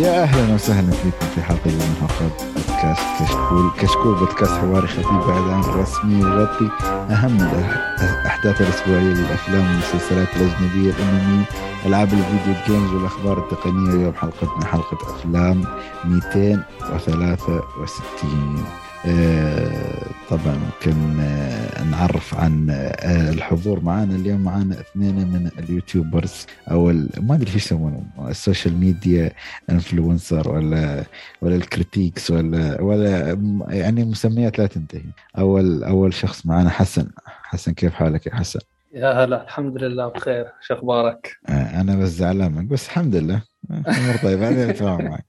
يا أهلا وسهلا فيكم في حلقة جديده من حلقات بودكاست كشكول، كشكول بودكاست حواري خفيف بعيد عن الرسمي يغطي أهم الأحداث الأسبوعية للأفلام والمسلسلات الأجنبية الانمي، ألعاب ال video games والأخبار التقنية، اليوم حلقتنا حلقة أفلام 263 آه، طبعا ممكن آه، نعرف عن آه، الحضور معنا اليوم معنا اثنين من ال YouTubers أو ما أدري إيش يسمونهم ال social media influencer ولا ولا ال critics ولا ولا يعني مسميات لا تنتهي. أول أول شخص معنا حسن. حسن كيف حالك يا حسن؟ يا هلا الحمد لله بخير. شو أخبارك؟ أنا بس زعلان منك بس الحمد لله. امور طيبة أتفاهم معك.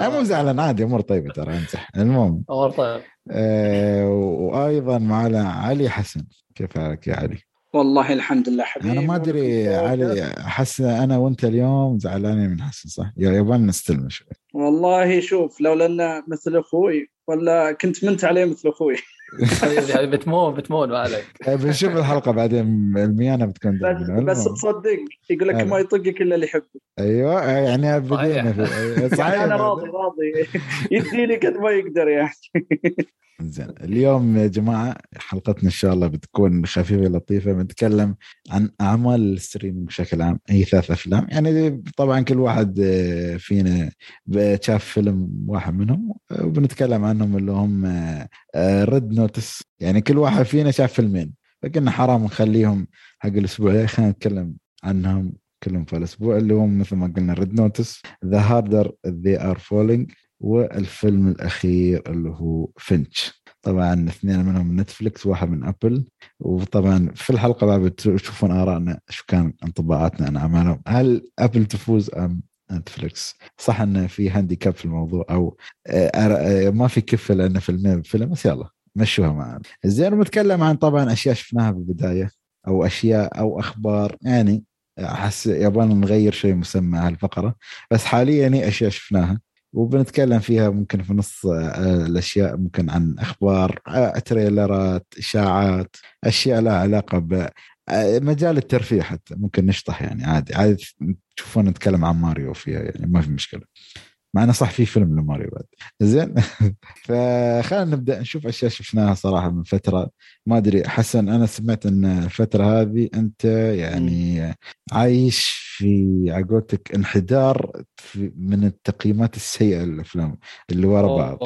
أنا مو زعلان عادي أمور طيبة ترى امزح المهم. أمور طيبة. آه وأيضا معنا علي حسن. كيف حالك يا علي؟ والله الحمد لله حبيبي. أنا ما أدري علي احس أنا وأنت اليوم زعلانين من حسن صح؟ يبغى نستلم شوي. والله شوف لو لأنه مثل أخوي ولا كنت منت عليه مثل أخوي. بتمون بتمون ما عليك بنشوف الحلقة بعدين الميانة بتكون بس, بس تصدق يقول لك ما يطقك إلا اللي يحبك أيوه يعني بدينا. في صحيح. أنا راضي راضي. يديني قد ما يقدر يعني. زين. اليوم يا جماعة حلقتنا إن شاء الله بتكون خفيفة لطيفة. بنتكلم عن أعمال ال streaming بشكل عام. هي ثلاث أفلام. يعني طبعا كل واحد فينا شاف فيلم واحد منهم. وبنتكلم عنهم اللي هم Red Notice يعني كل واحد فينا شاف فيلمين. فقلنا حرام نخليهم حق الأسبوع. خلينا نتكلم عنهم كلهم في الأسبوع. اللي هم مثل ما قلنا Red Notice The Harder They Fall والفيلم الأخير اللي هو Finch. طبعا اثنين منهم نتفلكس واحد من أبل. وطبعا في الحلقة بعد بتشوفون ارائنا شو كان انطباعاتنا عن أعمالهم. هل أبل تفوز أم نتفلكس صح انه في handicap في الموضوع أو ما في كفة لأنه فيلمين بفيلم بس يلا مشوها معنا. زين بنتكلم عن طبعا أشياء شفناها بالبداية أو أشياء أو أخبار. يعني احس يبغى نغير شوي مسمى هالفقرة بس حاليا يعني أشياء شفناها. وبنتكلم فيها ممكن في نص آه، الأشياء ممكن عن أخبار آه، تريلرات إشاعات أشياء لها علاقة ب آه، مجال الترفيه حتى ممكن نشطح يعني عادي عادي تشوفون نتكلم عن ماريو فيها يعني ما في مشكلة. معنا صح في فيلم لماريو بعد. زين؟ فخلينا نبدأ نشوف أشياء شفناها صراحة من فترة. ما أدري حسن أنا سمعت إن الفترة هذه أنت يعني عايش في عقولتك انحدار من التقييمات السيئة للأفلام اللي ورا بعض.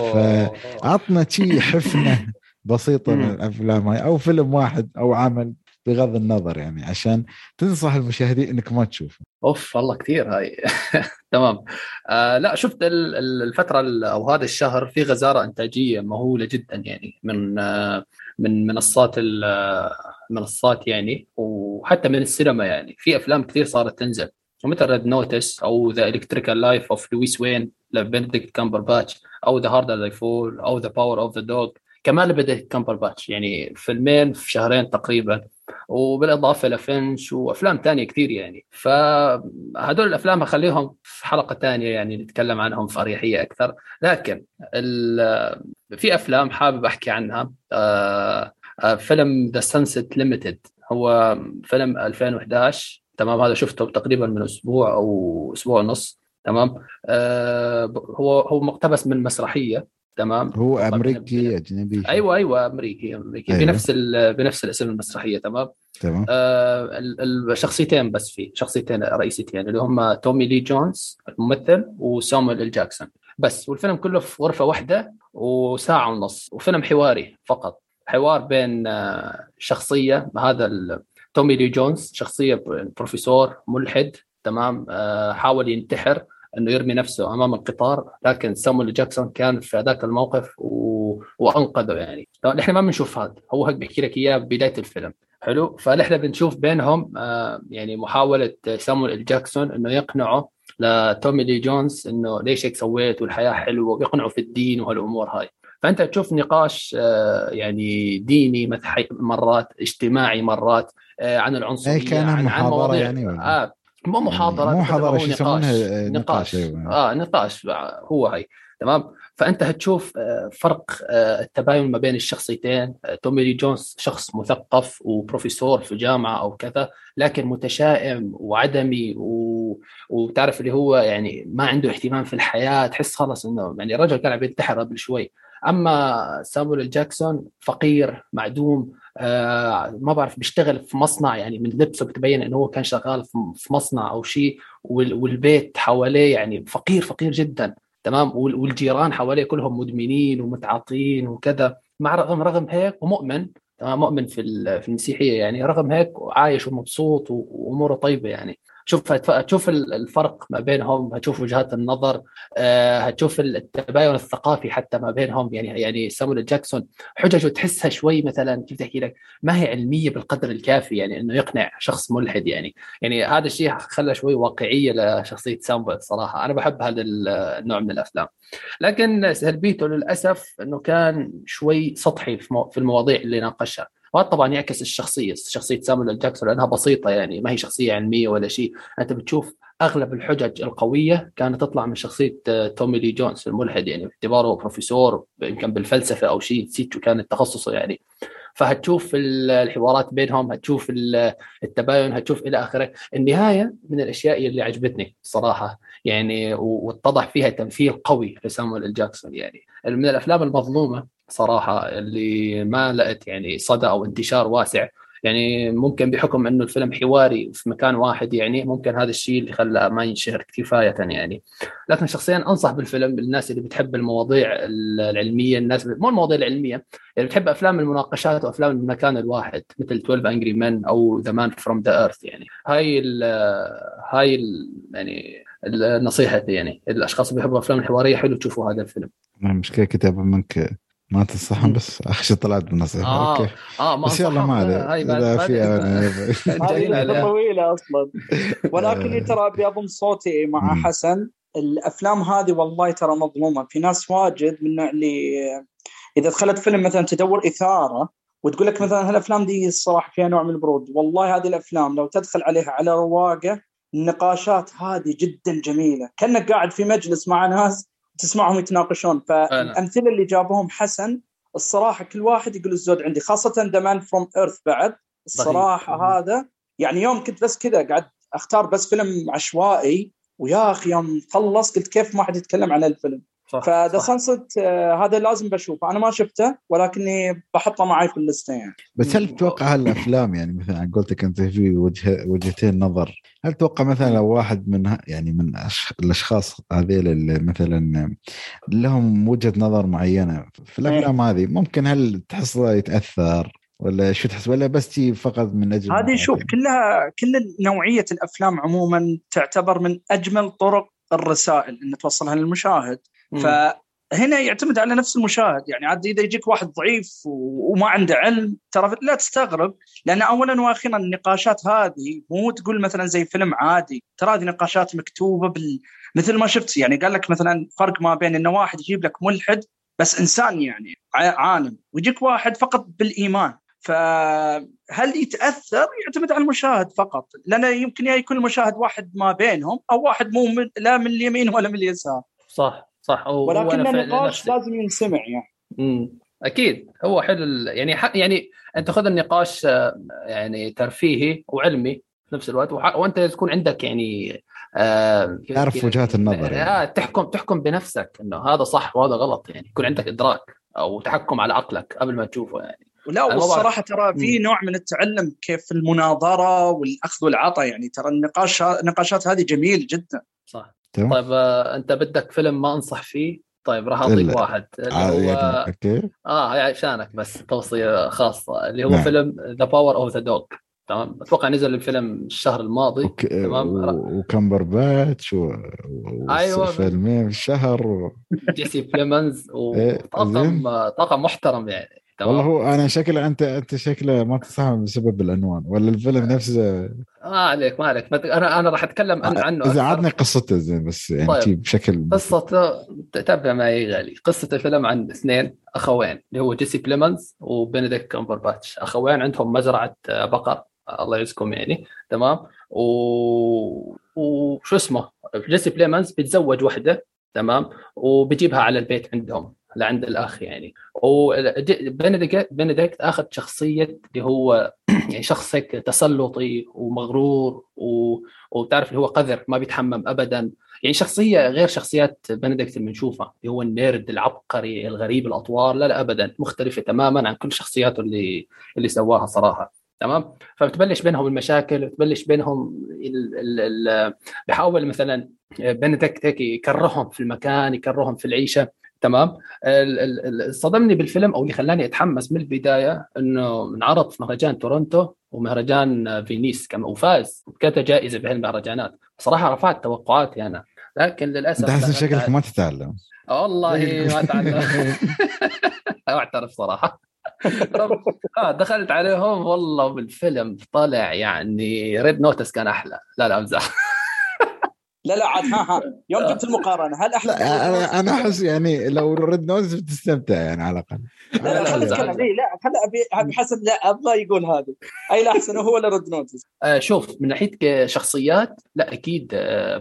فعطنا شيء حفنة بسيطة من الأفلام هاي أو فيلم واحد أو عمل. بغض النظر يعني عشان تنصح المشاهدين إنك ما تشوفه. أوف والله كثير هاي. تمام. آه لا شفت الفترة أو هذا الشهر في غزارة إنتاجية مهولة جدا يعني من آه من منصات المنصات يعني وحتى من السينما يعني. في أفلام كثير صارت تنزل. ومثل Red Notice أو The Electrical Life of Louis Wain لبنديكت كامبر باتش أو The Harder They Fall أو The Power of the Dog كمان لبنديكت كامبر باتش يعني فيلمين في شهرين تقريبا. وبالإضافة ل Finch وأفلام تانية كثير يعني. فهدول الأفلام أخليهم في حلقة ثانية يعني نتكلم عنهم في أريحية أكثر. لكن في أفلام حابب أحكي عنها. آه، آه، فيلم The Sunset Limited هو فيلم 2011 تمام؟ هذا شفته تقريبا من أسبوع أو أسبوع ونص. تمام؟ آه هو هو مقتبس من مسرحية. تمام؟ هو أمريكي أجنبي. أيوه أيوه أمريكي أمريكي. أيوة. بنفس بنفس الاسم المسرحية تمام؟ تمام. آه الشخصيتين بس فيه شخصيتين رئيسيتين اللي هم تومي لي جونز الممثل وسامويل إل جاكسون. بس والفيلم كله في غرفة واحدة وساعة ونص وفيلم حواري فقط. حوار بين آه، شخصية هذا تومي لي جونز شخصية بروفيسور ملحد تمام؟ آه، حاول ينتحر أنه يرمي نفسه أمام القطار لكن سامويل جاكسون كان في ذاك الموقف و... وأنقذه يعني. نحن ما بنشوف هذا. هو هيك بيحكي لك إياه بداية الفيلم. حلو؟ فنحن بنشوف بينهم آه يعني محاولة سامويل جاكسون إنه يقنعه لتومي لي جونز إنه ليش هيك سويت والحياة حلوة ويقنعه في الدين وهالأمور هاي. فأنت تشوف نقاش آه يعني ديني مرات اجتماعي مرات آه عن العنصرية اي كان عن محاضره يعني ولا؟ آه مو محاضرة مو محاضرة شو يسمونها؟ نقاش. نقاش, نقاش. آه نقاش هو هي تمام؟ فأنت هتشوف آه، فرق آه، التباين ما بين الشخصيتين. آه، تومي لي جونز شخص مثقف وبروفيسور في جامعة أو كذا لكن متشائم وعدمي و... وتعرف اللي هو يعني ما عنده اهتمام في الحياة تحس خلاص إنه يعني الرجل كان عم ينتحر قبل شوي. أما سامويل جاكسون فقير معدوم آه ما بعرف بيشتغل في مصنع يعني من لبسه بتبين إنه هو كان شغال في مصنع أو شيء والبيت حواليه يعني فقير فقير جدا تمام؟ والجيران حواليه كلهم مدمنين ومتعاطين وكذا. مع رغم رغم هيك ومؤمن تمام؟ مؤمن في في المسيحية يعني رغم هيك عايش ومبسوط وأموره طيبة يعني. شوف هتشوف الفرق ما بينهم هتشوف وجهات النظر آه، هتشوف التباين الثقافي حتى ما بينهم. يعني يعني سامويل جاكسون حججه تحسها شوي مثلا كيف تحكي لك؟ ما هي علمية بالقدر الكافي يعني إنه يقنع شخص ملحد يعني. يعني هذا الشيء خلى شوي واقعية لشخصية سامويل صراحة. أنا بحب هذا النوع من الأفلام. لكن سلبيته للأسف إنه كان شوي سطحي في المواضيع اللي ناقشها. وهذا طبعا يعكس الشخصية شخصية سامويل جاكسون لأنها بسيطة يعني ما هي شخصية علمية ولا شيء. أنت بتشوف أغلب الحجج القوية كانت تطلع من شخصية آه، تومي لي جونز الملحد يعني باعتباره بروفيسور يمكن بالفلسفة أو شيء نسيت شو كانت تخصصه يعني. فهتشوف الحوارات بينهم هتشوف التباين هتشوف إلى آخره. النهاية من الأشياء اللي عجبتني صراحة يعني واتضح فيها تمثيل قوي لسامويل جاكسون يعني. من الأفلام المظلومة صراحة اللي ما لقت يعني صدى أو انتشار واسع. يعني ممكن بحكم إنه الفيلم حواري في مكان واحد يعني ممكن هذا الشيء اللي خلاه ما ينشهر كفاية يعني. لكن شخصيا أنصح بالفيلم للناس اللي بتحب المواضيع العلمية الناس مو المواضيع العلمية اللي بتحب أفلام المناقشات وأفلام المكان الواحد مثل 12 Angry Men أو The Man from the Earth يعني. هاي ال هاي ال يعني نصيحتي يعني. الأشخاص اللي بيحبوا الأفلام الحوارية حلو تشوفوا هذا الفيلم. المشكلة كتاب منك ما تنصحهم بس اخشى طلعت بنصيحه آه. okay. آه ما بس يلا ما عليه. إذا في طويلة أصلا. ولكن ترى أبي أضم صوتي مع حسن. الأفلام هذه والله ترى مظلومة. في ناس واجد من النوع اللي إذا دخلت فيلم مثلا تدور إثارة وتقول لك مثلا هالأفلام دي الصراحة فيها نوع من البرود. والله هذه الأفلام لو تدخل عليها على رواقة النقاشات هذه جدا جميلة. كأنك قاعد في مجلس مع ناس تسمعهم يتناقشون. فالامثله اللي جابوهم حسن الصراحة كل واحد يقول الزود عندي خاصة The Man from Earth بعد. الصراحة صحيح. هذا يعني يوم كنت بس كذا قاعد أختار بس فيلم عشوائي ويا أخي يوم خلص قلت كيف ما حد يتكلم عن الفيلم. ف The Sunset هذا لازم بشوفه. أنا ما شفته ولكني بحطه معي في ال list يعني. بس هل تتوقع هالأفلام يعني مثلا قلت أنت في وجه وجهتين نظر هل تتوقع مثلا لو واحد من يعني من الأشخاص هذيل اللي مثلا لهم وجهة نظر معينة في الأفلام هذه ممكن هل تحصله يتأثر ولا شو تحس ولا بس تي فقط من أجل هذه شوف كلها كل نوعية الأفلام عموما تعتبر من أجمل طرق الرسائل إن توصلها للمشاهد. فهنا يعتمد على نفس المشاهد. يعني عاد إذا يجيك واحد ضعيف وما عنده علم ترى لا تستغرب. لأن اولا وأخيرا النقاشات هذه مو تقول مثلا زي فيلم عادي. ترى هذه نقاشات مكتوبة بال مثل ما شفت. يعني قال لك مثلا فرق ما بين إنه واحد يجيب لك ملحد بس إنسان يعني عالم ويجيك واحد فقط بالإيمان. فهل يتأثر؟ يعتمد على المشاهد فقط. لأنه يمكن يكون المشاهد واحد ما بينهم أو واحد مو من لا من اليمين ولا من اليسار. صح. صح ولكن النقاش لازم ينسمع يعني. امم أكيد. هو حلو يعني يعني انت خذ النقاش آه، يعني ترفيهي وعلمي في نفس الوقت وأنت تكون عندك يعني آه تعرف وجهات النظر يعني. آه تحكم تحكم بنفسك إنه هذا صح وهذا غلط يعني يكون عندك إدراك أو تحكم على عقلك قبل ما تشوفه يعني. لا والصراحة ترى في نوع من التعلم كيف المناظرة والأخذ والعطاء يعني ترى النقاش النقاشات هذه جميل جدا. صح. طيب آه انت بدك فيلم ما انصح فيه طيب راح اعطيك واحد اللي هو okay. آه عشانك بس توصية خاصة اللي هو نعم. فيلم The Power of the Dog تمام؟ أتوقع نزل الفيلم الشهر الماضي. تمام؟ وكمبرباتش و... أيوه. فيلمين في الشهر و... جيسي بليمنز وطاقم إيه، طاقم محترم يعني. تمام والله هو أنا شكله انت أنت شكله ما تفهم بسبب العنوان ولا الفيلم نفسه؟ ما عليك ما عليك. أنا أنا راح أتكلم عن عنه إذا عادني قصته زين بس يعني طيب. بشكل قصته تتابع معي غالي قصة الفيلم عن اثنين أخوين اللي هو جيسي بليمنز وبنديكت كامبرباتش. أخوين عندهم مزرعة بقر. الله يعزكم يعني. تمام؟ و... وشو اسمه؟ جيسي بليمنز بيتزوج وحدة. تمام؟ وبجيبها على البيت عندهم. لعند الأخ يعني. وبنديكت أخذ شخصية اللي هو يعني شخص هيك تسلطي ومغرور و... وتعرف اللي هو قذر ما بيتحمم ابدا. يعني شخصية غير شخصيات بنديكت اللي بنشوفها اللي هو ال nerd العبقري الغريب الأطوار. لا لا ابدا مختلفة تماما عن كل شخصياته اللي اللي سواها صراحة. تمام؟ فبتبلش بينهم المشاكل بتبلش بينهم ال ال ال بحاول مثلا بنديكت هيك يكرههم في المكان يكرههم في العيشة. تمام؟ صدمني بالفيلم أو اللي خلاني أتحمس من البداية إنه انعرض في مهرجان تورونتو ومهرجان فينيس كما وفاز وكانت جائزة بهالمهرجانات صراحة رفعت توقعاتي أنا. لكن للأسف أنت حسن شكلك ما تتعلم. والله ما أتعلم. أعترف صراحة. آه دخلت عليهم والله بالفيلم طلع يعني Red Notice كان أحلى. لا لا أمزح. لا لا عاد ها ها. يوم جبت المقارنة هل أحلى أنا أنا أحس يعني لو Red Notice بتستمتع يعني على الأقل. لا لا خلينا نتكلم لا خلي ابي حسن لا أبغى يقول هذا. أي لا أحسن هو ولا Red Notice آه شوف من ناحية شخصيات لا أكيد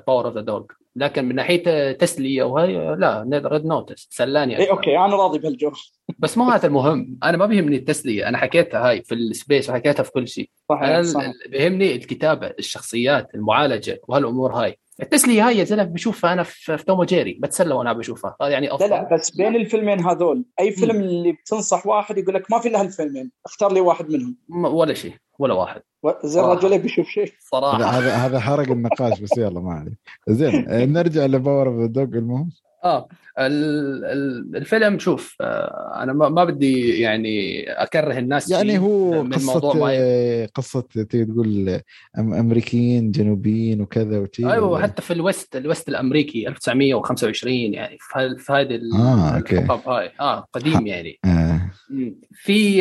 Power of the Dog لكن من ناحية تسلية وهي لا Red Notice. سلاني إي okay أنا راضي بهالجو بس مو هذا المهم. أنا ما بيهمني التسلية. أنا حكيتها هاي في ال space وحكيتها في كل شيء. صحيح أنا صح. بيهمني الكتابة الشخصيات المعالجة وهالأمور هاي. التسلية هاي يا زلمة بشوفها أنا في, توم وجيري بتسلى وأنا بشوفها. هذا يعني افضل لا لا بس بين الفيلمين هذول أي فيلم م. اللي بتنصح واحد يقول لك ما في إلا هالفيلمين اختار لي واحد منهم. ولا شيء ولا واحد. زين الرجل بيشوف شيء. صراحة. هذا هذا حرق النقاش بس يلا ما عليه زين نرجع ل Power of the Dog المهم. آه الفيلم شوف آه، أنا ما بدي يعني أكره الناس يعني هو من قصة موضوع معين. قصة تقدر تقول أمريكيين جنوبيين وكذا وتي أيوه حتى في ال West ال West الأمريكي 1925 يعني في هذه آه okay هاي آه قديم يعني آه. في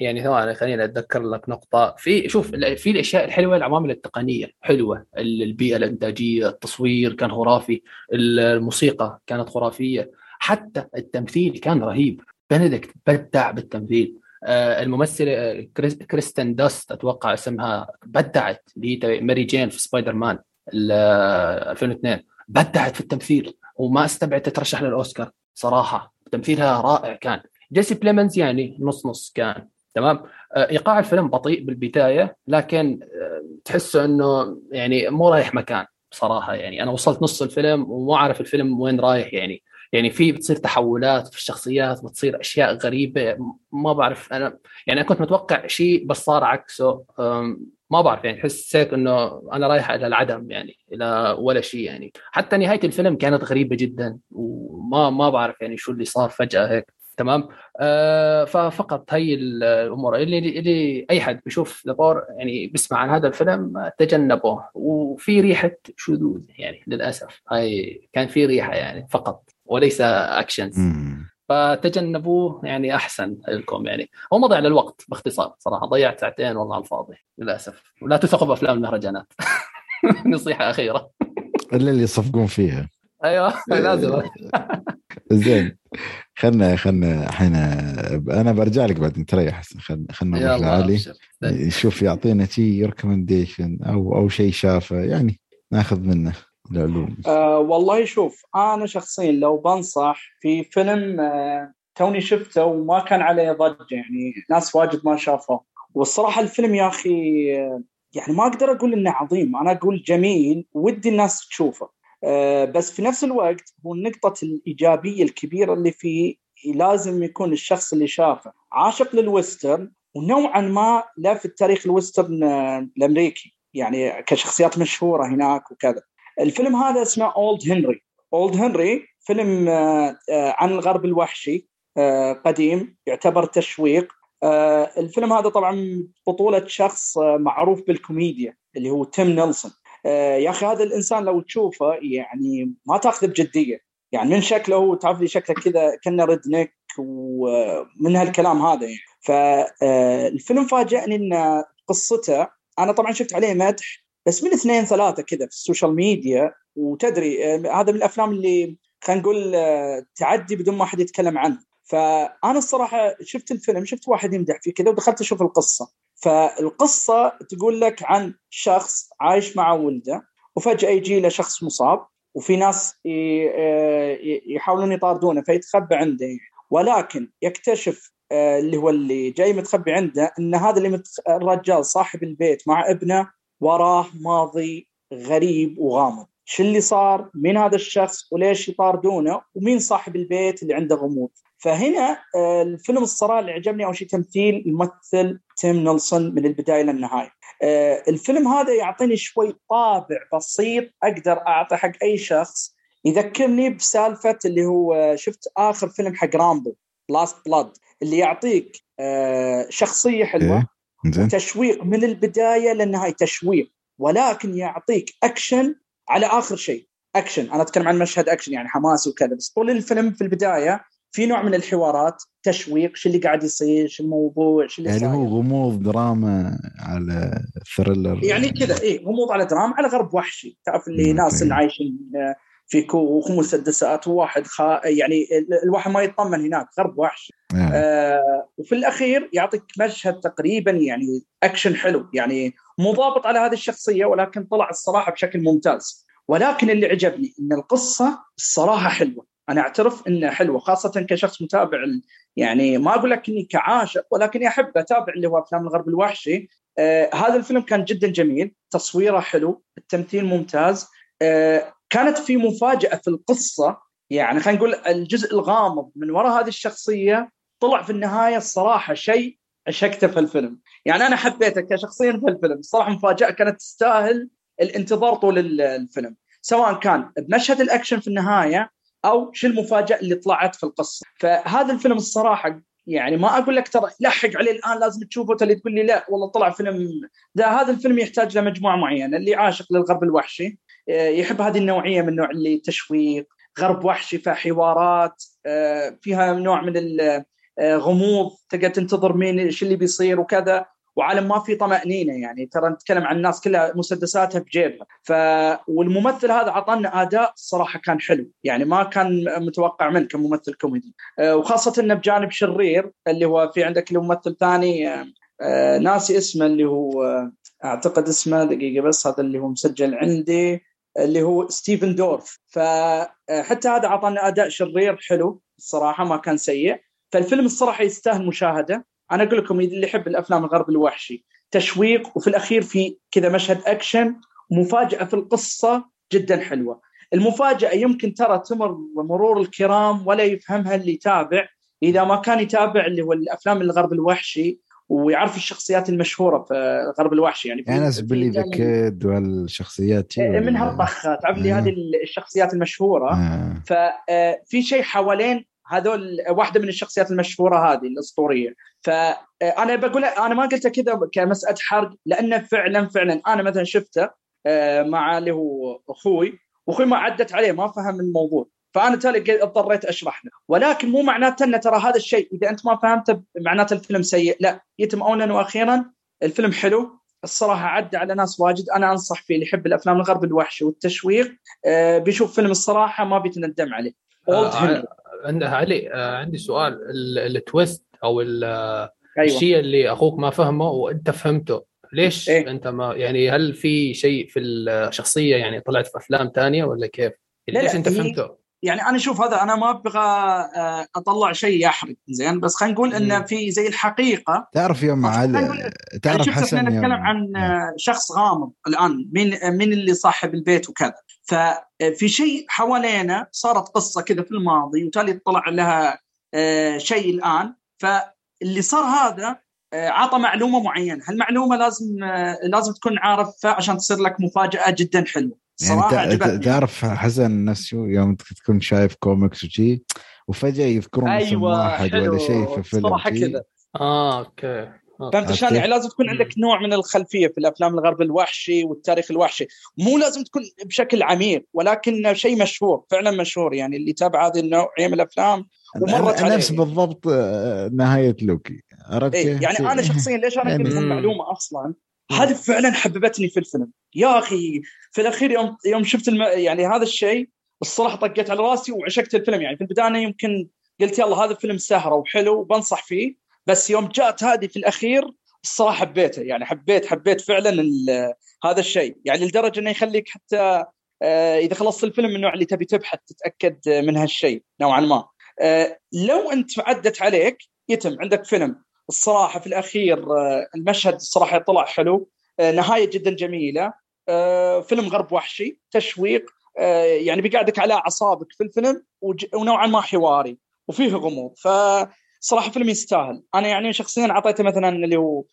يعني ثواني خليني أتذكر لك نقطة. في شوف في الأشياء الحلوة العوامل التقنية حلوة. البيئة الإنتاجية التصوير كان خرافي. الموسيقى كانت خرافية. حتى التمثيل كان رهيب. بنديكت بدع بالتمثيل. آه الممثله آه، كريستن داست أتوقع اسمها بدعت اللي هي ماري جين في سبايدر مان 2002 آه، بدعت في التمثيل. وما استبعدت تترشح للأوسكار صراحة. تمثيلها رائع كان. جيسي بليمنز يعني نص نص كان تمام؟ آه، إيقاع الفيلم بطيء بالبداية لكن تحسه إنه يعني مو رايح مكان بصراحة يعني. أنا وصلت نص الفيلم وما أعرف الفيلم وين رايح يعني. يعني في بتصير تحولات في الشخصيات بتصير أشياء غريبة ما بعرف. أنا يعني أنا كنت متوقع شيء بس صار عكسه ما بعرف يعني. حسيت إنه أنا رايح إلى العدم يعني إلى ولا شيء يعني. حتى نهاية الفيلم كانت غريبة جدا وما ما بعرف يعني شو اللي صار فجأة هيك. تمام؟ آه ففقط هي الأمور. اللي اللي أي حد بيشوف لابور يعني بيسمع عن هذا الفيلم تجنبه وفي ريحة شذوذ يعني للأسف. هاي كان في ريحة يعني فقط وليس actions فتجنبوه يعني أحسن لكم يعني. هو مضيع للوقت باختصار صراحة. ضيعت ساعتين والله على الفاضي للأسف. ولا تثقوا بأفلام المهرجانات. نصيحة أخيرة. إلا اللي يصفقون فيها. أيوه لازم. زين. خلنا خلنا الحين أنا برجع لك بعدين تريح خلنا خلنا نروح لعلي. شوف يعطينا شيء recommendation أو أو شيء شافه. يعني ناخذ منه العلوم. آه والله شوف أنا شخصيا لو بنصح في فيلم آه توني شفته وما كان عليه ضجة يعني ناس واجد ما شافوه والصراحة الفيلم يا أخي آه يعني ما أقدر أقول إنه عظيم. أنا أقول جميل ودي الناس تشوفه. بس في نفس الوقت هو النقطة الإيجابية الكبيرة اللي فيه لازم يكون الشخص اللي شافه عاشق لل western ونوعا ما له في التاريخ ال western آه، الأمريكي يعني كشخصيات مشهورة هناك وكذا. الفيلم هذا اسمه Old Henry. Old Henry فيلم آه، عن الغرب الوحشي قديم يعتبر تشويق. الفيلم هذا طبعا بطولة شخص معروف بالكوميديا اللي هو تيم نيلسون. آه، يا أخي هذا الإنسان لو تشوفه يعني ما تأخذه بجدية. يعني من شكله هو تعرف لي شكله كذا كأنه redneck ومن هالكلام هذا يعني. فالفيلم آه، فاجئني إن قصته أنا طبعا شفت عليه مدح بس من اثنين ثلاثة كذا في السوشيال ميديا وتدري آه، هذا من الأفلام اللي خلينا نقول تعدي بدون ما حد يتكلم عنه. فأنا الصراحة شفت الفيلم شفت واحد يمدح فيه كذا ودخلت أشوف القصة. فالقصة تقول لك عن شخص عايش مع ولده وفجأة يجي له شخص مصاب وفي ناس يحاولون يطاردونه فيتخبى عنده. ولكن يكتشف اللي هو اللي جاي متخبي عنده إن هذا اللي متخ... الرجال صاحب البيت مع ابنه وراه ماضي غريب وغامض. شو اللي صار؟ مين هذا الشخص؟ وليش يطاردونه؟ ومين صاحب البيت اللي عنده غموض؟ فهنا آه، الفيلم الصراحه اللي عجبني أول شيء تمثيل الممثل تيم نيلسون من البداية للنهايه آه، الفيلم هذا يعطيني شوي طابع بسيط أقدر أعطي حق أي شخص يذكرني بسالفة اللي هو شفت آخر فيلم حق رامبو Last Blood اللي يعطيك آه، شخصية حلوة إيه؟ تشويق من البداية للنهايه تشويق ولكن يعطيك أكشن على آخر شيء أكشن أنا أتكلم عن مشهد أكشن يعني حماسي وكذا بس طول الفيلم في البداية في نوع من الحوارات تشويق شو اللي قاعد يصير شو الموضوع شو اللي يعني هو غموض دراما على thriller يعني كذا اي غموض على دراما على غرب وحشي. تعرف اللي ناس اللي عايشين في كوخ ومسدسات وواحد خا يعني الواحد ما يطمن هناك غرب وحشي. نعم. آه وفي الأخير يعطيك مشهد تقريبا يعني أكشن حلو. يعني مو ضابط على هذه الشخصية ولكن طلع الصراحة بشكل ممتاز. ولكن اللي عجبني إن القصة الصراحة حلوة. أنا أعترف انها حلوة خاصة كشخص متابع يعني ما أقول لك إني كعاشق ولكني أحب أتابع اللي هو أفلام الغرب الوحشي. آه هذا الفيلم كان جدا جميل تصويره حلو التمثيل ممتاز. آه كانت في مفاجأة في القصة يعني خلينا نقول الجزء الغامض من وراء هذه الشخصية طلع في النهاية الصراحة شيء عشقته في الفيلم. يعني أنا حبيته كشخصيا في الفيلم الصراحه مفاجأة كانت تستاهل الانتظار طول الفيلم. سواء كان بمشهد الأكشن في النهاية أو شو المفاجأة اللي طلعت في القصة. فهذا الفيلم الصراحة يعني ما أقول لك ترى لحق عليه الآن لازم تشوفه تلي تقول لي لا والله طلع فيلم ده هذا الفيلم يحتاج لمجموعه معينة اللي عاشق للغرب الوحشي. آه، يحب هذه النوعية من النوع اللي تشويق غرب وحشي فيها حوارات آه، فيها نوع من الغموض تقدر تنتظر مين إيش اللي بيصير وكذا. وعالم ما في طمأنينة يعني. ترى نتكلم عن الناس كلها مسدساتها بجيبها ف والممثل هذا أعطانا أداء صراحة كان حلو. يعني ما كان متوقع منه كممثل كوميدي. آه، وخاصة إنه بجانب شرير اللي هو في عندك ممثل ثاني آه، ناسي اسمه اللي هو أعتقد اسمه دقيقة بس هذا اللي هو مسجل عندي اللي هو ستيفن دورف. فحتى هذا أعطانا أداء شرير حلو الصراحه ما كان سيء. فالفيلم الصراحة يستاهل مشاهدة. أنا أقول لكم اللي يحب الأفلام الغرب الوحشي تشويق وفي الأخير في كذا مشهد أكشن ومفاجأة في القصة جدا حلوة. المفاجأة يمكن ترى تمر مرور الكرام ولا يفهمها اللي يتابع. إذا ما كان يتابع اللي هو الأفلام الغرب الوحشي ويعرف الشخصيات المشهورة في الغرب الوحشي يعني في ناس بلي ذا كيد والشخصيات إيه، منها الطخه تعرف لي هذه الشخصيات المشهورة. آه. ففي شيء حوالين هذول واحدة من الشخصيات المشهورة هذه الأسطورية. فأنا بقول أنا ما قلت كذا كمسألة حرق لأنه فعلا فعلا. أنا مثلا شفته آه، مع اللي هو أخوي وأخوي ما عدت عليه ما فهم الموضوع. فأنا تالي اضطريت أشرح له. ولكن مو معناته ان ترى هذا الشيء إذا أنت ما فهمته معناته الفيلم سيء. لا يتم اولا وأخيرا الفيلم حلو. الصراحة عدى على ناس واجد. أنا أنصح فيه اللي يحب الأفلام الغرب الوحشي والتشويق. آه بيشوف فيلم الصراحة ما بيتندم عليه. آه عندها علي آه عندي سؤال التويست أو أيوة. الشيء اللي أخوك ما فهمه وأنت فهمته ليش إيه؟ أنت ما يعني هل في شيء في الشخصية يعني طلعت في أفلام ثانية ولا كيف؟ لا ليش لا انت فهمته؟ يعني أنا شوف هذا أنا ما أبغى آه، أطلع شيء يحرق زين؟ بس خلينا نقول انه في زي الحقيقة. تعرف يوم علي تعرف حسن إحنا نتكلم عن آه، شخص غامض الآن مين مين اللي صاحب البيت وكذا. ففي شيء حوالينا صارت قصة كذا في الماضي وتالي طلع لها آه، شيء الآن. فاللي صار هذا عطى معلومة معينة، هالمعلومة لازم لازم تكون عارفها عشان تصير لك مفاجأة جدا حلوة. يعني تعرف حسن نفسه يوم تكون شايف كوميكس وشي وفجأة يذكرون أيوة اسم واحد ولا شيء في فيلم صراحة كذا. آه أوكي. فهمت شلون؟ يعني لازم تكون عندك نوع من الخلفية في الأفلام الغرب الوحشي والتاريخ الوحشي. مو لازم تكون بشكل عميق ولكن شيء مشهور فعلا مشهور. يعني اللي يتابع هذه النوعية من الأفلام ومرت عليه. نفس بالضبط آه، نهاية لوكي. عرفت إيه يعني أنا شخصيا ليش أنا كنت يعني معلومة أصلا؟ هذه فعلا حببتني في الفيلم. يا أخي في الأخير يوم يوم شفت الم... يعني هذا الشيء الصراحة طقيت على رأسي وعشقت الفيلم. يعني في البداية يمكن قلت يلا هذا فيلم سهرة وحلو وبنصح فيه بس يوم جاءت هذه في الأخير الصراحة حبيته. يعني حبيت حبيت فعلا هذا الشيء. يعني لدرجة إنه يخليك حتى آه، إذا خلصت الفيلم من النوع اللي تبي تبحث تتأكد من هالشيء نوعا ما. آه، لو أنت عدت عليك يتم عندك فيلم. الصراحة في الأخير المشهد الصراحة طلع حلو نهاية جدا جميلة فيلم غرب وحشي تشويق يعني بيقعدك على أعصابك في الفيلم ونوعا ما حواري وفيه غموض فصراحة فيلم يستاهل. أنا يعني شخصيا أعطيته مثلا اللي هو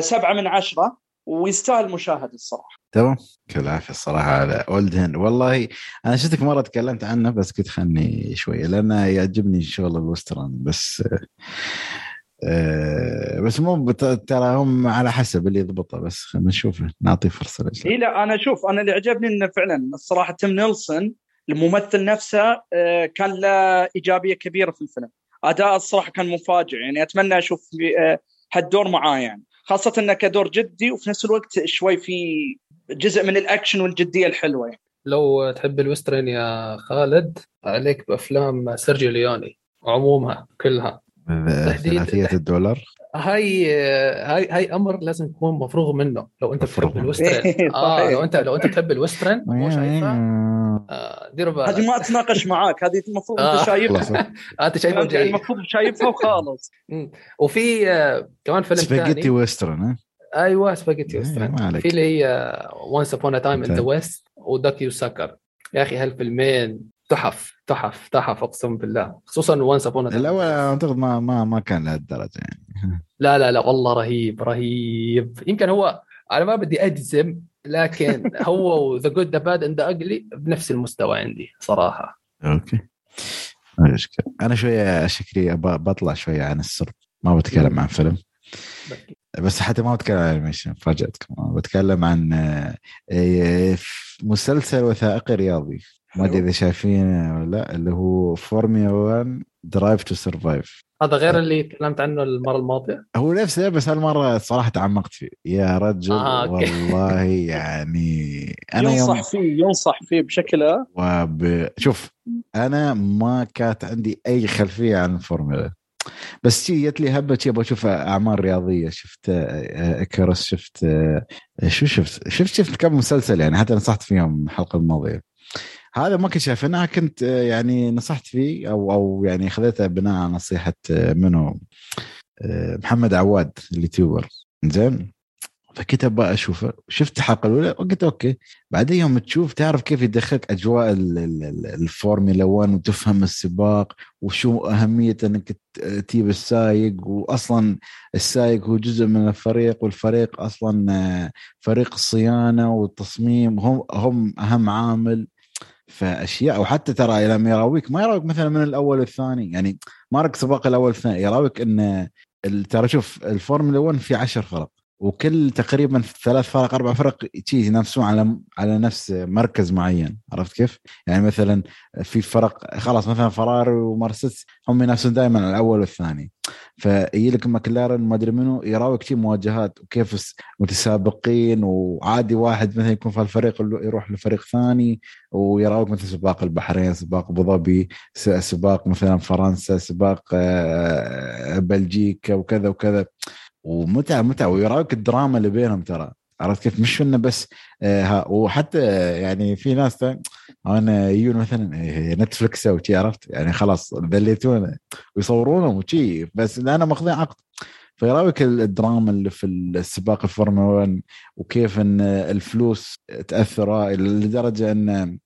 سبعة من عشرة ويستاهل مشاهدة الصراحة. تمام. كل العافية الصراحة على Old Henry والله أنا شفتك مرة تكلمت عنه بس كنت خلني شوية لأن يعجبني شغل ال western بس أه بس مو ترى هم على حسب اللي يضبطه بس خلينا نشوف نعطيه فرصة إي لا أنا أشوف أنا اللي عجبني إنه فعلا الصراحه تيم نيلسون الممثل نفسه آه، كان له إيجابية كبيرة في الفيلم. أداء الصراحة كان مفاجئ يعني أتمنى أشوف آه، هالدور معاه يعني. خاصة إنه كدور جدي وفي نفس الوقت شوي في جزء من الأكشن والجدية الحلوة يعني. لو تحب ال western يا خالد عليك بأفلام سيرجيو ليوني عمومها كلها. ثلاثية الدولار. هاي هاي هاي أمر لازم يكون مفروغ منه. لو أنت بتحب ال western. آه لو انت لو أنت تحب ال western مو شايفه آه دير بالك. هذه ما أتناقش معاك. هذه المفروض أنت آه. شايفها. أنت شايفها جاي المفروض شايفها وخلاص. وفي آه، كمان فيلم ثاني. سباجيتي ويسترن أيوه سباجيتي ويسترن. في اللي هي Once Upon a Time in the West و Duck, You Sucker يا أخي هالفيلمين. تحف تحف تحف أقسم بالله. خصوصا Once Upon الأول أعتقد ما ما ما كان لهالدرجة يعني. لا لا لا والله رهيب رهيب. يمكن هو أنا ما بدي أجزم لكن هو و The Good the Bad and Ugly بنفس المستوى عندي صراحة. أوكي. أنا شوية شكلي بطلع شوية عن السرب ما بتكلم عن فيلم. بس حتى ما بتكلم عن animation فاجاتكم بتكلم عن آه، مسلسل وثائقي رياضي. ما أدري إذا شايفينه ولا لا اللي هو فورميلا 1 Drive to Survive هذا غير اللي تكلمت عنه المرة الماضية؟ هو نفسه بس هالمره صراحة تعمقت فيه. يا رجل آه، والله يعني أنا ينصح يوم... فيه ينصح فيه بشكل وب... شوف أنا ما كانت عندي أي خلفية عن الفورمولا بس شي جت لي هبة شي أبغى أشوف أعمال رياضية. شفت آه، اكرس شفت آه، شو شفت؟ شفت شفت كم مسلسل يعني حتى نصحت فيهم الحلقة الماضية. هذا ما كنت شايف أنا كنت آه، يعني نصحت فيه أو أو يعني خذيته بناء على نصيحة آه، منو آه، محمد عواد اليوتيوبر. زين؟ فكنت أبغى أشوفه. شفت الحلقة الأولى وقلت أوكي. بعدين يوم تشوف تعرف كيف يدخلك أجواء الفورمولا 1 وتفهم السباق وشو اهميه إنك تجيب السايق واصلا السايق هو جزء من الفريق والفريق أصلا فريق الصيانه والتصميم هم هم أهم عامل فأشياء وحتى ترى لما يراويك ما يراويك مثلا من الأول والثاني. يعني ما سباق الأول والثاني يراويك إن ترى شوف الفورمولا 1 في 10 فرق وكل تقريبا ثلاث فرق أربع فرق ينافسون على على نفس مركز معين عرفت كيف؟ يعني مثلا في فرق خلاص مثلا فراري ومرسيدس هم ينافسون دائما الأول والثاني فيجي لك ماكلارن ما أدري منو يراويك شيء مواجهات وكيف متسابقين وعادي واحد مثلا يكون في الفريق يروح لفريق ثاني ويراويك مثلا سباق البحرين سباق أبو ظبي سباق مثلا فرنسا سباق آه، بلجيكا وكذا وكذا ومتعة متعة. ويراويك الدراما اللي بينهم ترى. عرفت كيف؟ مش إنه بس آه وحتى يعني في ناس أنا يجون مثلا آه، نتفلكس أو عرفت؟ يعني خلاص ذليتونا ويصورونهم وشي بس أنا ماخذين عقد. فيراويك الدراما اللي في السباق الفورمولا 1 وكيف إن الفلوس تأثر لدرجة إن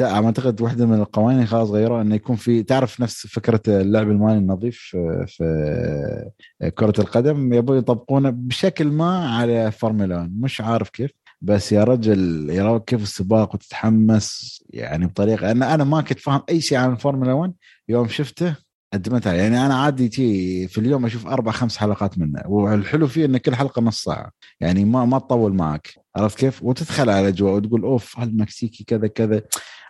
أعتقد واحدة من القوانين خلاص غيروها إنه يكون في تعرف نفس فكرة اللعب المالي النظيف في كرة القدم يبغوا يطبقونه بشكل ما على فورمولا 1 مش عارف كيف بس يا رجل يراوك كيف السباق وتتحمس يعني بطريقة أنا أنا ما كنت فاهم أي شيء عن الفورمولا 1 يوم شفته قدمتها يعني أنا عادي حتى في اليوم أشوف أربع خمس حلقات منه والحلو فيه إن كل حلقة نص ساعة. يعني ما ما تطول معك. عرفت كيف؟ وتدخل على الاجواء وتقول أوف هالمكسيكي كذا كذا.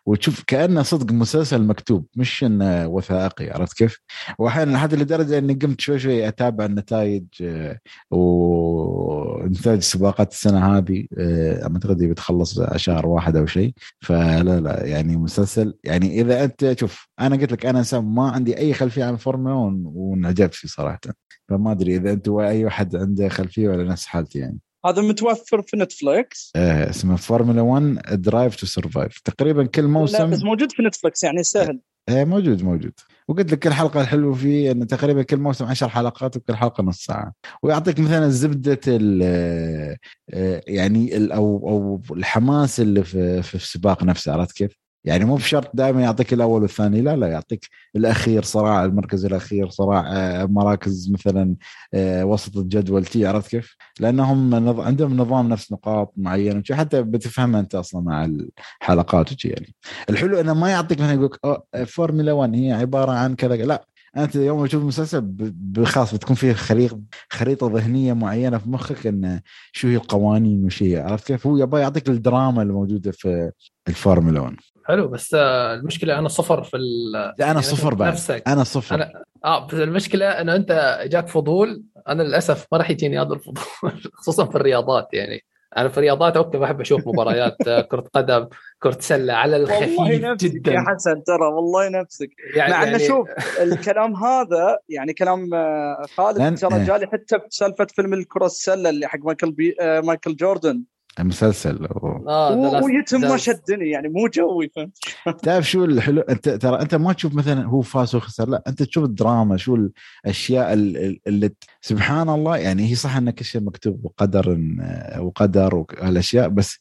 وتشوف كأنه صدق مسلسل مكتوب مش إنه وثائقي عرفت كيف؟ واحيانا لحد لدرجة إني قمت شوي شوي أتابع النتائج آه، ونتائج سباقات السنة هذه آه، أعتقد بتخلص شهر واحد أو شيء. فلا لا يعني مسلسل يعني إذا أنت شوف أنا قلت لك أنا انسان ما عندي أي خلفية عن الفورمولا وانعجبت فيه صراحة. فما أدري إذا أنت اي واحد عنده خلفية ولا نفس حالتي يعني. هذا متوفر في نتفلكس آه اسمه فورمولا 1 Drive to Survive تقريبا كل موسم لا بس موجود في نتفلكس يعني سهل. إيه موجود موجود. وقلت لك الحلقة الحلوه فيه إنه تقريبا كل موسم عشر حلقات وكل حلقة نص ساعة. ويعطيك مثلا زبدة ال آه، يعني أو أو الحماس اللي في, في السباق نفسه عرفت كيف؟ يعني مو بشرط دائما يعطيك الأول والثاني لا لا يعطيك الأخير صراع المركز الأخير صراع آه، مراكز مثلا آه، وسط الجدول حتى عرفت كيف؟ لأنهم عندهم نظام نفس نقاط معينه حتى بتفهمها أنت أصلا مع الحلقات وشي يعني الحلو إنه ما يعطيك مثلا يقول فورمولا 1 هي عبارة عن كذا لا أنت يوم تشوف المسلسل خلاص بتكون فيه خريطه خريطة ذهنية معينة في مخك إن شو هي القوانين وش هي عرفت كيف؟ هو يبغى يعطيك الدراما الموجودة في الفورمولا 1 حلو بس آه، المشكلة أنا صفر في لا أنا يعني صفر بعد. نفسك. أنا صفر. أنا... آه بس المشكلة إنه أنت جاك فضول. أنا للأسف ما راح يجيني هذا الفضول خصوصا في الرياضات يعني. أنا في الرياضات okay بحب أشوف مباريات آه، كرة قدم كرة سلة على الخفيف والله نفسك جدا. يا حسن ترى والله نفسك. يعني مع إنه يعني... شوف الكلام هذا يعني كلام آه، خالد ترى جالي حتى بسالفه فيلم الكرة السلة اللي حق مايكل بي... مايكل جوردن. مسلسل. آه ويتم ما شدني يعني مو جوي فهمت؟ تعرف شو الحلو؟ أنت ترى أنت ما تشوف مثلا هو فاز وخسر لا أنت تشوف الدراما شو الأشياء اللي, اللي سبحان الله يعني هي صح إن كل شيء مكتوب وقدر وقدر وهالاشياء بس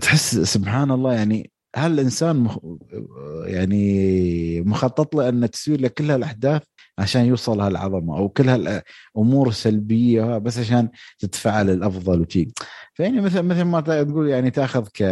تحس سبحان الله يعني هل الإنسان مخ... يعني مخطط له إن تسوي له كل هالأحداث؟ عشان يوصل هالعظمة أو كل هالامور السلبيه بس عشان تتفعل الأفضل وشي. فيعني مثل مثل ما تقول يعني تأخذ ك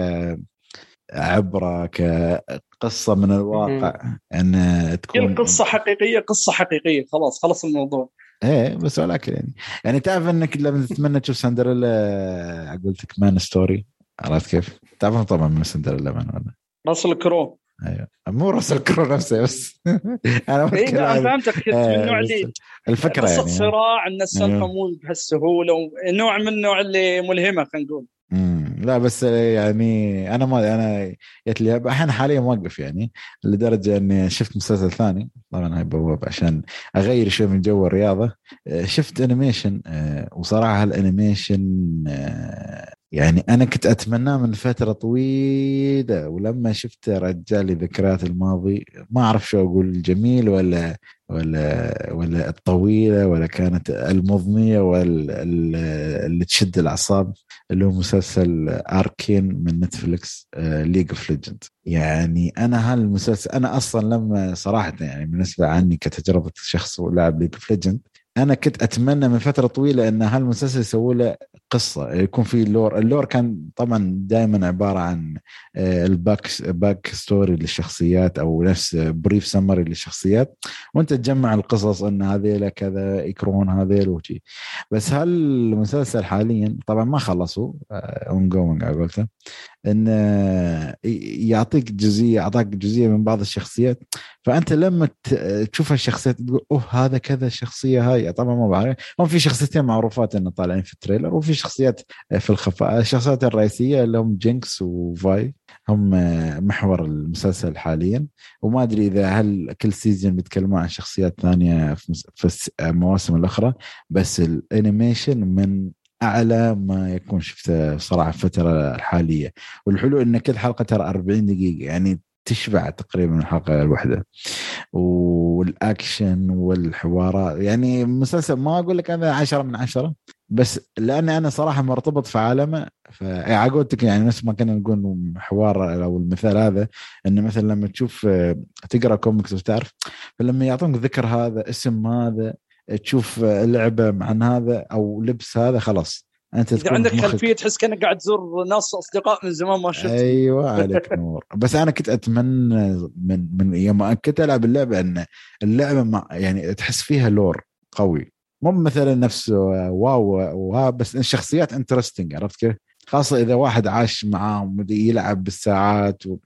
عبرة كقصة من الواقع إن تكون قصة حقيقية قصة حقيقية. خلاص خلص الموضوع. إيه بس ولكن يعني يعني تعرف إنك لما تتمنى تشوف Cinderella قلت لك man story عرفت كيف؟ تعرفون طبعا من Cinderella Man ولا؟ راسل كرو. أيوه. مو راسل كرو نفسه بس. أنا إيه أنا فهمتك. من النوع اللي الفكرة يعني. صراع إن السالفه أيوه. مو بهالسهولة نوع من النوع اللي ملهمة خلينا نقول. لا بس يعني أنا ما أنا جت لي أحيانا حاليا موقف يعني لدرجة إني شفت مسلسل ثاني. طبعا هاي بواب عشان أغير شوي من جو الرياضة. شفت animation وصراحة ال animation يعني أنا كنت اتمناه من فترة طويلة ولما شفته رجع لي ذكريات الماضي ما أعرف شو أقول جميل ولا ولا ولا الطويلة ولا كانت المضنية ولا اللي تشد الأعصاب اللي هو مسلسل Arcane من نتفلكس League of Legends يعني أنا هالمسلسل أنا أصلا لما صراحة يعني بالنسبة عني كتجربة شخص لاعب League of Legends أنا كنت أتمنى من فترة طويلة إن هالمسلسل يسوي له قصة يكون في lore. ال lore كان طبعا دائما عبارة عن آه، ال back backstory للشخصيات أو نفس brief summary للشخصيات. وأنت تجمع القصص إن هذيلا كذا يكرهون هذيل وشي. بس هالمسلسل حاليا طبعا ما خلصوا ongoing على إن يعطيك جزئيه أعطاك جزئيه من بعض الشخصيات. فأنت لما تشوف الشخصيات تقول أوه هذا كذا الشخصيه هاي طبعا ما بعرف. هم في شخصيتين معروفات إنه طالعين في ال trailer وفي شخصيات في الخفاء. الشخصيات الرئيسية اللي هم جينكس وفاي. هم محور المسلسل حاليا. وما أدري إذا هل كل season بيتكلموا عن شخصيات ثانية في المواسم الأخرى. بس ال animation من أعلى ما يكون شفته صراحة الفترة الحالية. والحلو إن كل حلقة ترى 40 دقيقة يعني تشبع تقريبا الحلقة الواحدة. والأكشن والحوارات يعني مسلسل ما أقول لك أنا عشرة من عشرة بس لاني أنا صراحة مرتبط في عالمه فعقودتك يعني نفس ما كنا نقول حوار أو المثال هذا انه مثلا لما تشوف تقرأ كوميكس وتعرف فلما يعطونك ذكر هذا اسم هذا تشوف لعبة عن هذا أو لبس هذا خلاص. أنت إذا عندك خلفية تحس كأنك قاعد تزور ناس أصدقاء من زمان ما شفت. أيوه عليك نور. بس أنا كنت أتمنى من من يوم كنت ألعب اللعبة إن اللعبة مع يعني تحس فيها lore قوي. مو مثلا نفس واو بس الشخصيات interesting عرفت كيف؟ خاصة إذا واحد عاش معاهم يلعب بالساعات و...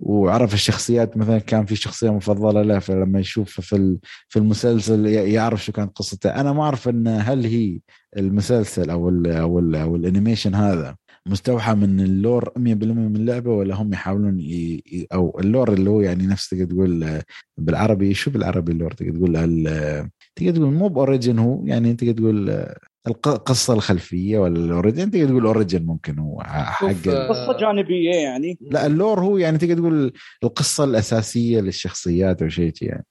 وعرف الشخصيات مثلا كان في شخصية مفضلة له فلما يشوف في في المسلسل يعرف شو كانت قصته. أنا ما أعرف أن هل هي المسلسل أو ال أو ال أو ال animation هذا مستوحى من ال lore 100% من اللعبة ولا هم يحاولون ي... أو ال lore اللي هو يعني نفس تقول بالعربي شو بالعربي ال lore تقول؟ تقدر تقول مو ب origin هو يعني تقدر تقول القصة الخلفية ولا ال origin تقدر تقول origin ممكن هو حق قصة جانبية يعني. لا ال lore هو يعني تقدر تقول القصة الأساسية للشخصيات أو شيء يعني.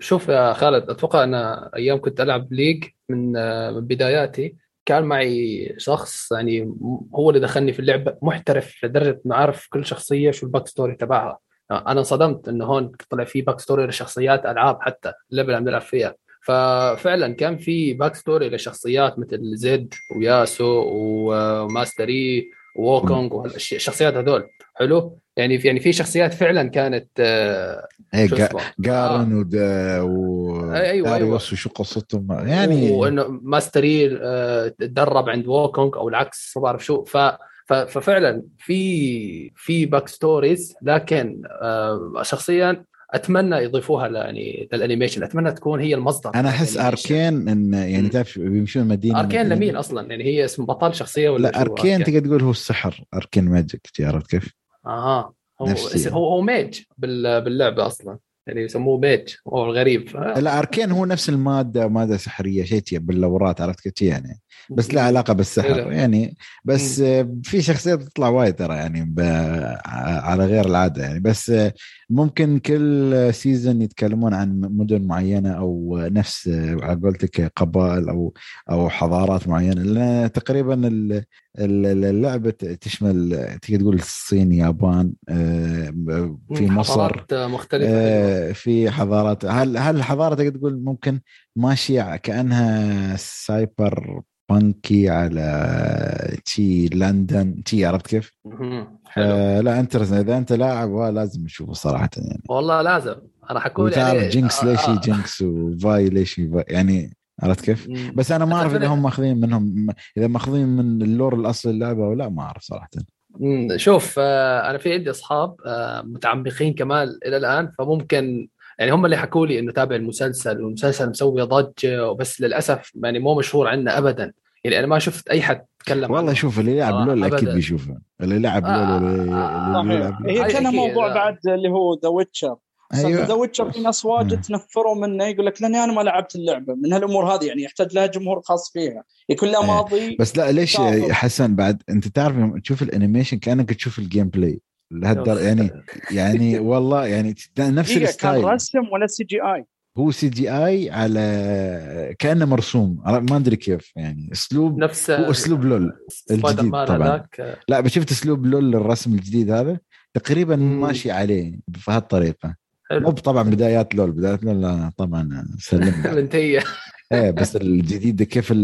شوف يا خالد أتوقع أنا أيام كنت ألعب League من من بداياتي كان معي شخص يعني هو اللي دخلني في اللعبة محترف لدرجه إنه عارف كل شخصية شو ال back story تبعها. أنا انصدمت إنه هون طلع في back story لشخصيات ألعاب حتى اللعبة اللي عم نلعب فيها. ففعلا كان في back story لشخصيات مثل زد وياسو وماستري ووكونغ والشخصيات هذول. حلو؟ يعني في يعني في شخصيات فعلا كانت آه إيه Garen آه. و أيوه أيوه. وشو قصتهم؟ يعني وإنه Master Yi آه تدرب عند Wukong أو العكس ما بعرف شو. ف ففعلا في في back stories لكن آه شخصيا أتمنى يضيفوها يعني لل animation أتمنى تكون هي المصدر. أنا أحس Arcane إن يعني تعرف بيمشون مدينة Arcane لمين أصلا؟ يعني هي اسم بطل شخصية ولا لا arcane تقدر تقول هو السحر arcane magic عرفت كيف؟ أها هو هو هو mage باللعبة أصلا. يعني يسموه mage هو الغريب. لا اركين هو نفس المادة مادة سحرية شيء بال lore ات عرفت كيف يعني. بس لا علاقة بالسحر إيه. يعني. بس في شخصيات تطلع وايد ترى يعني على غير العادة يعني. بس ممكن كل season يتكلمون عن مدن معينة أو نفس على قولتك قبائل أو أو حضارات معينة. لأن تقريبا اللعبة تشمل تقدر تقول الصين يابان آه، في مصر. حضارات مختلفة آه، في حضارات هل هل الحضاره تقدر تقول ممكن ماشيه كأنها cyberpunky على تي لندن تي عرفت كيف؟ آه لا انت إذا أنت لاعب لازم تشوفه صراحة يعني. والله لازم. أنا حكون وتعرف يعني جينكس ليش آه. Jinx و Vi ليش يعني عرفت كيف؟ بس أنا ما أعرف إذا هم ماخذين منهم إذا ماخذين من ال lore الاصلي اللعبة ولا ما أعرف صراحة. شوف آه أنا في عندي أصحاب آه متعمقين كمان إلى الآن فممكن يعني هم اللي حكوا لي إنه تابع المسلسل والمسلسل مسوي ضجة وبس للأسف يعني مو مشهور عنا ابدا. يعني أنا ما شفت أي حد تكلم والله شوف اللي يلعب آه LoL أكيد بيشوفه. اللي لعب آه LoL اللي, آه اللي يلعب هي كان موضوع. بعد اللي هو The Witcher أيوه. The Witcher في ناس واجد تنفروا منه يقول لك لأني أنا ما لعبت اللعبة من هالأمور هذه يعني يحتاج لها جمهور خاص فيها. يكون لها ماضي بس لا ليش حسن بعد أنت تعرف تشوف ال animation كأنك تشوف ال gameplay لهالدرجة يعني يعني والله يعني نفس ال style كان رسم ولا CGI هو CGI على كأنه مرسوم. ما أدري كيف يعني. اسلوب نفس هو أسلوب LoL الجديد طبعا. لا شفت أسلوب LoL للرسم الجديد هذا؟ تقريبا. ماشي عليه بهالطريقة. مو طبعا بدايات LoL بدايات LoL طبعا سلم منتهية. إيه بس الجديد كيف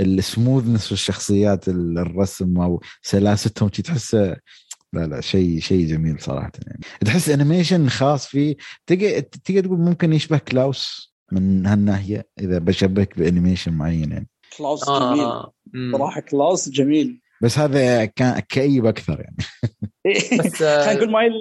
ال smoothness في الشخصيات الرسم أو سلاستهم تحسه لا لا شيء شيء جميل صراحة يعني. تحس animation خاص فيه تقدر تقول ممكن يشبه كلاوس من هالناحية إذا بشبه ب animation معين يعني. كلاوس آه. جميل. صراحة كلاوس جميل. بس هذا كان كئيب أكثر يعني. بس خلينا نقول مايل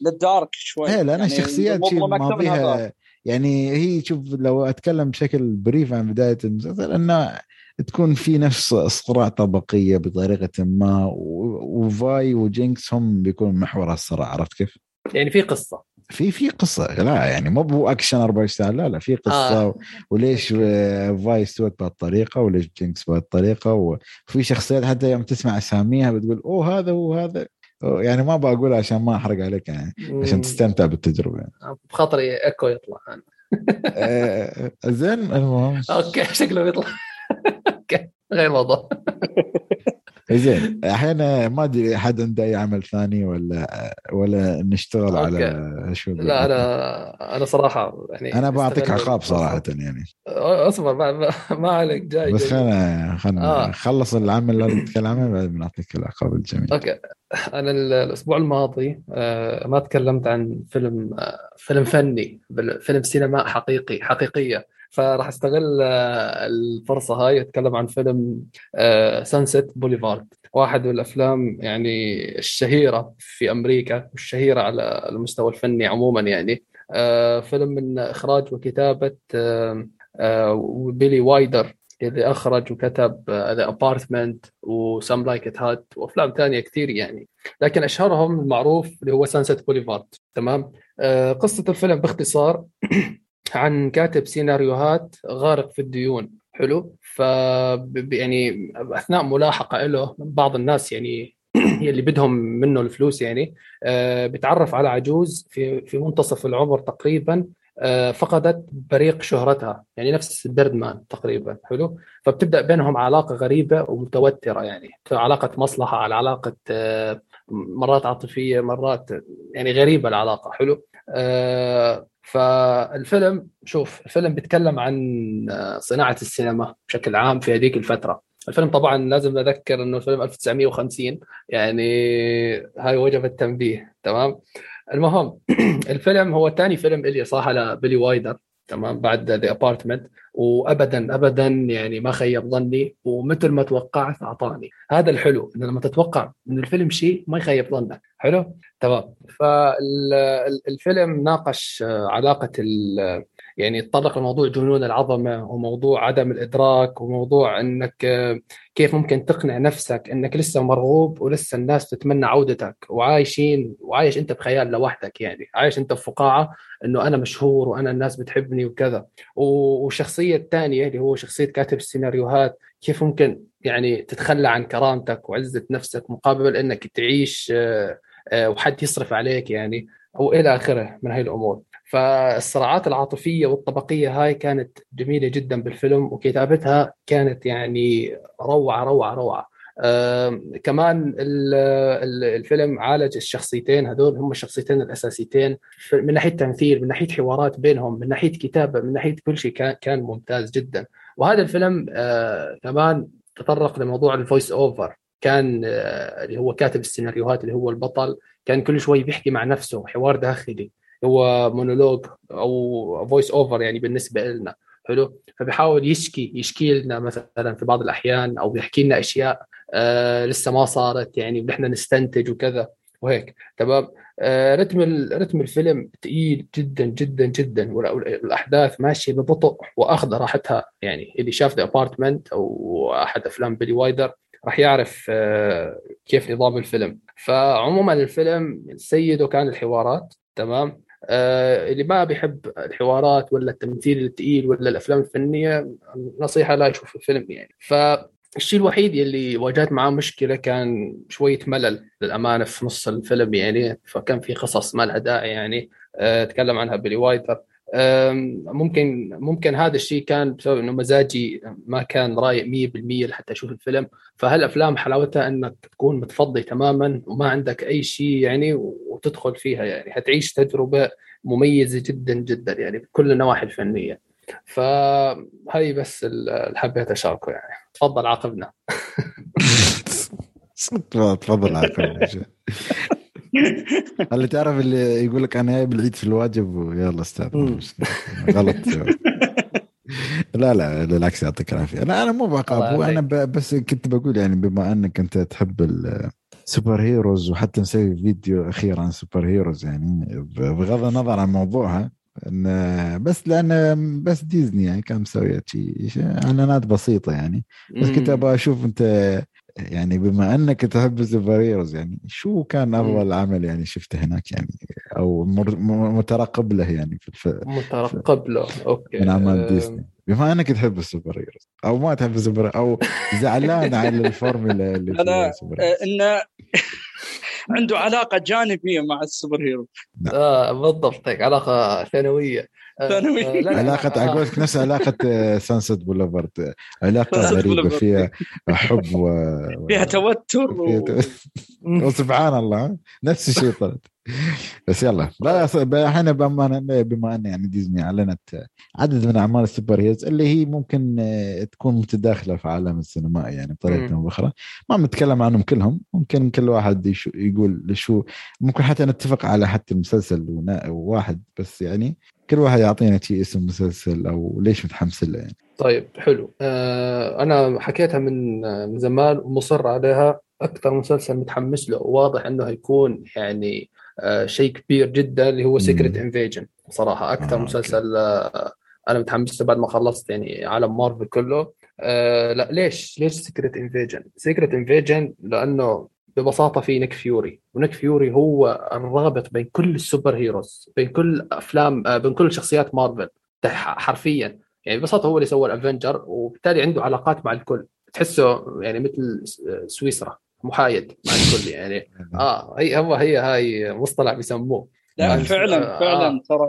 لل dark شوي. إيه لأن يعني الشخصيات ما فيها يعني هي شوف لو أتكلم بشكل brief عن بداية المسلسل انه تكون في نفس صراع طبقية بطريقة ما و Vi و Jinx هم بيكون محور الصراع عرفت كيف؟ يعني في قصة. في في قصة لا يعني مو بو اكشن 24 ساعه لا لا في قصة آه. وليش Vi استوت بهالطريقة وليش Jinx بهالطريقة وفي شخصيات حتى يوم تسمع أساميها بتقول أوه هذا هو هذا. يعني ما بقول عشان ما أحرق عليك يعني عشان تستمتع بالتجربة يعني. بخاطري Ekko يطلع آه، زين المهم. أوكي شكله بيطلع. okay غير موضوع زين الحين ما أدري أحد عنده أي عمل ثاني ولا ولا نشتغل okay. على شو لا أنا أنا صراحة يعني أنا بعطيك عقاب صراحة يعني. أصبر ما, ما عليك جاي بس خلينا خلينا آه. خلص العمل اللي نتكلم عنه بعدين بنعطيك العقاب الجميل. okay. أنا الأسبوع الماضي آه، ما تكلمت عن فيلم آه، فيلم فني فيلم سينماء حقيقي حقيقية. فراح أستغل آه، الفرصة هاي اتكلم عن فيلم Sunset Boulevard واحد من الأفلام يعني الشهيرة في أمريكا والشهيرة على المستوى الفني عموما يعني. فيلم من إخراج وكتابة Billy Wilder اللي أخرج وكتب The Apartment و Some Like It Hot وأفلام ثانية كثير يعني. لكن أشهرهم المعروف اللي هو Sunset Boulevard تمام؟ آه قصة الفيلم باختصار عن كاتب سيناريوهات غارق في الديون. حلو؟ ف يعني أثناء ملاحقة له بعض الناس يعني يلي بدهم منه الفلوس يعني آه، بتعرف على عجوز في في منتصف العمر تقريبا آه، فقدت بريق شهرتها. يعني نفس بيردمان تقريبا. حلو؟ فبتبدأ بينهم علاقة غريبة ومتوترة يعني. علاقة مصلحة على علاقة آه، مرات عاطفية مرات يعني غريبة العلاقة. حلو؟ فالفيلم شوف الفيلم بيتكلم عن صناعة السينما بشكل عام في هذيك الفترة. الفيلم طبعا لازم نذكر إنه الفيلم 1950 يعني هاي وجب التنبيه تمام؟ المهم الفيلم هو ثاني فيلم إلي صراحة لبيلي وايدر تمام؟ بعد The Apartment وابدا ابدا يعني ما خيب ظني ومثل ما توقعت أعطاني. هذا الحلو انه لما تتوقع من الفيلم شيء ما يخيب ظنك. حلو؟ تمام. فالفيلم ناقش علاقة يعني تطرق لموضوع جنون العظمة وموضوع عدم الإدراك وموضوع إنك كيف ممكن تقنع نفسك إنك لسه مرغوب ولسه الناس تتمنى عودتك وعايشين وعايش أنت بخيال لوحدك يعني. عايش أنت في فقاعه إنه أنا مشهور وأنا الناس بتحبني وكذا. والشخصيه الثانية اللي هو شخصية كاتب السيناريوهات كيف ممكن يعني تتخلى عن كرامتك وعزة نفسك مقابل إنك تعيش آه، آه، وحد يصرف عليك يعني أو إلى آخره من هاي الأمور. فالصراعات العاطفية والطبقية هاي كانت جميلة جدا بالفيلم وكتابتها كانت يعني روعة روعة روعة. كمان الفيلم عالج الشخصيتين هذول هم الشخصيتين الأساسيتين من ناحية تمثيل من ناحية حوارات بينهم من ناحية كتابة من ناحية كل شيء كان كان ممتاز جدا. وهذا الفيلم آه كمان تطرق لموضوع ال voice over كان آه اللي هو كاتب السيناريوهات اللي هو البطل كان كل شوي بيحكي مع نفسه حوار داخلي هو مونولوج أو voice over يعني بالنسبة لنا حلو؟ فبيحاول يشكي يشكي لنا مثلا في بعض الأحيان أو بيحكي لنا أشياء آه لسه ما صارت يعني ونحن نستنتج وكذا وهيك. تمام؟ آه رتم رتم الفيلم ثقيل جدا جدا جدا والأحداث ماشية ببطء وأخذ راحتها. يعني اللي شاف The Apartment أو أحد أفلام بيلي وايدر راح يعرف آه كيف نظام الفيلم. فعموما الفيلم سيده كان الحوارات. تمام؟ آه اللي ما بيحب الحوارات ولا التمثيل الثقيل ولا الأفلام الفنية نصيحة لا يشوف الفيلم يعني. فالشيء الوحيد اللي واجهت معاه مشكلة كان شوية ملل للأمانة في نص الفيلم يعني فكان في قصص ما لها داعي يعني. آه تكلم عنها بيلي وايتر. ممكن ممكن هذا الشيء كان بسبب إنه مزاجي ما كان رايق 100% لحتى أشوف الفيلم. فهالأفلام حلاوتها إنك تكون متفضي تماما وما عندك أي شيء يعني وتدخل فيها يعني حتعيش تجربة مميزة جدا جدا يعني بكل النواحي الفنية. فهي بس اللي حبيت أشاركه يعني. تفضل عاقبنا. تفضل عاقبنا. اللي تعرف اللي يقول لك أنا جايب العيد في الواجب؟ ويلا أستاذ غلط لا لا بالعكس يعطيك العافية. أنا أنا مو بعقاب أنا بس كنت بقول يعني بما أنك أنت تحب ال superheroes وحتى مسوي فيديو أخير عن superheroes يعني بغض النظر عن موضوعها بس لأن بس ديزني يعني كان مسوي شيء إعلانات بسيطة يعني. بس كنت أبغى أشوف أنت يعني بما أنك تحب ال superheroes يعني شو كان أفضل عمل يعني شفته هناك يعني؟ أو مترقب له يعني في الف... مترقب له أوكي من أعمال ديزني. بما أنك تحب ال superheroes أو ما تحب السوبر أو زعلان على الفورمولا اللي أنا انه عنده علاقة جانبية مع ال superhero. نعم. آه بالضبط علاقة ثانوية. ثانوية. علاقة أقول نفس علاقة Sunset Boulevard علاقة غريبة فيها حب و فيها توتر و... وسبحان الله نفس الشيء طلعت. بس يلا. إحنا بما بما أن يعني ديزني أعلنت عدد من أعمال ال superheroes اللي هي ممكن تكون متداخلة في عالم السينما يعني بطريقة أو بأخرى. ما بنتكلم عنهم كلهم. ممكن كل واحد يقول شو ممكن حتى نتفق على حتى المسلسل واحد بس يعني. كل واحد يعطينا شيء اسم مسلسل أو ليش متحمس له يعني. طيب حلو. آه أنا حكيتها من من زمان ومصر عليها. أكثر مسلسل متحمس له وواضح إنه هيكون يعني آه شيء كبير جدا اللي هو Secret Invasion صراحة أكثر آه مسلسل آه أنا متحمس له بعد ما خلصت يعني عالم مارفل كله. آه لا ليش؟ ليش Secret Invasion Secret Invasion لأنه ببساطة في نيك فيوري. ونيك فيوري هو الرابط بين كل ال superheroes بين كل أفلام آه، بين كل شخصيات مارفل حرفيا. يعني ببساطة هو اللي سوى ال Avengers وبالتالي عنده علاقات مع الكل. تحسه يعني مثل سويسرا. محايد مع الكل يعني. آه هي هو هي هاي مصطلح بيسموه. لا يعني فعلا آه فعلا ترى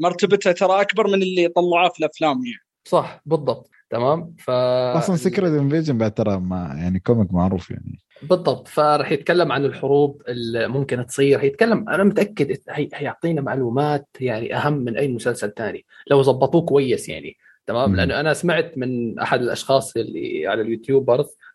مرتبته ترى أكبر من اللي طلعوه في الأفلام يعني. صح بالضبط. تمام؟ ف أصلا Secret Invasion بعد ترى ما يعني comic معروف يعني. بالضبط. فراح يتكلم عن الحروب اللي ممكن تصير. هيتكلم أنا متأكد هيعطينا معلومات يعني أهم من أي مسلسل ثاني لو ظبطوه كويس يعني. تمام؟ لأنه أنا سمعت من أحد الأشخاص اللي على ال YouTubers آه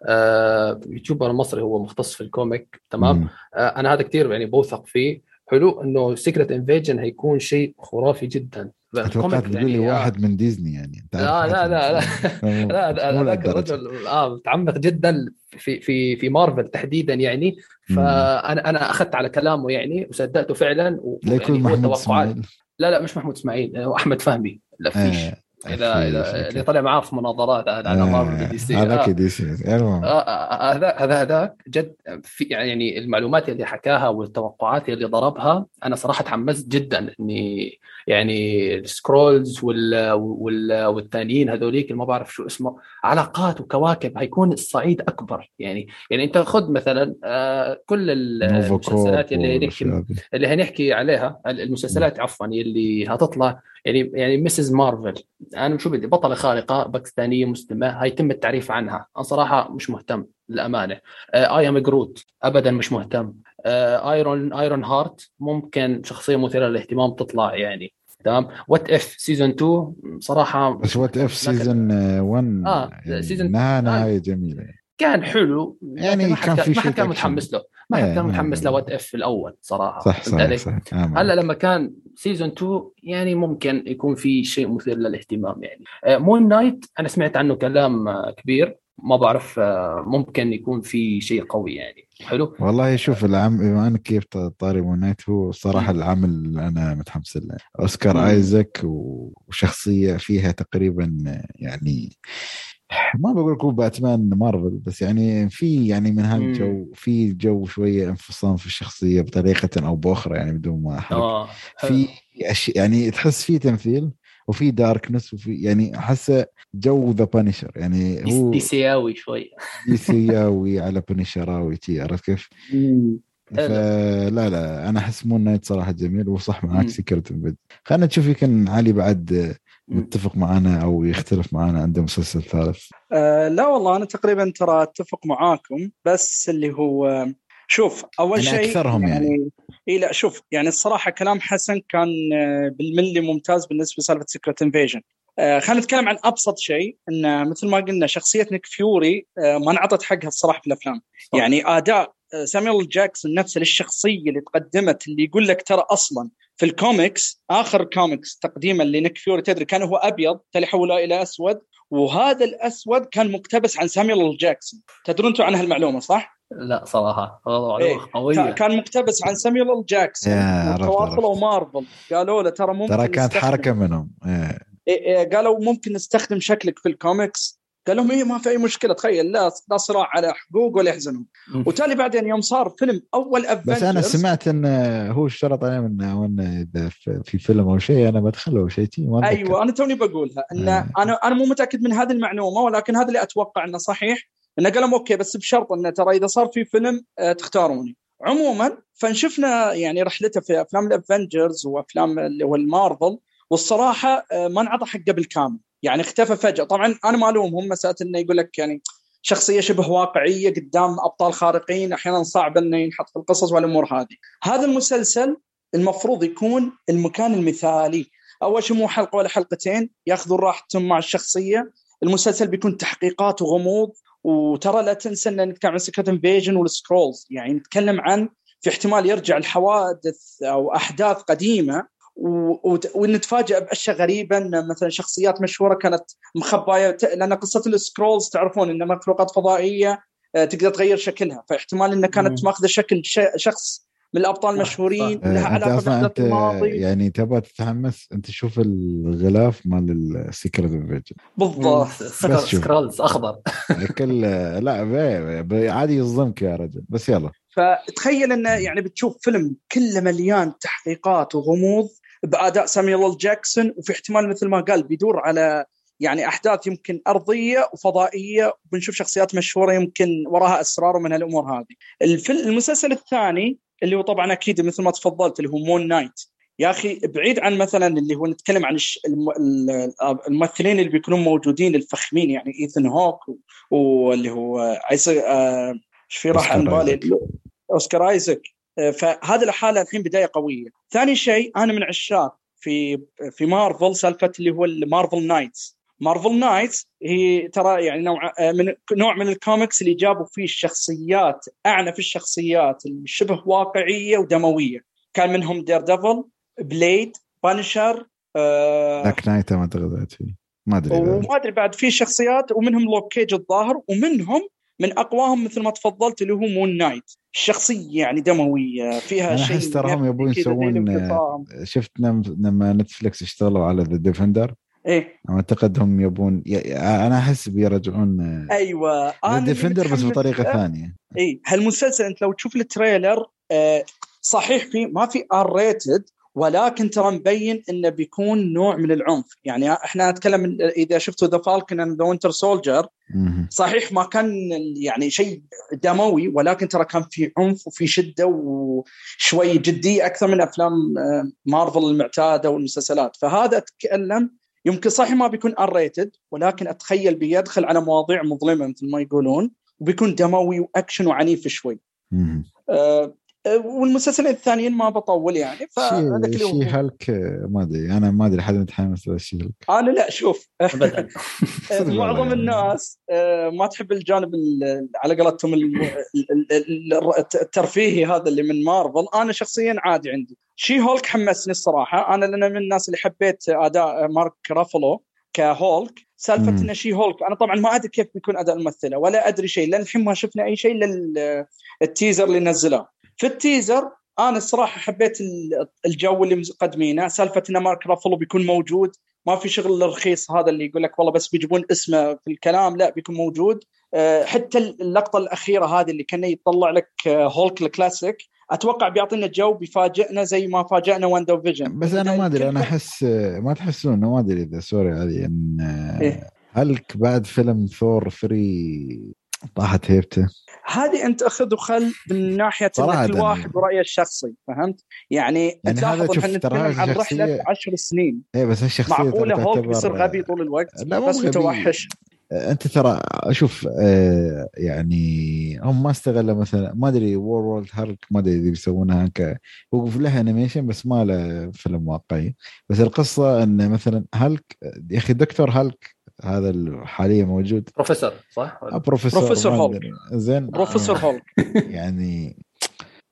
YouTuber مصري هو مختص في ال comic تمام؟ آه أنا هذا كثير يعني بوثق فيه. حلو؟ إنه Secret Invasion هيكون شيء خرافي جدا. توقعت تقول لي يعني واحد من ديزني يعني. لا لا لا لا. لا ذاك الرجل آه متعمق جدا في في في مارفل تحديدا يعني. فأنا أنا أخذت على كلامه يعني وصدقته فعلا ويعني هو توقعات. لا لا مش محمود إسماعيل هو أحمد فهمي. لفيش آه. اذا اذا اللي طلع معاه في مناظرات على مارفل دي سي. هذاك دي سي. هذا هذا هذاك جد في يعني المعلومات اللي حكاها والتوقعات اللي ضربها أنا صراحة تحمست جدا إني يعني السكرولز وال وال والثانيين هذوليك ما بعرف شو اسمه علاقات وكواكب هيكون الصعيد أكبر. يعني يعني أنت خذ مثلا كل المسلسلات اللي نحكي اللي هنحكي عليها المسلسلات عفوا اللي هتطلع يعني يعني مسز مارفل أنا شو بدي بطلة خارقة باكستانية مسلمة هيتم التعريف عنها. أنا صراحة مش مهتم للأمانة. I Am Groot ابدا مش مهتم. Iron Ironheart ممكن شخصية مثيرة للاهتمام تطلع يعني. تمام؟ What If season 2 صراحة بس What If season 1 آه يعني season نهاية جميلة. كان حلو يعني ما كان في ما حد كان متحمس له. ما حد كان متحمس ل What If في الأول صراحة صح صح, صح. هلا لما كان season 2 يعني ممكن يكون في شيء مثير للاهتمام يعني. Moon Knight أنا سمعت عنه كلام كبير. ما بعرف ممكن يكون في شيء قوي يعني. حلو؟ والله شوف العم بما إنك كيف طاري Moon Knight هو صراحة العمل اللي أنا متحمس له. أوسكار. ايزك وشخصية فيها تقريبا يعني ما بقول لكم باتمان مارفل بس يعني في يعني من هالجو في جو شوية انفصام في الشخصية بطريقة أو بأخرى يعني بدون ما احرق آه. في أشياء يعني تحس في تمثيل وفي darkness وفي يعني احسه جو the Punisher يعني هو دي سياوي شوي. دي سياوي على بانشراوي عرفت كيف؟ فلا لا أنا أحس Moon Knight صراحة جميل وصح معك Secret خلينا نشوف يمكن علي بعد متفق معنا أو يختلف معنا عنده مسلسل ثالث؟ أه لا والله أنا تقريبا ترى أتفق معاكم بس اللي هو شوف أول يعني شيء أكثرهم يعني, يعني إي لا شوف يعني الصراحة كلام حسن كان آه، بالملي ممتاز بالنسبة لسالفة Secret Invasion آه خلينا نتكلم عن أبسط شيء ان مثل ما قلنا شخصية نيك فيوري آه ما انعطت حقها الصراحة في الأفلام. صح. يعني آداء آه، سامويل جاكسون نفسه للشخصية اللي تقدمت اللي يقول لك ترى أصلا في الكوميكس آخر كوميكس تقديما لنيك فيوري تدري كان هو أبيض حوله إلى أسود وهذا الأسود كان مقتبس عن سامويل جاكسون تدرون أنتم عن هالمعلومة صح؟ لا صراحة معلومة إيه. قوية كان مقتبس عن سامويل جاكسون وتواصلوا مارفل قالوا له ترى ممكن ترى كانت حركة منهم إيه. إيه إيه قالوا ممكن نستخدم شكلك في الكوميكس قال لهم إيه ما في أي مشكلة تخيل لا لا صراع على حقوق ولا يحزنهم وتالي بعدين يوم صار فيلم أول Avengers بس أنا سمعت إن هو اشترط عليه من إذا في فيلم أو شيء أنا بدخله شيء أيوه أنا توني بقولها إن آه. أنا أنا مو متأكد من هذه المعلومة ولكن هذا اللي أتوقع إنه صحيح. إنه قال لهم okay بس بشرط إنه ترى إذا صار في فيلم آه تختاروني. عموما فنشفنا يعني رحلته في أفلام ال Avengers وأفلام اللي هو المارفل والصراحة آه ما انعطى حقه بالكامل. يعني اختفى فجأة. طبعا أنا ما ألومهم مسألة إنه يقول لك يعني شخصية شبه واقعية قدام أبطال خارقين أحيانا صعب إنه ينحط في القصص والأمور هذه. هذا المسلسل المفروض يكون المكان المثالي. أول شيء مو حلقة ولا حلقتين ياخذون راحتهم مع الشخصية. المسلسل بيكون تحقيقات وغموض وترى لا تنسى إن نتكلم عن Secret Invasion وال Skrulls يعني نتكلم عن في احتمال يرجع الحوادث أو أحداث قديمة ونتفاجئ باشياء غريبه ان مثلا شخصيات مشهورة كانت مخباية لأن قصة ال Skrulls تعرفون ان مخلوقات فضائية آه، تقدر تغير شكلها. فاحتمال انها كانت ماخذة شكل شخص من الأبطال المشهورين لها علاقة بالاحداث الماضي. يعني تبغى تتحمس أنت تشوف الغلاف مال ال Secret Invasion بالضبط. Skrulls أخضر. كل لا عادي يصدمك يا رجل. بس يلا. فتخيل إنه يعني بتشوف فيلم كله مليان تحقيقات وغموض بأداء ساميول جاكسون وفي احتمال مثل ما قال بيدور على يعني أحداث يمكن أرضية وفضائية وبنشوف شخصيات مشهورة يمكن وراها اسرار ومن هالأمور هذه. الفيلم المسلسل الثاني اللي هو طبعا أكيد مثل ما تفضلت اللي هو Moon Knight يا أخي بعيد عن مثلا اللي هو نتكلم عن الممثلين اللي بيكونون موجودين الفخمين يعني ايثن هوك واللي هو عايز إيش في راح عن بالي؟ أوسكار أيزك. آه، فهذه الحالة الحين بداية قوية. ثاني شيء أنا من عشاق في في مارفل سالفة اللي هو ال Marvel Knights Marvel Knights هي ترى يعني نوع آه، من نوع من الكوميكس اللي جابوا فيه الشخصيات اعنف الشخصيات الشبه واقعية ودموية. كان منهم Daredevil Blade Punisher Dark Knight ما اعتقد فيه ما أدري وما أدري. بعد في شخصيات ومنهم لوك كيج الظاهر ومنهم من أقواهم مثل ما تفضلت اللي هو Moon Knight. الشخصيه يعني دموية فيها شيء أحس تراهم يبون يسوون شفت لما نتفلكس اشتغلوا على The Defenders إيه. أعتقد هم يبون أنا أحس بيرجعون أيوه أنا Defenders بس بطريقة ثانية. اي هالمسلسل أنت لو تشوف ال trailer آه صحيح في ما في R rated ولكن ترى مبين إنه بيكون نوع من العنف. يعني إحنا نتكلم إذا شفتوا The Falcon and the Winter Soldier صحيح ما كان يعني شيء دموي ولكن ترى كان في عنف وفي شدة وشوي جديه أكثر من أفلام آه، مارفل المعتادة والمسلسلات. فهذا أتكلم يمكن صحيح ما بيكون R rated ولكن أتخيل بيدخل على مواضيع مظلمة مثل ما يقولون وبيكون دموي وأكشن وعنيف شوي. آه والمسلسلين الثانيين ما بطول يعني فهذاك شي هالك ما أدري أنا ما أدري حد متحمس لشي هالك. أنا لا شوف. معظم الناس آه، ما تحب الجانب على قولتهم الترفيهي هذا اللي من مارفل. أنا شخصيا عادي عندي. شي هولك حمسني الصراحة. أنا لأن من الناس اللي حبيت أداء مارك رافلو كهولك سالفة ان She-Hulk أنا طبعا ما أدري كيف بيكون أداء الممثلة ولا أدري شيء. لأن الحين ما شفنا أي شيء إلا ال teaser اللي نزلوه. في ال teaser أنا الصراحة حبيت الجو اللي مقدمينه. سالفة إن مارك رافلو بيكون موجود ما في شغل الرخيص هذا اللي يقول لك والله بس بيجيبون اسمه في الكلام لا بيكون موجود. آه، حتى اللقطة الأخيرة هذه اللي كان يطلع لك آه، Hulk ال classic أتوقع بيعطينا جو بيفاجئنا زي ما فاجئنا WandaVision بس أنا ما أدري أنا أحس ما تحسون ما أدري إذا sorry هذه إن إيه؟ هلك بعد فيلم ثور فري طاحت هيبته. هذه أنت أخذ وخل من ناحية كل واحد ورايه الشخصي فهمت؟ يعني, يعني انت لاحظ إحنا نتكلم عن رحلة 10 سنين. إيه بس الشخصيه معقولة هوك بيصير غبي طول الوقت؟ لا بس متوحش. أنت ترى شوف آه يعني هم ما استغلوا مثلا ما أدري war World War Hulk ما أدري إذا بيسوونها ك هو له animation بس ما له فيلم واقعي. بس القصة إن مثلا هالك يا أخي دكتور هالك هذا حاليا موجود. بروفيسور صح؟ آه، Professor Professor Hulk. زين Professor Hulk. يعني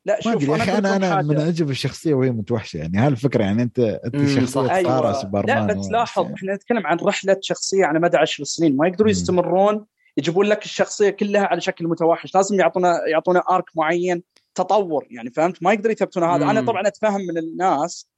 لا شوف يا أخي أنا أنا من اعجب الشخصية وهي متوحشة. يعني هالفكره يعني انت أنت شخصية أيوة. سوبرمان لا بس لاحظ إحنا نتكلم عن رحلة شخصية على مدى عشر سنين. ما يقدروا يستمرون يجيبون لك الشخصية كلها على شكل متوحش. لازم يعطونا يعطونا arc معين. تطور يعني فهمت؟ ما يقدر يثبتون هذا. أنا طبعا أتفهم من الناس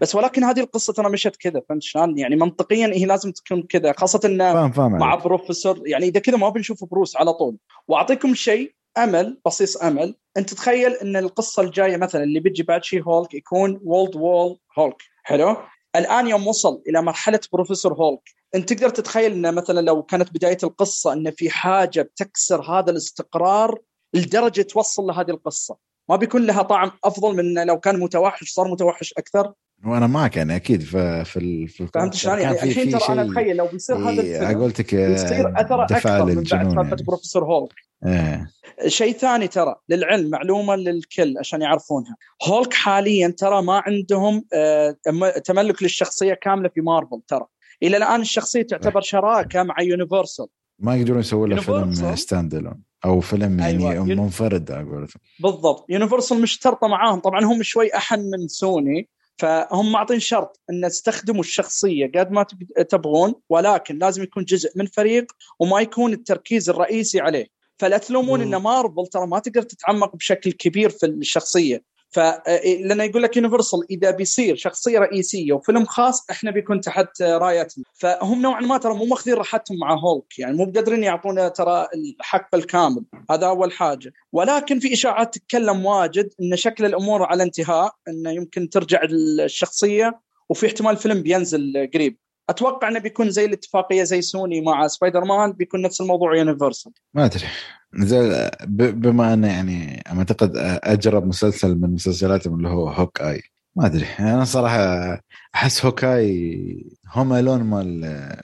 بس ولكن هذه القصة ترى مشت كذا فهمت شلون؟ يعني منطقيا هي لازم تكون كذا خاصة إنه فهم فهم مع بروفيسور يعني إذا كذا ما بنشوف بروس على طول. وأعطيكم شيء أمل بصيص أمل. أنت تخيل إن القصة الجاية مثلا اللي بيجي بعد She Hulk يكون World War Hulk. حلو؟ الآن يوم وصل إلى مرحلة Professor Hulk. أنت تقدر تتخيل ان مثلا لو كانت بداية القصة إن في حاجة بتكسر هذا الاستقرار لدرجة توصل لهذه القصة. ما بيكون لها طعم أفضل من لو كان متوحش صار متوحش أكثر. وأنا معك يعني أكيد في في, في فهمت شلون؟ يعني الحين ترى أنا اتخيل لو بيصير هذا الفيلم قلتك يصير أثره أكثر من بعد سالفه يعني. بروفيسور هولك. إيه. شيء ثاني ترى للعلم معلومة للكل عشان يعرفونها. هولك حاليا ترى ما عندهم آه تملك للشخصية كاملة في مارفل ترى. إلى الآن الشخصية تعتبر شراكة مع يونيفرسال ما يقدرون يسوون له فيلم standalone أو فيلم يعني أيوة. منفرد أقول بالضبط. يونيفرسال مشترطة معاهم. طبعا هم شوي أحن من سوني فهم معطين شرط إن استخدموا الشخصية قد ما تبغون ولكن لازم يكون جزء من فريق وما يكون التركيز الرئيسي عليه. فلا تلومون إن مارفل ترى ما تقدر تتعمق بشكل كبير في الشخصية. ف لأنه يقول لك يونيفرسال إذا بيصير شخصية رئيسية وفيلم خاص إحنا بيكون تحت رايتنا. فهم نوعا ما ترى مو ماخذين راحتهم مع هولك يعني مو بقادرين يعطونا ترى الحق الكامل. هذا أول حاجة. ولكن في إشاعات تتكلم واجد إن شكل الأمور على انتهاء انه يمكن ترجع الشخصيه وفي احتمال فيلم بينزل قريب. أتوقع إنه بيكون زي الاتفاقية زي سوني مع سبايدر مان بيكون نفس الموضوع يونيفرسال ما أدري. زي بما انه يعني أعتقد أجرب مسلسل من مسلسلاتهم اللي هو هوك آي. ما أدري. أنا صراحة أحس هوكاي هم ألون مال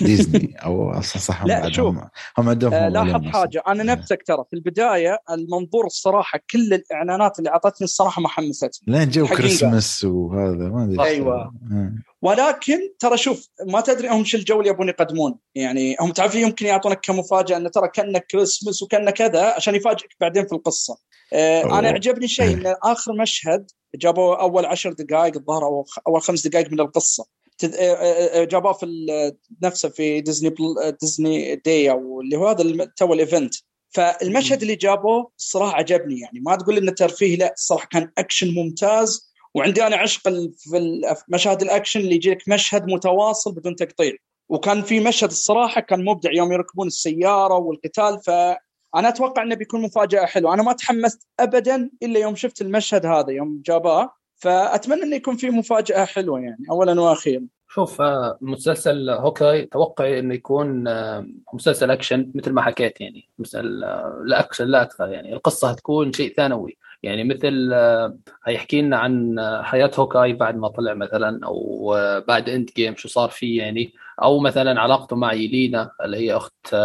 ديزني أو صح هم لا شوف هم عندهم آه لاحظ حاجة. أنا نفسك ترى في البداية المنظور الصراحة كل الإعلانات اللي أعطتني الصراحة ما حمستني لين جو كريسمس وهذا ما أدري. أيوه. آه. ولكن ترى شوف ما تدري هم شو الجو اللي يبون يقدمون. يعني هم تعرفين يمكن يعطونك كمفاجأة انه ترى كانك كريسمس وكانك كذا عشان يفاجئك بعدين في القصة. آه أنا عجبني شيء إن آخر مشهد جابوا أول عشر دقائق الظاهر أو أول خمس دقائق من القصة. جابوه في نفسه في ديزني Plus... ديزني Day أو اللي هو هذا تو ال event. فالمشهد اللي جابوه الصراحه عجبني يعني. ما تقول انه ترفيه لا الصراحه كان أكشن ممتاز. وعندي أنا عشق في مشاهد الأكشن اللي يجي لك مشهد متواصل بدون تقطيع. وكان في مشهد الصراحة كان مبدع يوم يركبون السيارة والقتال فانا أتوقع إنه بيكون مفاجأة حلوة. أنا ما تحمست ابدا إلا يوم شفت المشهد هذا يوم جاباه. فأتمنى إنه يكون في مفاجأة حلوة يعني اولا وأخيرا. شوف آه، مسلسل هوكاي توقعي إنه يكون آه، مسلسل أكشن مثل ما حكيت يعني. مسلسل آه، لا أكشن لا أكثر يعني. القصة هتكون شيء ثانوي يعني مثل هيحكي لنا عن حياة هوكاي بعد ما طلع مثلا أو بعد Endgame شو صار فيه يعني. أو مثلا علاقته مع يلينا اللي هي أخت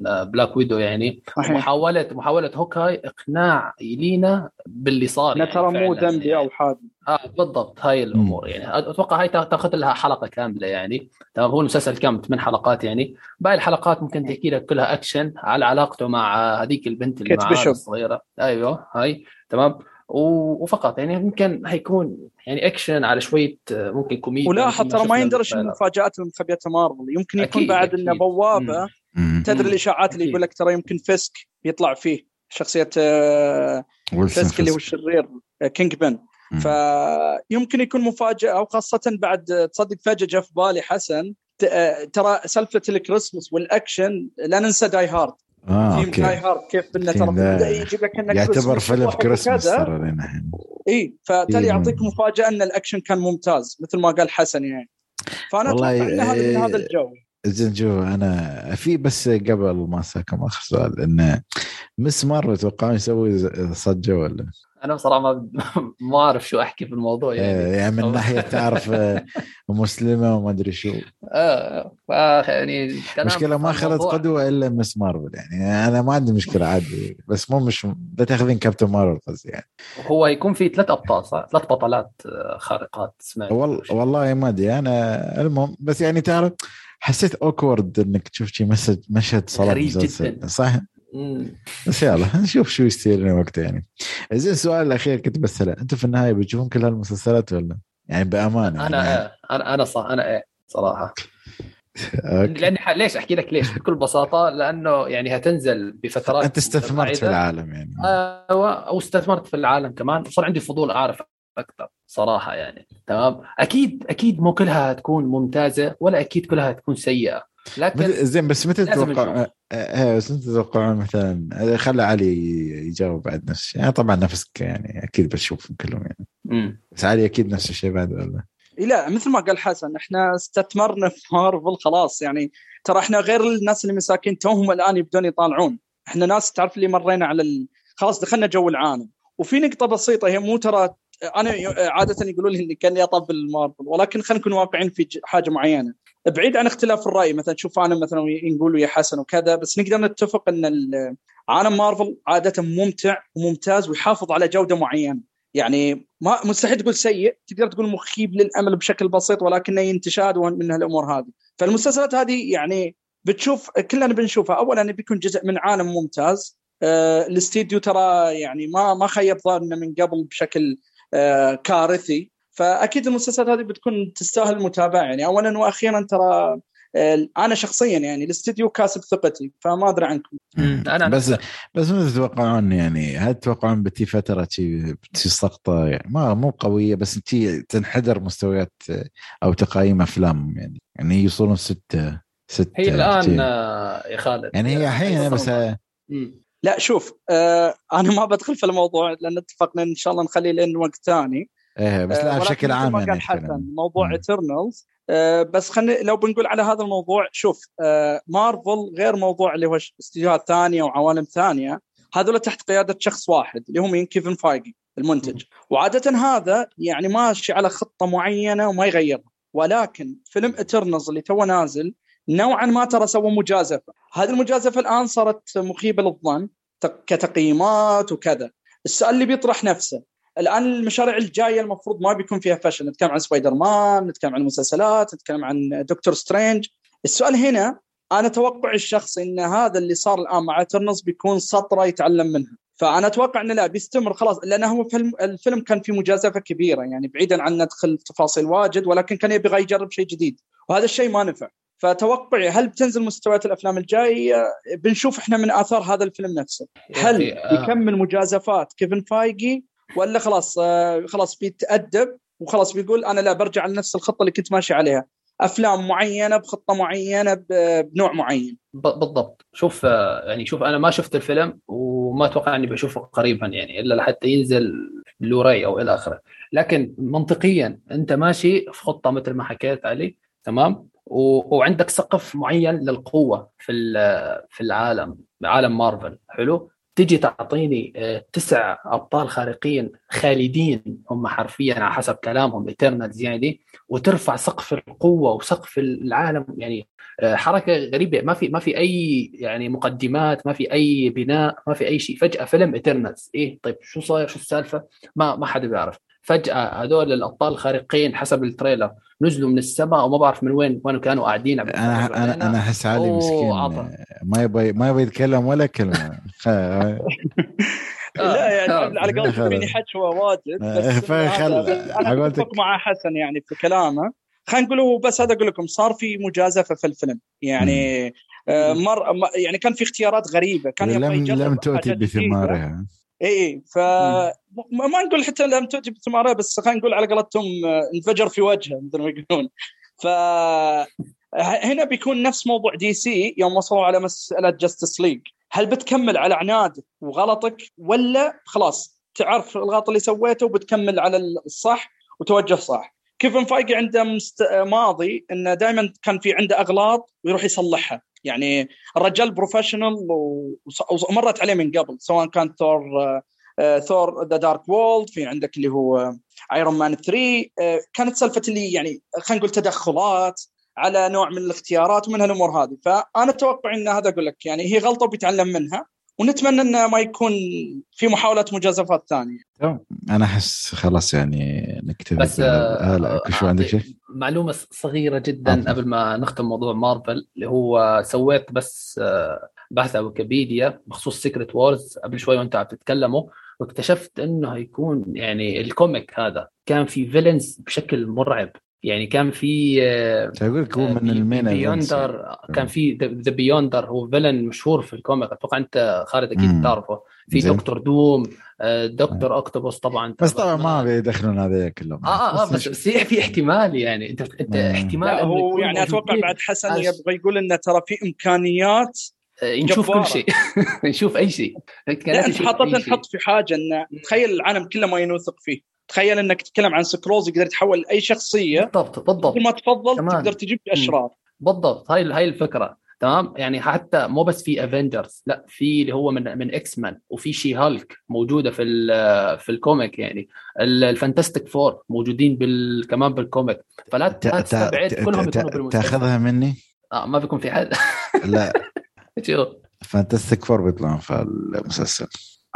بلاك ويدو يعني. صحيح. محاولة محاوله هوكاي إقناع يلينا باللي صار يعني ترى مو ذنبي أو حاجة آه بالضبط. هاي الأمور يعني. أتوقع هاي تاخذ لها حلقة كاملة يعني. تمام هو المسلسل كم ثمان حلقات يعني. باقي الحلقات ممكن تحكي لك كلها أكشن على علاقته مع هذيك البنت اللي معاه الصغيرة. أيوه هاي. تمام. وفقط يعني يمكن حيكون يعني اكشن على شوية ممكن كوميديا ولاحظ ترى ما المفاجات اللي مخبيتها مارفل. يمكن يكون بعد إنه بوابة. تدري الإشاعات اللي يقول لك ترى يمكن فيسك يطلع فيه شخصية آه، فيسك اللي هو الشرير Kingpin. فيمكن يكون مفاجأة وخاصه بعد تصدق فجأة جاء في بالي حسن آه، ترى سالفه الكريسماس والأكشن لا ننسى Die Hard. آه okay. Die Hard كيف إنه ترى يجيب لك إنك يعتبر فيلم كريسماس ترى إي فبالتالي يعطيك مفاجأة إن الأكشن كان ممتاز مثل ما قال حسن يعني. فأنا أتوقع إن هذا من هذا الجو. زين جو أنا في بس قبل ما أسألكم آخر سؤال انه مس مارفل توقعون يسوي صجه ولا؟ أنا بصراحه ما ما أعرف شو أحكي في الموضوع يعني. إيه، يعني من ناحية تعرف آه، مسلمة وما أدري شو. آه يعني مشكلة ما اخذت قدوة إلا مس مارفل يعني أنا ما عندي مشكلة عادي بس مو مش لا تأخذين كابتن مارفل قصدي يعني. هو يكون في ثلاث أبطال صح؟ ثلاث بطلات آه، خارقات سمعت. والله والله ما أدري أنا المهم بس يعني تعرف حسيت اوكورد إنك تشوف شي مشهد مشهد صلاه غريب جدا. صح؟ بس يلا نشوف شو يصير وقتها يعني. زين السؤال الأخير كنت بساله أنتم في النهاية بتشوفون كل هالمسلسلات ولا؟ يعني بأمانة أنا يعني. آه. أنا أنا صح أنا إيه صراحة. لأني ليش أحكي لك ليش؟ بكل بساطة لأنه يعني هتنزل بفترات أنت استثمرت في العالم يعني. أيوه أو استثمرت في العالم كمان. وصار عندي فضول أعرف أكثر صراحة يعني. تمام؟ أكيد أكيد مو كلها تكون ممتازة ولا أكيد كلها تكون سيئة. لكن زين بس متى تتوقع إيه بس انت تتوقعون مثلا خلى علي يجاوب بعد نفس الشيء؟ يعني طبعا نفسك يعني أكيد بتشوفهم كلهم يعني. مم. بس علي أكيد نفس الشيء بعد ولا لا مثل ما قال حسن إحنا استثمرنا في مارفل خلاص. يعني ترى إحنا غير الناس اللي مساكين توهم الآن يبدون يطالعون. إحنا ناس تعرف اللي مرينا على ال... خلاص دخلنا جو العالم. وفي نقطة بسيطة هي مو ترى أنا عادة يقولوا لي إني كان اطبل مارفل ولكن خلينا نكون واقعين في حاجة معينة. بعيد عن اختلاف الرأي مثلا شوف أنا مثلا نقول يا حسن وكذا بس نقدر نتفق إن عالم مارفل عادة ممتع وممتاز ويحافظ على جودة معينة. يعني ما مستحيل تقول سيء تقدر تقول مخيب للأمل بشكل بسيط ولكنه ينتشاد من هالأمور هذه. فالمسلسلات هذه يعني بتشوف كلنا بنشوفها اولا بيكون جزء من عالم ممتاز. آه الاستديو ترى يعني ما ما خيب ظننا من قبل بشكل آه كارثي. فأكيد المسلسلات هذه بتكون تستاهل المتابعة. يعني اولا وأخيرا ترى أنا شخصيا يعني الاستديو كاسب ثقتي فما أدري عنكم. أنا بس بس ما تتوقعون يعني هل تتوقعون بتي فترة تي سقطة؟ يعني ما مو قوية بس تي تنحدر مستويات أو تقايم أفلام يعني. يعني يوصلون ستة ستة هي الآن يا خالد. يعني هي الحين بس لا شوف آه أنا ما بدخل في الموضوع لأن اتفقنا إن شاء الله نخليه لين وقت ثاني. إيه بس لا بشكل عام يعني قال حسن موضوع Eternals آه بس خلينا لو بنقول على هذا الموضوع شوف آه مارفل غير موضوع اللي هو استديوهات ثانية وعوالم ثانية هذول تحت قيادة شخص واحد اللي هو مين؟ كيفن فايجي المنتج. وعادة هذا يعني ماشي على خطة معينة وما يغيرها. ولكن فيلم Eternals اللي تو نازل نوعا ما ترى سوى مجازفة. هذه المجازفة الآن صارت مخيبة للظن كتقييمات وكذا. السؤال اللي بيطرح نفسه الآن المشاريع الجاية المفروض ما بيكون فيها فشل نتكلم عن سبايدر مان نتكلم عن المسلسلات نتكلم عن دكتور سترينج. السؤال هنا أنا توقع الشخصي إن هذا اللي صار الآن مع Eternals بيكون سطرة يتعلم منها. فأنا أتوقع إنه لا بيستمر خلاص لأنه هو فيلم الفيلم كان فيه مجازفة كبيرة يعني بعيدا عن ندخل تفاصيل واجد ولكن كان يبغى يجرب شيء جديد. وهذا الشيء ما نفع. فتوقعي هل بتنزل مستويات الأفلام الجاية؟ بنشوف إحنا من آثار هذا الفيلم نفسه. هل آه. يكمل مجازفات كيفن فايجي؟ ولا خلاص آه، خلاص بيتأدب وخلاص بيقول أنا لا برجع لنفس الخطة اللي كنت ماشي عليها. أفلام معينة بخطة معينة بنوع معين. بالضبط. شوف آه، يعني شوف أنا ما شفت الفيلم وما أتوقع إني بشوفه قريبا يعني إلا لحتى ينزل بلوراي أو إلى آخره. لكن منطقيا أنت ماشي في خطة مثل ما حكيت علي تمام؟ وعندك سقف معين للقوة في في العالم عالم مارفل. حلو؟ تجي تعطيني آه، تسع أبطال خارقين خالدين هم حرفيا على حسب كلامهم Eternals يعني وترفع سقف القوة وسقف العالم. يعني آه، حركة غريبة. ما في ما في أي يعني مقدمات ما في أي بناء ما في أي شيء. فجأة فيلم Eternals إيه طيب شو صاير؟ شو السالفة؟ ما ما حدا بيعرف. فجأة هذول الأبطال الخارقين حسب ال trailer نزلوا من السماء وما بعرف من وين وين كانوا قاعدين أنا أنا أنا أحس علي مسكين. ما يبغى ما يبغى يتكلم ولا كلمة. لا يعني على قولتك فيني حشوه واجد بس أنا أتفق مع حسن يعني في كلامه. خلينا نقول بس هذا أقول لكم صار في مجازفة في الفيلم. يعني آه، مر يعني كان في اختيارات غريبة كان لم لم تؤتي بثمارها. اي إيه، ف ما نقول حتى لم تؤتي بثمارها بس خلينا نقول على قولتهم آه، انفجر في وجهه مثل ما يقولون. ف هنا بيكون نفس موضوع دي سي يوم وصلوا على مسألة Justice League هل بتكمل على عنادك وغلطك ولا خلاص تعرف الغلط اللي سويته وبتكمل على الصح وتوجه صح؟ كيفن فايجي عنده مست... ماضي إنه دائما كان في عنده أغلاط ويروح يصلحها. يعني الرجال professional ومرت عليه من قبل سواء كان Thor Thor The Dark World في عندك اللي هو Iron Man 3 كانت سالفة اللي يعني خلينا نقول تدخلات على نوع من الاختيارات ومن هالأمور هذه. فأنا أتوقع إن هذا أقول لك يعني هي غلطة وبيتعلم منها. ونتمنى إنه ما يكون في محاولات مجازفات ثانية. أنا أحس خلاص يعني نكتفي بس آه شو عندك شيء؟ معلومة صغيرة جدا أفضل. قبل ما نختم موضوع مارفل اللي هو سويت بس آه بحث على ويكيبيديا بخصوص Secret Wars قبل شوي وأنت عم تتكلموا واكتشفت إنه هيكون يعني ال comic هذا كان في villains بشكل مرعب يعني كان في أقول لك هو من ال main Beyonder كان في the Beyonder هو villain مشهور في ال comic أتوقع أنت خالد أكيد تعرفه. في. Doctor Doom Doctor Octopus طبعا. بس طبعا ما بيدخلون هذا كلهم. آه آه, آه بس, بس في احتمال يعني. أنت أنت احتمال هو يعني أتوقع بعد حسن يبغى يقول إنه ترى في إمكانيات نشوف كل شيء. نشوف أي شيء. لا أنت حاطط نحط في حاجة إنه تخيل العالم كله ما ينوثق فيه. تخيل انك تتكلم عن Skrulls يقدر يتحول لأي شخصية بالضبط بالضبط. ما تفضل تمام. تقدر تجيب أشرار. بالضبط. هاي هاي الفكرة. تمام؟ يعني حتى مو بس في Avengers لا في اللي هو من من X-Men وفي شي هالك موجودة في في ال comic يعني. ال Fantastic Four موجودين بال كمان بال comic فلا تستبعد كلهم يكونوا تاخذها مني؟ آه ما بيكون في حد. لا. شوف Fantastic Four بيطلعون في المسلسل.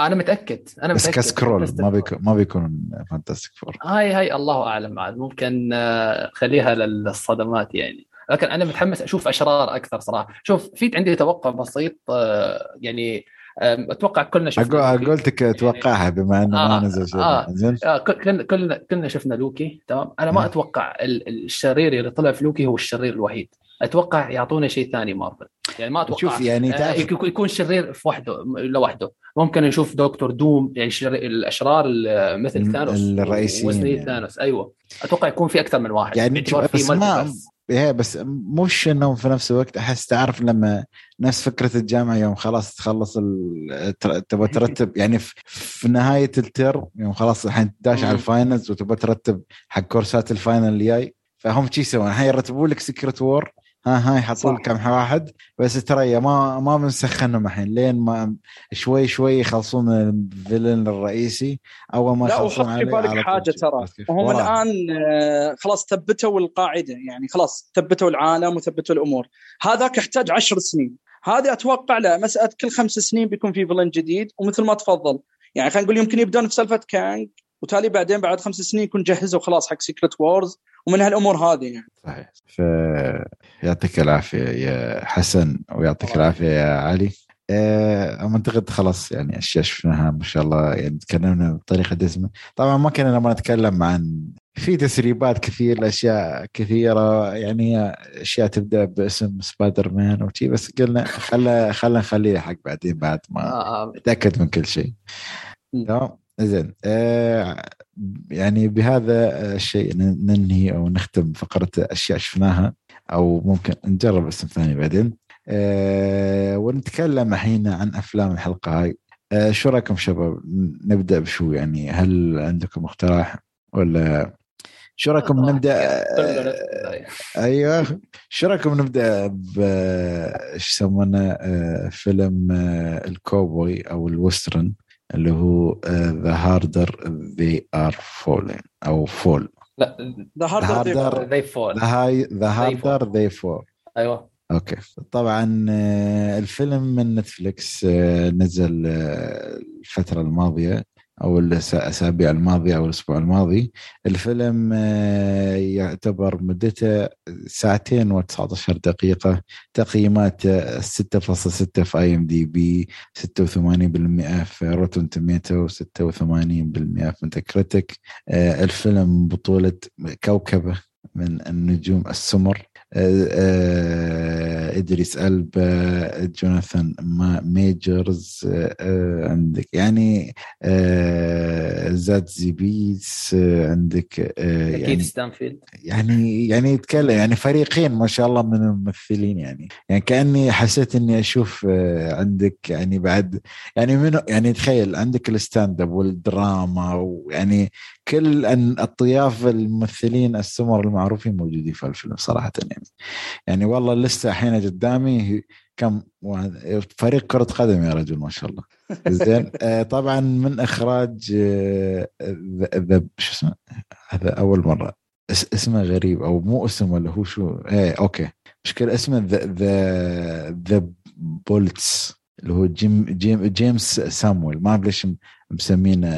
أنا متأكد أنا متأكد بس ك Skrull ما بيكون ما بيكون Fantastic Four هاي هاي الله أعلم عاد ممكن آه، خليها للصدمات يعني. لكن أنا متحمس أشوف أشرار أكثر صراحة. شوف في عندي توقع بسيط آه، يعني أتوقع كلنا شفنا قلتك اتوقعها بما إنه آه ما نزل شيء. آه آه كلنا كلنا كلنا شفنا لوكي تمام؟ أنا ما أتوقع الشرير اللي طلع في لوكي هو الشرير الوحيد. أتوقع يعطونا شيء ثاني مارفل. يعني ما أتوقع شوف يعني آه يكون شرير في وحده لوحده. ممكن نشوف Doctor Doom يعني الأشرار مثل Thanos الرئيسيين يعني. Thanos. أيوه. أتوقع يكون في أكثر من واحد. يعني بس ما هي بس مش انه في نفس الوقت أحس تعرف لما نفس فكرة الجامعة يوم خلاص تخلص تبغى ترتب يعني في نهاية الترم يوم خلاص الحين داش على ال finals وتبغى ترتب حق كورسات ال final الجاي فهم شي يسوون؟ الحين يرتبوا لك Secret War ها ها يحطوا لك كم واحد. بس ترى ما ما بنسخنهم الحين. لين ما شوي شوي يخلصون ال villain الرئيسي أول ما يخلصون عليه بالك حاجة ترى. هم الآن آه، خلاص ثبتوا القاعدة. يعني خلاص ثبتوا العالم وثبتوا الأمور. هذاك يحتاج عشر سنين. هذه أتوقع لا مسألة كل خمس سنين بيكون في villain جديد ومثل ما تفضل. يعني خلينا نقول يمكن يبدون في سالفة Kang. وتالي بعدين بعد خمس سنين يكون جهزوا خلاص حق Secret Wars ومن هالأمور هذه يعني. صحيح. فيعطيك العافية يا حسن ويعطيك العافية يا علي. أه أعتقد خلاص يعني أشياء شفناها ما شاء الله يعني تكلمنا بطريقة دسمة. طبعا ما كنا نبغى نتكلم عن في تسريبات كثير لاشياء كثيرة يعني أشياء تبدأ باسم سبايدر مان وشي بس قلنا خلى خلى نخليها حق بعدين بعد ما آه، آه. نتأكد من كل شيء. تمام؟ زين. آه يعني بهذا الشيء ننهي أو نختم فقرة أشياء شفناها أو ممكن نجرب اسم ثاني بعدين. آه ونتكلم الحين عن أفلام الحلقة هاي. آه شو رأيكم شباب؟ نبدأ بشو يعني؟ هل عندكم اقتراح ولا شو رأيكم نبدأ؟ أيوه. شو رأيكم نبدأ ب إيش يسمونه؟ آه فيلم آه الكوبوي أو الوسترن؟ اللي هو The Harder They Are Fallen أو Fall لا The Harder They Fall The Harder They Fall أيوه. أوكي. طبعا آه، الفيلم من Netflix آه، نزل آه، الفترة الماضية. أو الأسابيع الماضية أو الأسبوع الماضي الفيلم آه، يعتبر مدته ساعتين و19 دقيقة تقييمات 6.6 في IMDb 86% في Rotten Tomato 86% في Metacritic الفيلم بطولة كوكبة من النجوم السمر. آه، آه، Idris Elba Jonathan Majors آه، عندك يعني Zazie Beetz عندك LaKeith Stanfield. يعني يعني يتكلم يعني فريقين ما شاء الله من الممثلين يعني. يعني كأني حسيت إني أشوف عندك يعني بعد يعني من يعني تخيل عندك ال stand-up والدراما ويعني كل أطياف الممثلين السمر المعروفين موجودين في الفيلم صراحة يعني. يعني والله لسه الحين قدامي كم فريق كرة قدم يا رجل ما شاء الله. زين آه، طبعا من إخراج ذا آه، شو اسمه؟ هذا أول مرة. اسمه غريب أو مو اسم ولا هو شو؟ إيه أوكي. مشكلة اسمه The The The Bullitts اللي هو Jeym Jeym Jeymes Samuel. ما اعرف ليش مسمينه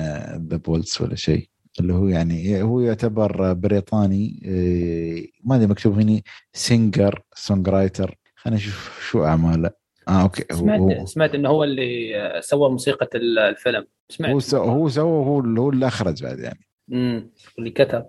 The Bullitts ولا شيء. اللي هو يعني هو يعتبر بريطاني إيه، ما أدري مكتوب هنا singer songwriter خلينا نشوف شو أعماله. آه أوكي سمعت هو سمعت إنه هو اللي سوى موسيقى الفيلم. سمعت. هو سو هو سوى هو اللي هو اللي أخرج بعد يعني. امم اللي كتب.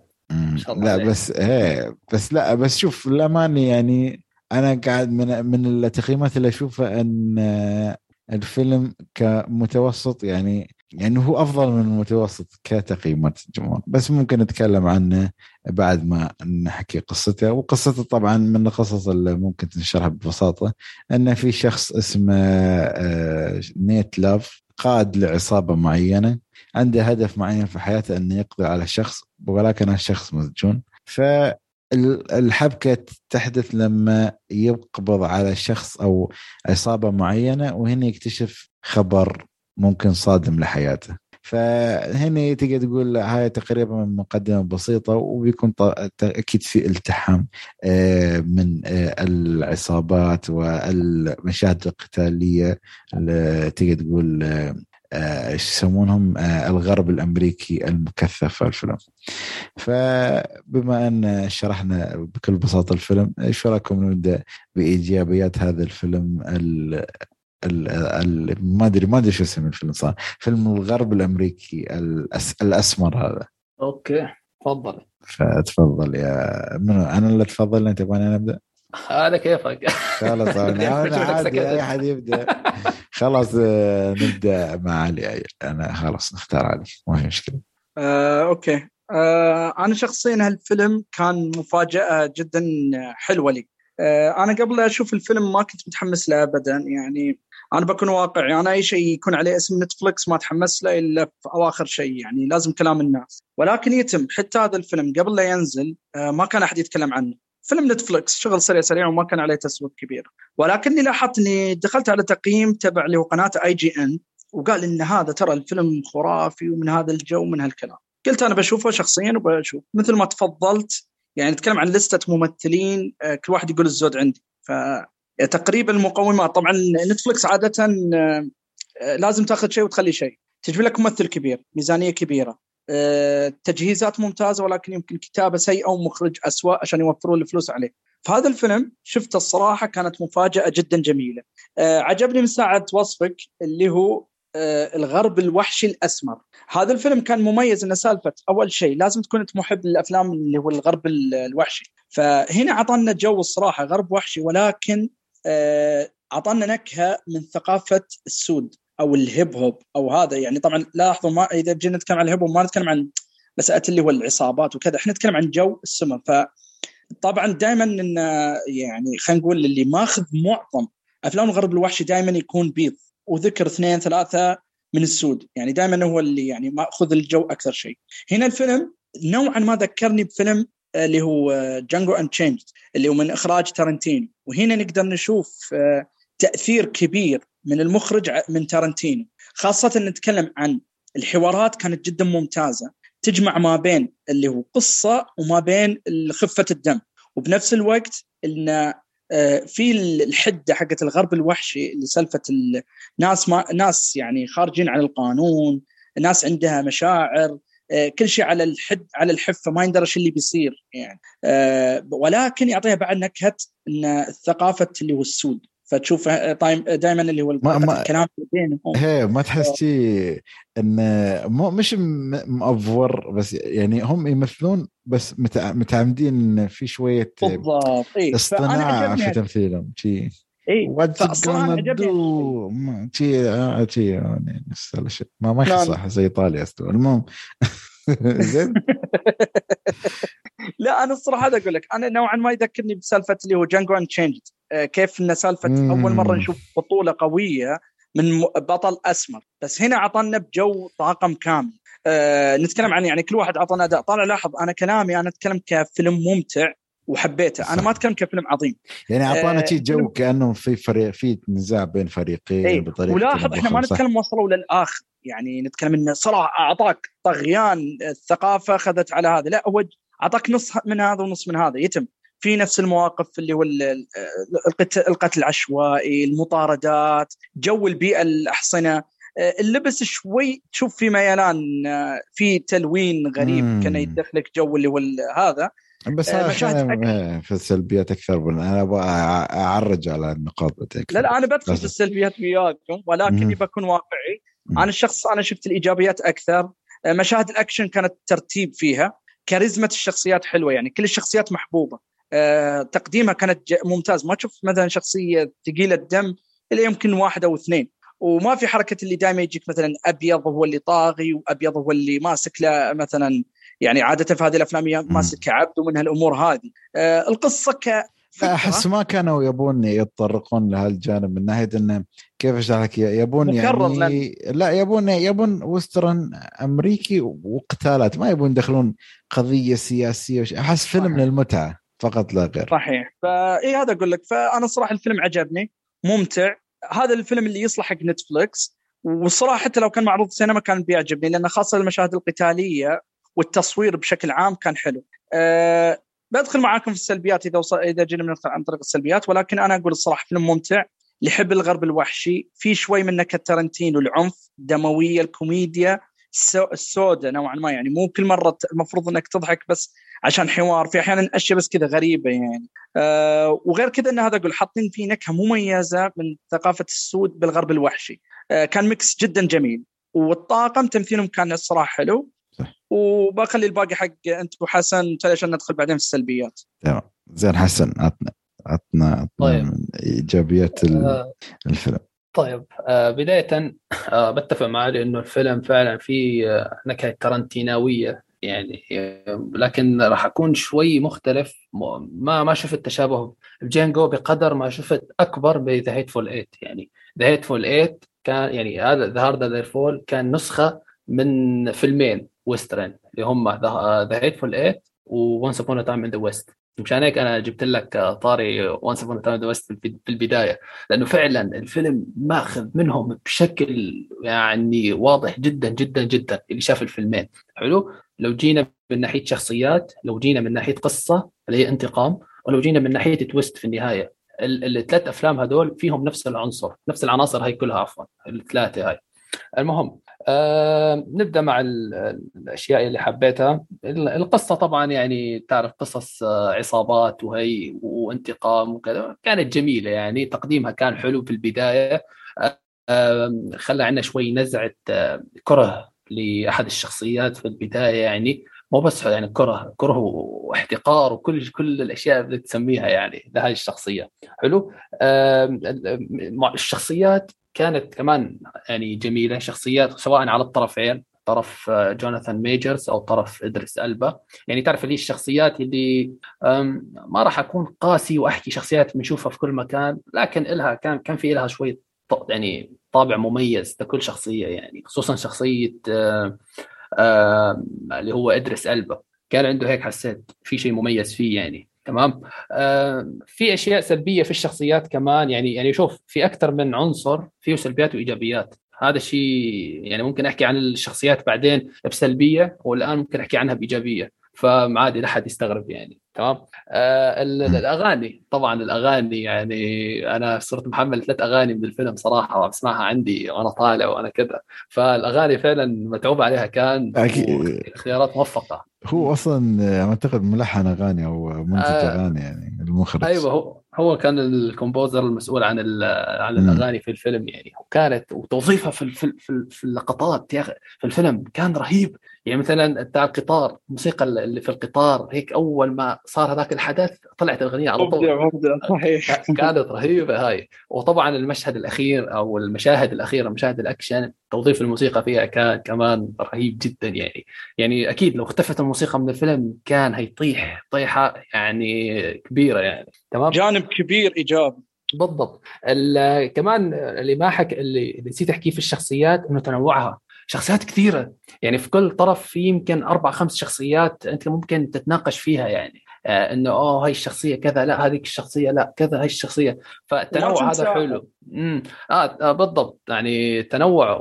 لا عليك. بس إيه بس لا بس شوف الامانه يعني أنا قاعد من من التقييمات اللي أشوفها إن الفيلم كمتوسط يعني يعني هو أفضل من المتوسط كتقييمات الجمهور. بس ممكن نتكلم عنه بعد ما نحكي قصته. وقصته طبعا من القصص اللي ممكن تنشرها ببساطة إن في شخص اسمه آه، نيت لاف قائد لعصابة معينة عنده هدف معين في حياته إنه يقضي على شخص ولكن هالشخص مسجون. ف الحبكة تحدث لما يقبض على شخص أو عصابة معينة وهنا يكتشف خبر ممكن صادم لحياته. فهنا تقدر تقول هاي تقريبا مقدمة بسيطة وبيكون أكيد في التحام آه، من آه، العصابات والمشاهد القتالية تقدر تقول آه، إيش يسمونهم الغرب الأمريكي المكثف في الفيلم. فبما أن شرحنا بكل بساطة الفيلم إيش رايكم نبدأ بإيجابيات هذا الفيلم ما أدري ما أدري شو اسم الفيلم صار فيلم الغرب الأمريكي الأس الأسمر هذا. أوكي تفضل. فتفضل يا منو؟ أنا اللي اتفضل أنت تبغاني أنا أبدأ؟ هذا كيفك؟ خلاص أنا عادي أي احد يبدأ. خلاص آه، نبدأ مع علي. أنا خلاص نختار علي ما في مشكلة. آه، أوكي. آه أنا شخصيا هالفيلم كان مفاجأة جدا حلوة لي. آه أنا قبل أشوف الفيلم ما كنت متحمس له ابدا. يعني أنا بكون واقعي. أنا أي شيء يكون عليه اسم Netflix ما اتحمس له إلا في أواخر شيء يعني لازم كلام الناس. ولكن يتم حتى هذا الفيلم قبل لا ينزل آه ما كان أحد يتكلم عنه. فيلم Netflix شغل سريع سريع وما كان عليه تسويق كبير. ولكني لاحظت اني دخلت على تقييم تبع اللي هو قناة IGN وقال إن هذا ترى الفيلم خرافي ومن هذا الجو ومن هالكلام. قلت أنا بشوفه شخصيا وبشوف. مثل ما تفضلت يعني نتكلم عن لستة ممثلين آه، كل واحد يقول الزود عندي. تقريبا المقومات. طبعا Netflix عادة آه، لازم تأخذ شيء وتخلي شيء. تجيب لك ممثل كبير ميزانية كبيرة. آه، تجهيزات ممتازة ولكن يمكن كتابة سيئة ومخرج اسوء عشان يوفرون الفلوس عليه. فهذا الفيلم شفته الصراحة كانت مفاجأة جدا جميلة. عجبني من ساعة وصفك اللي هو آه، الغرب الوحشي الأسمر. هذا الفيلم كان مميز إنه سالفة أول شيء لازم تكون أنت محب للأفلام اللي هو الغرب الوحشي. فهنا أعطانا جو الصراحة غرب وحشي ولكن آه، أعطانا نكهة من ثقافة السود أو الهيب هوب أو هذا. يعني طبعا لاحظوا ما إذا جينا نتكلم عن الهيب هوب ما نتكلم عن مسألة اللي هو العصابات وكذا. إحنا نتكلم عن جو السمر ف طبعا دائما إن يعني خلينا نقول اللي ماخذ معظم أفلام الغرب الوحشي دائما يكون بيض وذكر اثنين ثلاثة من السود. يعني دائما هو اللي يعني ماخذ الجو أكثر شيء. هنا الفيلم نوعا ما ذكرني بفيلم اللي هو Django ان اللي هو من إخراج تارنتينو. وهنا نقدر نشوف آه، تأثير كبير من المخرج من تارنتينو. خاصة نتكلم عن الحوارات كانت جدا ممتازة. تجمع ما بين اللي هو قصة وما بين خفة الدم. وبنفس الوقت إن آه، في الحدة حقت الغرب الوحشي اللي سالفه الناس ما ناس يعني خارجين عن القانون ناس عندها مشاعر. كل شيء على الحد على الحفة ما يندرى اللي بيصير يعني. آه، ولكن يعطيها بعد نكهة إن الثقافة اللي هو السود. فتشوف دائما اللي هو ما ما الكلام بينهم. هي ما تحس شيء انه مو مش مأفور بس يعني هم يمثلون بس متعمدين في شوية بالضبط. إيه. اصطناع في تمثيلهم. شيء اي فاصلا شي شي يعني نفس الشيء ما ما نعم. صح زي إيطاليا المهم. زين. لا أنا الصراحة هذا أقول لك أنا نوعا ما يذكرني بسالفة اللي هو جانجو ان تشينجد كيف إن سالفة أول مرة نشوف بطولة قوية من بطل أسمر. بس هنا أعطانا بجو طاقم كامل. أه نتكلم عن يعني كل واحد أعطانا أداء. طالع لاحظ أنا كلامي أنا أتكلم كفيلم ممتع. وحبيته. صح. أنا ما أتكلم كفيلم عظيم. يعني أعطانا شيء جو كأنه في فريق في نزاع بين فريقين إيه. بطريقة ولاحظ إحنا ما نتكلم وصلوا للاخر يعني نتكلم انه صراحة أعطاك طغيان الثقافة أخذت على هذا. لا هو أعطاك نص من هذا ونص من هذا. يتم. في نفس المواقف اللي هو القتل العشوائي المطاردات جو البيئة الأحصنة. اللبس شوي تشوف في ميلان في تلوين غريب. كان يدخلك جو اللي هو هذا. بس أنا في السلبيات أكثر من أنا أبغى أعرج على النقاط لا لا أنا بدخل في السلبيات وياكم ولكني بكون واقعي. أنا الشخص أنا شفت الإيجابيات أكثر. مشاهد الأكشن كانت ترتيب فيها. كاريزما الشخصيات حلوة يعني. كل الشخصيات محبوبة. أه تقديمها كانت ممتاز. ما تشوف مثلا شخصية ثقيلة الدم إلا يمكن واحد أو اثنين. وما في حركة اللي دائما يجيك مثلا أبيض هو اللي طاغي وأبيض هو اللي ماسك له مثلا يعني عادة في هذه الأفلام ماسك كعبد ومن هالأمور هذه. أه القصة ك أحس ما كانوا يبون يتطرقون لهالجانب من ناحية انه كيف أشرح لك يبون يعني لا يبون يبون western أمريكي وقتالات. ما يبون يدخلون قضية سياسية أحس فيلم للمتعة فقط لا غير. صحيح. فاي هذا أقول لك. فأنا صراحة الفيلم عجبني ممتع. هذا الفيلم اللي يصلح حق Netflix والصراحه حتى لو كان معروض سينما كان بيعجبني لأن خاصة المشاهد القتالية والتصوير بشكل عام كان حلو. أه بدخل معاكم في السلبيات إذا وصل إذا جينا ندخل عن طريق السلبيات ولكن أنا أقول الصراحة فيلم ممتع لحب الغرب الوحشي في شوي من نكهه تارنتينو العنف الدموية الكوميديا السوداء نوعا ما يعني مو كل مرة المفروض إنك تضحك بس عشان حوار في أحيانا أشياء بس كذا غريبة يعني. أه وغير كذا إن هذا أقول حاطين فيه نكهة مميزة من ثقافة السود بالغرب الوحشي. أه كان mix جدا جميل والطاقم تمثيلهم كان الصراحة حلو. وبخلي الباقي حق أنت وحسن عشان ندخل بعدين في السلبيات. تمام. زين حسن عطنا عطنا طيب. إيجابيات آه. الفيلم. طيب. آه بداية آه بتفق مع علي انه الفيلم فعلا فيه نكهة ترنتيناوية يعني لكن راح أكون شوي مختلف. ما ما شفت تشابه ب Django بقدر ما شفت أكبر ب The Hateful 8 يعني The Hateful 8 كان يعني هذا The Harder They Fall كان نسخة من فيلمين. western اللي هم The Hateful 8 و Once Upon a Time in the West مشان هيك أنا جبت لك طاري Once Upon a Time the West في البداية. لأنه فعلا الفيلم ماخذ منهم بشكل يعني واضح جدا جدا جدا اللي شاف الفيلمين. حلو؟ لو جينا من ناحية شخصيات لو جينا من ناحية قصة اللي هي انتقام ولو جينا من ناحية تويست في النهاية الثلاث أفلام هذول فيهم نفس العنصر نفس العناصر هاي كلها عفوا الثلاثة هاي. المهم آه نبدأ مع الأشياء اللي حبيتها. القصة طبعا يعني تعرف قصص آه، عصابات وهي وانتقام وكذا. كانت جميلة يعني تقديمها كان حلو في البداية. آه خلى عندنا شوي نزعة آه، كره لأحد الشخصيات في البداية يعني. مو بس يعني كره كره واحتقار وكل كل الأشياء اللي تسميها يعني لهذه الشخصية. حلو؟ الشخصيات كانت كمان يعني جميلة شخصيات سواء على الطرفين طرف آه، جوناثان ميجرز أو طرف إدريس ألبا. يعني تعرف اللي الشخصيات اللي ما راح أكون قاسي وأحكي شخصيات بنشوفها في كل مكان لكن لها كان كان في لها شوية يعني طابع مميز لكل شخصية يعني خصوصا شخصية آه، اللي هو إدريس ألبا. كان عنده هيك حسيت في شيء مميز فيه يعني. تمام؟ آه في أشياء سلبية في الشخصيات كمان يعني يعني شوف في أكثر من عنصر فيه سلبيات وإيجابيات. هذا الشيء يعني ممكن أحكي عن الشخصيات بعدين بسلبية والآن ممكن أحكي عنها بإيجابية. فعادي لا حد يستغرب يعني. تمام؟ آه الأغاني. طبعا الأغاني يعني أنا صرت محمل ثلاث أغاني من الفيلم صراحة وبسمعها عندي وأنا طالع وأنا كذا. فالأغاني فعلا متعوب عليها. كان أكيد. اختيارات موفقة. هو أصلا أعتقد ملحن أغاني أو منتج آه أغاني يعني المخرج. أيوه هو هو كان ال composer المسؤول عن عن الأغاني في الفيلم يعني. وكانت وتوظيفها في في في اللقطات يا أخي. في الفيلم كان رهيب. يعني مثلا بتاع القطار الموسيقى اللي في القطار هيك أول ما صار هذاك الحدث طلعت الأغنية على طول. صحيح. كانت رهيبة هاي. وطبعا المشهد الأخير أو المشاهد الأخيرة مشاهد الأكشن توظيف الموسيقى فيها كان كمان رهيب جدا يعني. يعني أكيد لو اختفت الموسيقى من الفيلم كان هيطيح طيحة يعني كبيرة يعني. تمام؟ جانب كبير إيجابي. بالضبط. كمان اللي ما حك اللي نسيت أحكيه في الشخصيات إنه تنوعها. شخصيات كثيرة. يعني في كل طرف في يمكن أربع خمس شخصيات أنت ممكن تتناقش فيها يعني. آه إنه اوه هاي الشخصية كذا لا هذيك الشخصية لا كذا هاي الشخصية. فالتنوع هذا حلو. امم آه, آه بالضبط. يعني التنوع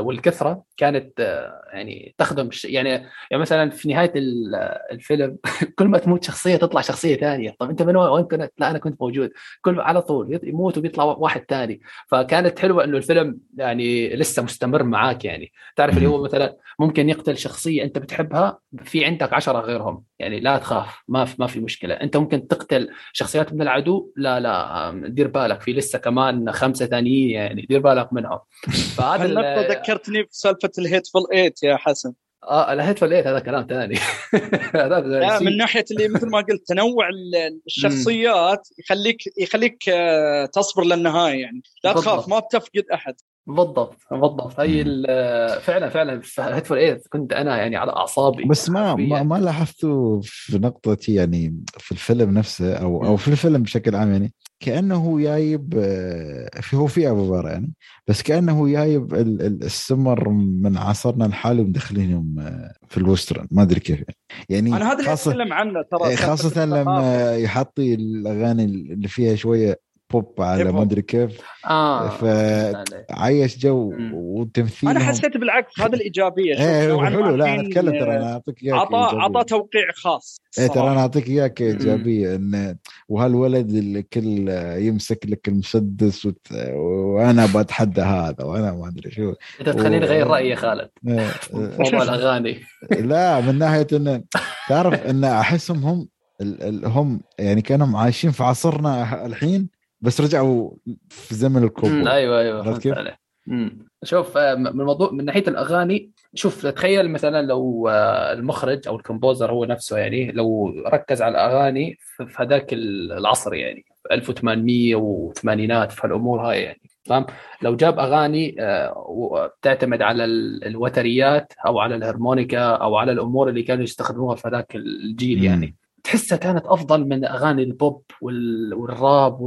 والكثرة كانت آه يعني تخدم يعني يعني مثلا في نهاية الفيلم كل ما تموت شخصية تطلع شخصية ثانية. طب أنت من وين كنت؟ لا أنا كنت موجود. كل على طول يموت وبيطلع واحد ثاني. فكانت حلوة إنه الفيلم يعني لسه مستمر معاك يعني. تعرف اللي هو مثلا ممكن يقتل شخصية أنت بتحبها في عندك عشرة غيرهم. يعني لا تخاف ما في ما في مشكلة. أنت ممكن تقتل شخصيات من العدو لا لا دير بالك في لسه كمان خمسة ثانيين يعني دير بالك منهم. فهذا النقطه ذكرتني بسالفه الهيتفul 8 يا حسن؟ آه الهيتفul 8 هذا كلام ثاني هذا من ناحية اللي مثل ما قلت تنوع الشخصيات يخليك يخليك آه، تصبر للنهاية يعني. لا تخاف ما بتفقد أحد. بالضبط بالضبط. هي فعلا فعلا. في هيتفول إيه كنت أنا يعني على أعصابي. بس ما ما, ما لاحظته في نقطة يعني في الفيلم نفسه أو أو في الفيلم بشكل عام يعني كأنه جايب في هو في ابو يعني بس كأنه جايب السمر من عصرنا الحالي ومدخلينهم في الوسترن. ما أدري كيف يعني. أنا هذا اللي أتكلم عنه ترى خاصة لما يحطي الأغاني اللي فيها شوية بوب على ما أدري كيف. آه فعيش جو وتمثيل أنا حسيت بالعكس هذا الإيجابية. إيه حلو لا أنا أتكلم ترى أنا أعطيك إياك عطى عطى توقيع خاص إيه ترى أنا أعطيك إياك إيجابية إن وهالولد اللي كل يمسك لك المسدس وت... وأنا بتحدى هذا وأنا ما أدري شو. أنت تخليني اغير رأيي يا خالد. إيه، موضوع الأغاني. لا من ناحية انه تعرف إن أحسهم هم هم يعني كانوا عايشين في عصرنا الحين بس رجعوا في زمن الكوبو أيوه أيوه فهمت عليه شوف آه، من الموضوع من ناحية الأغاني شوف تخيل مثلا لو آه، المخرج أو الكومبوزر هو نفسه يعني لو ركز على الأغاني في هذاك العصر يعني 1800 وثمانينات في هالأمور هاي يعني. تمام؟ لو جاب أغاني تعتمد على الوتريات أو على الهرمونيكا أو على الأمور اللي كانوا يستخدموها في ذاك الجيل يعني. تحسها كانت أفضل من أغاني ال pop وال rap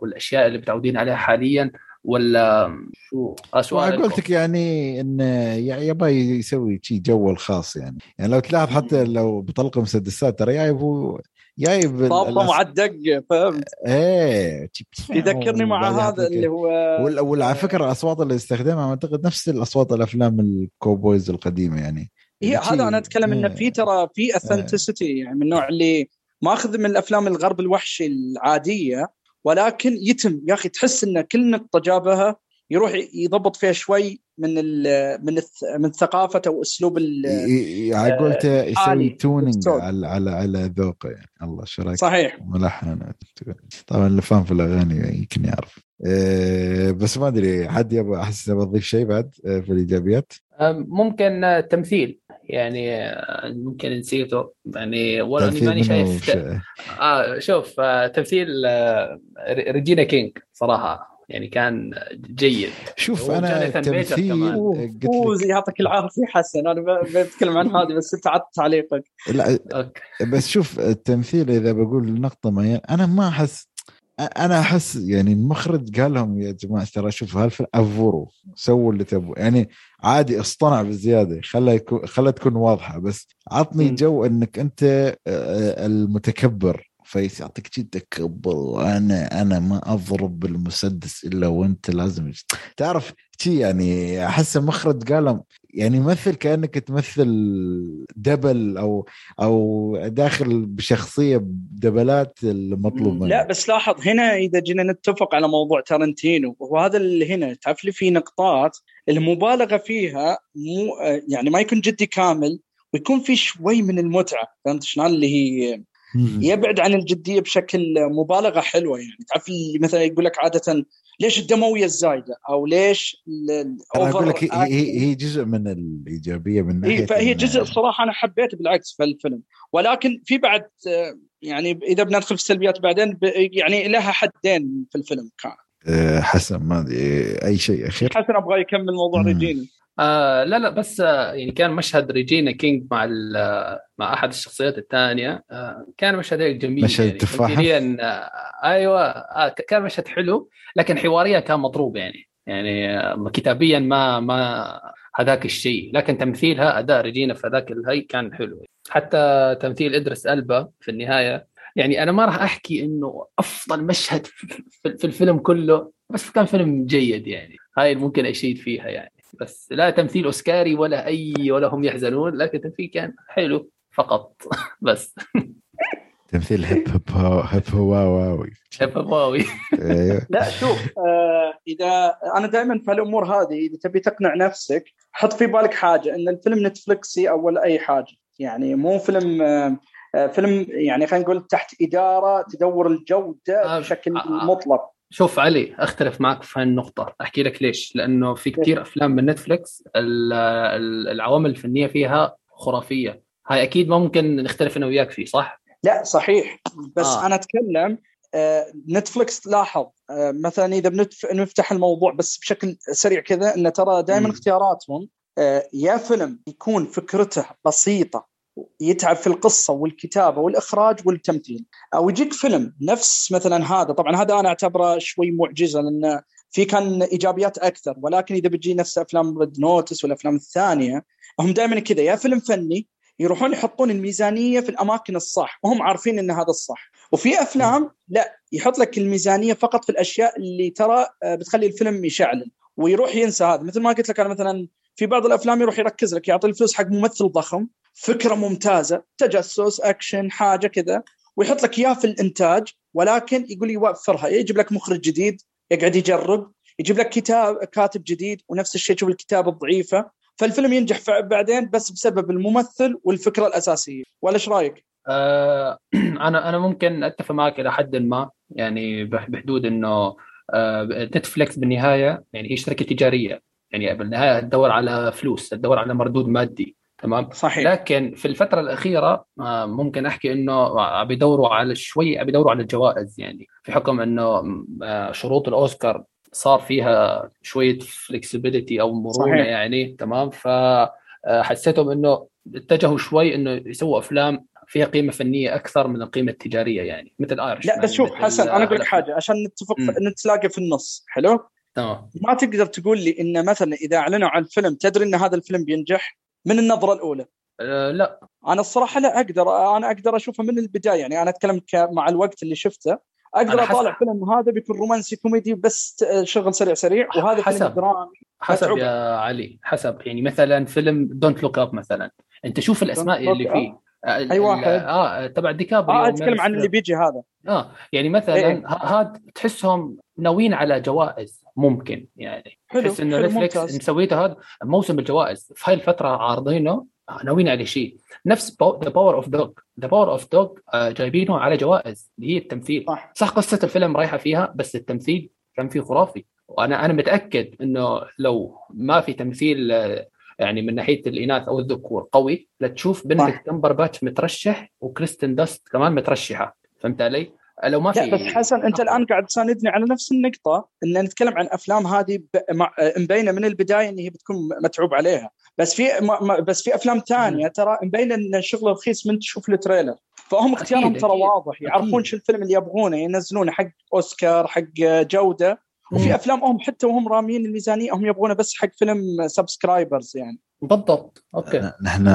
والأشياء اللي متعودين عليها حاليا ولا شو؟ سؤال قلتك يعني إن يبغى يسوي شيء جو الخاص يعني. يعني لو تلاحظ حتى لو بطلقه مسدسات ترى جايب هو جايب طابطه مع الدق فهمت؟ إيه يذكرني مع هذا اللي هو وعلى فكرة الأصوات اللي استخدمها أعتقد نفس الأصوات الأفلام الكوبويز القديمة يعني. هي هذا أنا أتكلم إنه في ترى في اثنتسيتي يعني من النوع اللي ماخذ من الأفلام الغرب الوحشي العادية ولكن يتم. يا أخي تحس إن كل نقطة جابها يروح يضبط فيها شوي من من من ثقافته واسلوب يعني قلت يسوي tuning على على على ذوقه يعني. الله شو رأيك؟ صحيح. ملحن. طبعا اللي فاهم في الأغاني يمكن يعرف. أه بس ما أدري حد يبغى أحس أبغى اضيف شيء بعد آه، في الإيجابيات؟ ممكن تمثيل. يعني ممكن نسيته يعني ولا إني ماني شايف آه شوف آه، تمثيل آه، ريجينا كينج صراحة يعني كان جيد. شوف أنا تمثيل يعطيك العافية حسن. أنا بتكلم عن هذه بس أنت عطت تعليقك. لا okay. بس شوف التمثيل إذا بقول نقطة معينة أنا ما أحس أنا أحس يعني المخرج قال لهم يا جماعة ترى شوف هالفيلم أوفروا سووا اللي تبغوا يعني عادي اصطنع بزيادة خلها يكون خلها تكون واضحة بس عطني جو إنك أنت المتكبر. face يعطيك تكبر أنا أنا ما أضرب بالمسدس إلا وأنت لازم تعرف شي يعني أحس المخرج قال يعني مثل كأنك تمثل دبل أو أو داخل بشخصية بدبلات المطلوب لا بس لاحظ هنا إذا جينا نتفق على موضوع تارنتينو وهذا اللي هنا تعرف لي في نقطات المبالغة فيها مو يعني ما يكون جدي كامل ويكون في شوي من المتعة فهمت شلون؟ اللي هي يبعد عن الجدية بشكل مبالغة حلوة يعني. تعرف مثلا يقول لك عادة ليش الدموية الزايدة؟ أو ليش أنا أقول لك هي هي جزء من الإيجابية من ناحية فهي جزء صراحة أنا حبيته بالعكس في الفيلم. ولكن في بعد يعني إذا بندخل في السلبيات بعدين يعني لها حدين في الفيلم كان. أه، حسن ما أي شيء أخير؟ حسن أبغى يكمل موضوع ريجينا آه لا لا بس آه يعني كان مشهد ريجينا كينج مع مع أحد الشخصيات الثانية. آه كان مشهد جميل مشهد يعني تفاحه آه أيوه آه كان مشهد حلو لكن حواريا كان مضروب يعني. يعني آه كتابيا ما ما هذاك الشيء. لكن تمثيلها أداء ريجينا في ذاك الهي كان حلو. حتى تمثيل إدريس ألبا في النهاية يعني أنا ما راح أحكي إنه أفضل مشهد في الفيلم كله بس كان فيلم جيد يعني. هاي ممكن أشيد فيها يعني. بس لا تمثيل أوسكاري ولا أي ولا هم يحزنون لكن التمثيل كان حلو فقط. بس. تمثيل هيب هوب هيب هواوي هيب هواوي أيوه. لا شوف آه إذا أنا دائما في الأمور هذه إذا تبي تقنع نفسك حط في بالك حاجة إن الفيلم نتفلكسي أو ولا أي حاجة. يعني مو فيلم آه فيلم يعني خلينا نقول تحت إدارة تدور الجودة آه، بشكل مطلق. شوف علي أختلف معك في هالنقطة. أحكي لك ليش. لأنه في كثير أفلام من نتفلكس العوامل الفنية فيها خرافية. هاي أكيد ما ممكن نختلف أنا وياك فيه صح؟ لا صحيح. بس آه. أنا أتكلم آه Netflix لاحظ آه مثلا إذا بنفتح الموضوع بس بشكل سريع كذا انه ترى دائما اختياراتهم آه يا فيلم يكون فكرته بسيطة يتعب في القصة والكتابة والإخراج والتمثيل. أو يجيك فيلم نفس مثلا هذا طبعا هذا أنا أعتبره شوي معجزة لأن في كان إيجابيات أكثر ولكن إذا بتجي نفس أفلام Red Notice والافلام الثانية هم دائما كذا يا فيلم فني يروحون يحطون الميزانية في الأماكن الصح وهم عارفين إن هذا الصح. وفي أفلام لا يحط لك الميزانية فقط في الأشياء اللي ترى بتخلي الفيلم يشعل ويروح ينسى هذا. مثل ما قلت لك أنا مثلا في بعض الأفلام يروح يركز لك يعطي الفلوس حق ممثل ضخم فكرة ممتازة تجسس اكشن حاجة كذا ويحط لك إياه في الإنتاج ولكن يقول يوفرها يجيب لك مخرج جديد يقعد يجرب يجيب لك كتاب كاتب جديد ونفس الشيء تشوف الكتابة الضعيفة. فالفيلم ينجح بعدين بس بسبب الممثل والفكرة الأساسية. ولا إيش رأيك؟ آه أنا أنا ممكن أتفق معك إلى حد ما يعني بحدود إنه آه نتفلكس بالنهاية يعني هي شركة تجارية. يعني بالنهاية تدور على فلوس تدور على مردود مادي تمام؟ صحيح. لكن في الفترة الأخيرة آه، ممكن أحكي إنه بيدوروا على شوي بيدوروا على الجوائز يعني في حكم إنه آه، شروط الأوسكار صار فيها شوية فلكسبيتي أو مرونة صحيح. يعني تمام؟ فحسيتهم إنه اتجهوا شوي إنه يسووا أفلام فيها قيمة فنية أكثر من القيمة التجارية يعني مثل ايرش لا بس شوف حسن أنا أقول لك حاجة عشان نتفق نتلاقى في النص حلو؟ تمام. ما تقدر تقول لي إن مثلا إذا أعلنوا عن فيلم تدري إن هذا الفيلم بينجح؟ من النظرة الأولى؟ أه لا. أنا الصراحة لا أقدر. أنا أقدر أشوفه من البداية. يعني أنا أتكلم مع الوقت اللي شفته. أقدر أطالع فيلم هذا بيكون رومانسي كوميدي بس شغل سريع سريع وهذا حسب. فيلم درامي. حسب يا علي. حسب. يعني مثلا فيلم Don't Look Up مثلا. أنت شوف الأسماء اللي فيه. آه، اي واحد آه تبع ديكابريو آه أتكلم عن اللي بيجي هذا. آه يعني مثلا إيه. هذا تحسهم ناويين على جوائز. ممكن يعني. حلو تحس إنه Netflix مسويته هذا موسم الجوائز في هاي الفترة عارضينه ناويين على شيء. نفس The Power of Dog The Power of Dog جايبينه على جوائز اللي هي التمثيل. صح. صح قصة الفيلم رايحة فيها بس التمثيل كان فيه خرافي. وأنا أنا متأكد إنه لو ما في تمثيل آه، يعني من ناحية الإناث أو الذكور قوي لا تشوف بنديكت كمبرباتش مترشح وكريستن داست كمان مترشحة. فهمت علي؟ لو ما في بس حسن أنت الآن قاعد تساندني على نفس النقطة إن نتكلم عن أفلام هذه مبينة من البداية إن هي بتكون متعوب عليها. بس في بس في أفلام ثانية ترى مبينة إن الشغل رخيص من تشوف ال trailer. فهم اختيارهم ترى واضح. يعرفون شو الفيلم اللي يبغونه ينزلونه حق أوسكار حق جودة. وفي أفلام هم حتى وهم رامين الميزانية هم يبغونه بس حق فيلم subscribers يعني. بالضبط. okay. نحن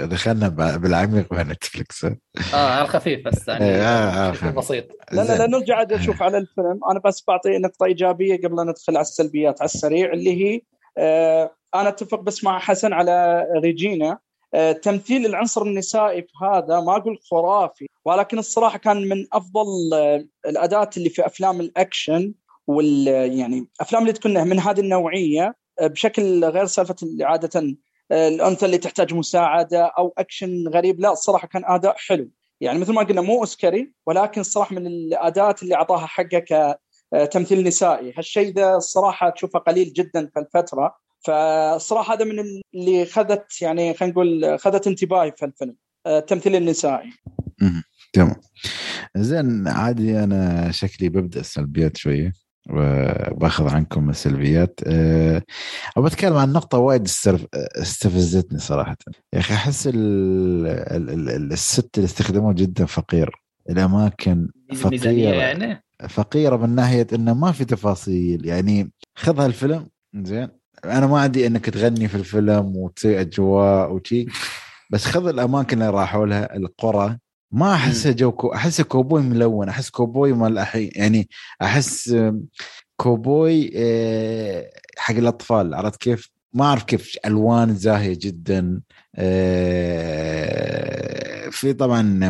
دخلنا بالعميق مع Netflix آه على الخفيف بس يعني آه, آه بسيط. لا لا لا نرجع أشوف على الفيلم. أنا بس بعطي نقطة إيجابية قبل لا ندخل على السلبيات على السريع اللي هي آه أنا أتفق بس مع حسن على ريجينا. آه تمثيل العنصر النسائي في هذا ما أقول خرافي ولكن الصراحة كان من أفضل آه الأداءات اللي في أفلام الأكشن وال يعني أفلام اللي تكون من هذه النوعية آه، بشكل غير سالفة اللي عادة الانثى اللي تحتاج مساعدة أو اكشن غريب لا الصراحة كان أداء حلو. يعني مثل ما قلنا مو أوسكاري ولكن الصراحة من الأداءات اللي أعطاها حقه كتمثيل نسائي. هالشيء ذا الصراحة تشوفه قليل جدا في الفترة. فالصراحة هذا من اللي خذت يعني خلينا نقول خذت انتباهي في الفيلم التمثيل النسائي. تمام. زين عادي أنا شكلي ببدأ السلبيات شوية. وباخذ عنكم السلبيات. أه وبتكلم عن نقطة وايد استفزتني صراحة. يا أخي أحس الست اللي استخدموه جدا فقير. الأماكن فقيرة. يعني؟ فقيرة من ناحية أنه ما في تفاصيل. يعني خذ هالفيلم زين. أنا ما عندي أنك تغني في الفيلم وتسوي أجواء وشي. بس خذ الأماكن اللي راحوا لها القرى. ما احسه جو كو احسه كوبوي ملون أحس كوبوي مال الحين يعني أحس كوبوي آه، حق الأطفال عرفت كيف؟ ما أعرف كيف ألوان زاهية جدا آه، في طبعا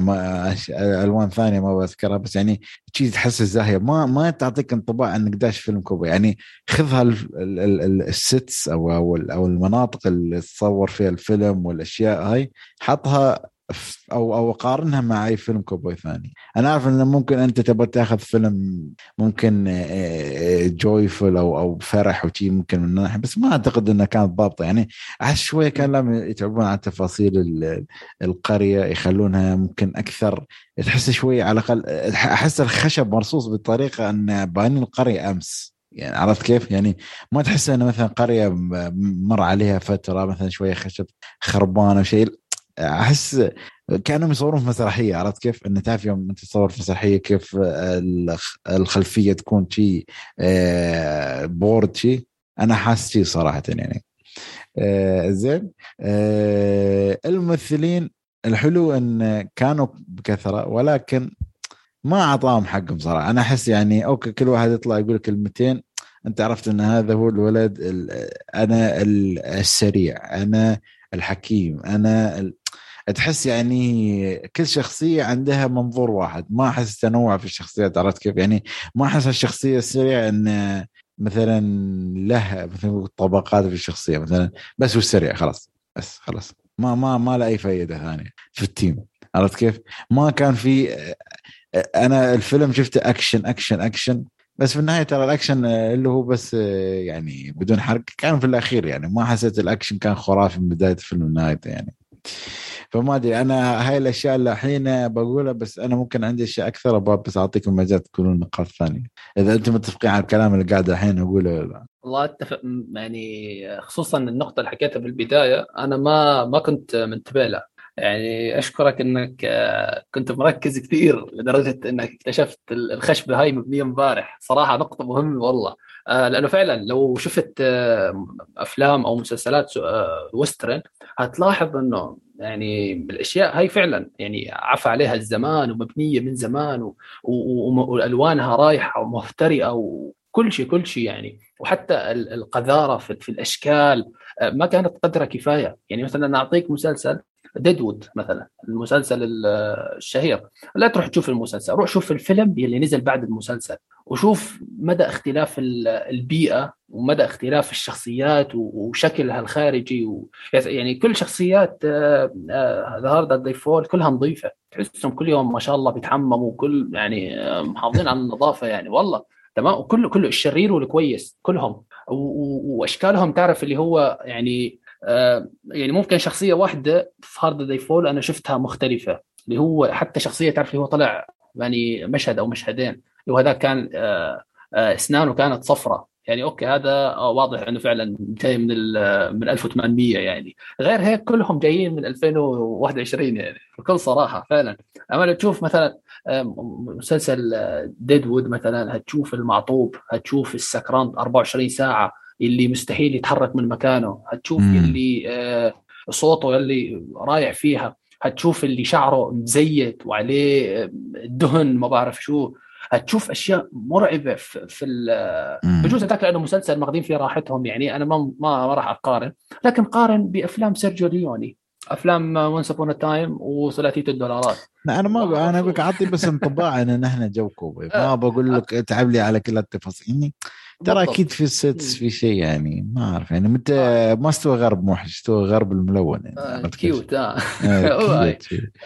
ألوان ثانية ما بذكرها بس يعني شيء تحس زاهيه ما ما تعطيك انطباع انك داش فيلم كوبوي. يعني خذها ال sets أو أو المناطق اللي تصور فيها الفيلم والأشياء هاي حطها أو أو أقارنها مع اي فيلم كوبوي ثاني. أنا أعرف إنه ممكن أنت تبغى تاخذ فيلم ممكن joyful أو أو فرح وشي ممكن من ناحيه بس ما أعتقد انها كانت ضابطة. يعني أحس شوية كان لازم يتعبون على تفاصيل القرية يخلونها ممكن أكثر تحس شوية على الأقل أحس الخشب مرصوص بطريقه أن بانين القرية أمس. يعني عرفت كيف؟ يعني ما تحس انه مثلا قرية مر عليها فترة مثلا شوية خشب خربانة شيء أحس كانهم يصورون في مسرحية عرفت كيف؟ انه تعرف يوم أنت تصور في مسرحية كيف الخلفية تكون آه، بورد شيء أنا حاسس شيء صراحة يعني. آه، زين. آه، الممثلين الحلو إن كانوا بكثرة ولكن ما أعطاهم حقهم صراحة. أنا أحس يعني okay كل واحد يطلع يقول كلمتين. أنت عرفت إن هذا هو الولد أنا السريع أنا الحكيم أنا تحس يعني كل شخصية عندها منظور واحد. ما أحس تنوع في الشخصيات عرفت كيف؟ يعني ما أحس الشخصية السريع إن مثلا له مثلا طبقات في الشخصية مثلا بس هو السريع خلاص بس خلاص. ما ما ما له أي فائده ثانية في ال team عرفت كيف؟ ما كان في أنا الفيلم شفته أكشن أكشن أكشن بس في النهاية ترى الأكشن اللي هو بس يعني بدون حرق كان في الأخير يعني. ما حسيت الأكشن كان خرافي من بداية الفيلم لنهايته يعني. فما أدري أنا هاي الأشياء اللي الحين بقولها بس أنا ممكن عندي أشياء أكثر بس أعطيكم مجال تقولون نقاط ثانية. إذا أنتم متفقين على الكلام اللي قاعد الحين أقوله والله أتفق يعني خصوصا النقطة اللي حكيتها بالبداية أنا ما ما كنت منتبه لها. يعني أشكرك إنك آه، كنت مركز كثير لدرجة إنك اكتشفت الخشبه هاي مبنية امبارح. صراحة نقطة مهمة والله. آه، لأنه فعلا لو شفت آه، أفلام أو مسلسلات وسترن هتلاحظ إنه يعني الاشياء هاي فعلا يعني عفى عليها الزمان ومبنية من زمان وألوانها رايحة ومهترئه وكل شيء كل شيء يعني. وحتى القذارة في الأشكال ما كانت قذرة كفاية. يعني مثلا أعطيك مسلسل Deadwood مثلا المسلسل الشهير. لا تروح تشوف المسلسل روح شوف الفيلم اللي نزل بعد المسلسل وشوف مدى اختلاف البيئة ومدى اختلاف الشخصيات وشكلها الخارجي و... يعني كل شخصيات The Harder They Fall كلها نظيفة. تحسهم كل يوم ما شاء الله بيتحمموا كل يعني آه، محافظين على النظافة يعني والله. تمام؟ وكله كله الشرير والكويس كلهم. وأشكالهم تعرف اللي هو يعني يعني ممكن شخصية واحدة في Harder They Fall أنا شفتها مختلفة. اللي هو حتى شخصية تعرف اللي هو طلع يعني مشهد أو مشهدين. اللي هو هذا كان آه، آه، إسنانه كانت صفراء. يعني okay هذا واضح إنه فعلا جاي من من 1800 يعني. غير هيك كلهم جايين من 2021 يعني. بكل صراحة فعلا. أما تشوف مثلا مسلسل Deadwood مثلا هتشوف المعطوب هتشوف السكران 24 ساعة. اللي مستحيل يتحرك من مكانه. هتشوف مم. اللي آه، صوته اللي رايح فيها. هتشوف اللي شعره مزيت وعليه آه، دهن ما بعرف شو. هتشوف أشياء مرعبة في, في بجوز هذاك لأنه مسلسل ماخذين فيه راحتهم يعني. أنا ما ما راح أقارن. لكن قارن بأفلام سيرجيو ليوني. أفلام Once Upon a Time وثلاثية الدولارات. لا أنا ما أنا أقول لك اعطي بس انطباع إن نحن جو كوبي. ما بقول لك تعب لي على كل التفاصيل. ترى أكيد في ال sets في شيء يعني ما أعرف يعني متى آه. ما استوى غرب موحش استوى غرب الملون يعني آه cute آه. آه,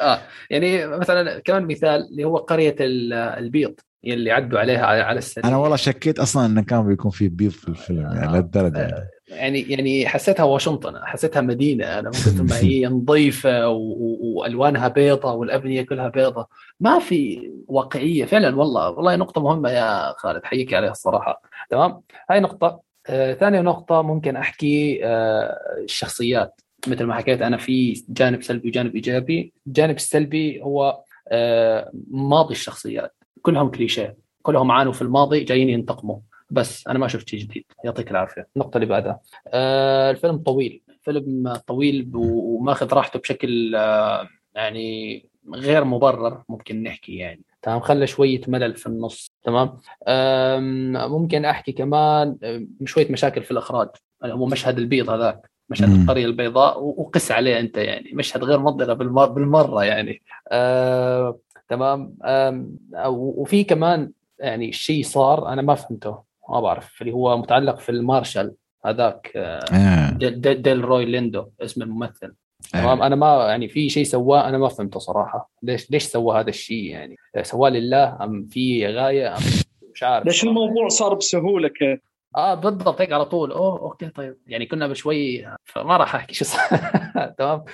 آه. يعني مثلا كمان مثال اللي هو قرية البيض اللي عدوا عليها على السريع أنا والله شكيت أصلا إنه كان بيكون في بيض في الفيلم يعني لهالدرجة آه. يعني. يعني حسيتها واشنطن حسيتها مدينة. أنا من كثر ما هي نظيفة وألوانها بيضة والأبنية كلها بيضة. ما في واقعية. فعلا والله والله نقطة مهمة يا خالد حييك عليها الصراحة. تمام؟ هاي نقطة. آه ثاني نقطة ممكن أحكي آه الشخصيات. مثل ما حكيت أنا في جانب سلبي وجانب إيجابي. الجانب السلبي هو آه ماضي الشخصيات. كلهم كليشيه. كلهم عانوا في الماضي جايين ينتقموا. بس أنا ما شفت شيء جديد. يعطيك العافية. النقطة اللي بعدها. آه الفيلم طويل. فيلم طويل وماخذ راحته بشكل آه يعني غير مبرر ممكن نحكي يعني. تمام؟ خلى شوية ملل في النص تمام؟ ممكن أحكي كمان شوية مشاكل في الإخراج هو مشهد البيض هذاك مشهد مم. القرية البيضاء وقس عليه أنت يعني مشهد غير مضره بالمرة يعني. آه تمام؟ وفي كمان يعني شيء صار أنا ما فهمته ما بعرف اللي هو متعلق في المارشال هذاك آه. ديلروي ليندو اسم الممثل. تمام؟ أنا ما يعني في شيء سواه أنا ما فهمته صراحة. ليش ليش سوى هذا الشيء يعني؟ سواه لله أم في غاية أم مش عارف. ليش الموضوع صار بسهولة كيف؟ آه بالضبط هيك على طول. أوه okay طيب. يعني كنا بشوي فما راح أحكي شو تمام؟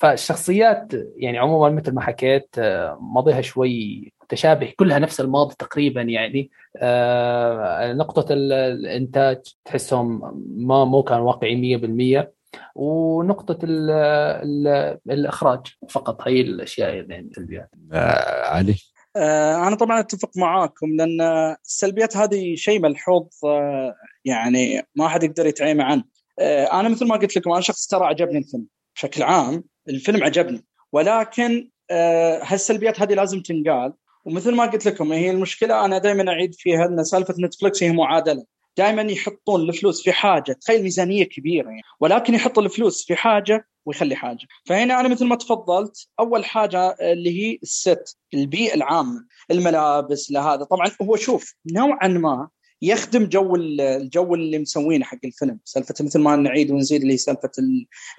فالشخصيات يعني عموما مثل ما حكيت آه، ماضيها شوي متشابه كلها نفس الماضي تقريبا يعني. آه، نقطة الإنتاج تحسهم ما مو كان واقعي 100% ونقطة ال ال الإخراج فقط. هي الأشياء يعني السلبيات آه علي؟ آه أنا طبعا أتفق معاكم لأن السلبيات هذه شيء ملحوظ آه يعني ما حد يقدر يتعيم عنه. آه أنا مثل ما قلت لكم أنا شخص ترى عجبني الفيلم. بشكل عام الفيلم عجبني. ولكن آه هالسلبيات هذه لازم تنقال. ومثل ما قلت لكم هي المشكلة أنا دائما أعيد فيها إن سالفة نتفلكس هي معادلة. دائما يحطون الفلوس في حاجة. تخيل ميزانية كبيرة يعني. ولكن يحط الفلوس في حاجة ويخلي حاجة. فهنا أنا مثل ما تفضلت أول حاجة اللي هي الست البيئة العامة الملابس لهذا طبعا هو شوف نوعا ما يخدم جو الجو اللي مسوينه حق الفيلم. سالفة مثل ما نعيد ونزيد اللي سالفة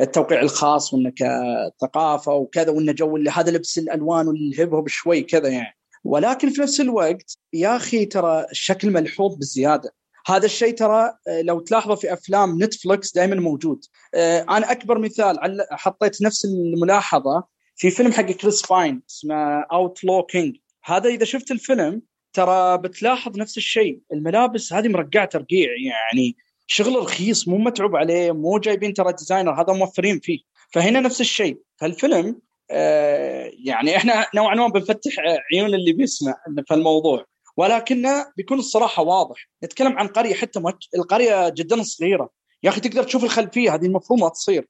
التوقيع الخاص وإنه كثقافة وكذا وإنه جو اللي هذا لبس الألوان وال hip hop شوي كذا يعني. ولكن في نفس الوقت يا أخي ترى الشكل ملحوظ بزيادة. هذا الشيء ترى آه، لو تلاحظوا في أفلام نتفلكس دائما موجود. آه، أنا أكبر مثال حطيت نفس الملاحظة في فيلم حق كريس باين اسمه Outlaw King هذا إذا شفت الفيلم ترى بتلاحظ نفس الشيء. الملابس هذه مرقعه ترقيع يعني شغل رخيص مو متعوب عليه مو جايبين ترى ديزاينر هذا موفرين فيه. فهنا نفس الشيء. فالفيلم آه يعني إحنا نوعا ما بنفتح عيون اللي بيسمع في الموضوع. ولكنه بيكون الصراحة واضح. نتكلم عن قرية حتى مج... القرية جدا صغيرة. يا أخي تقدر تشوف الخلفية هذه المفروض ما تصير.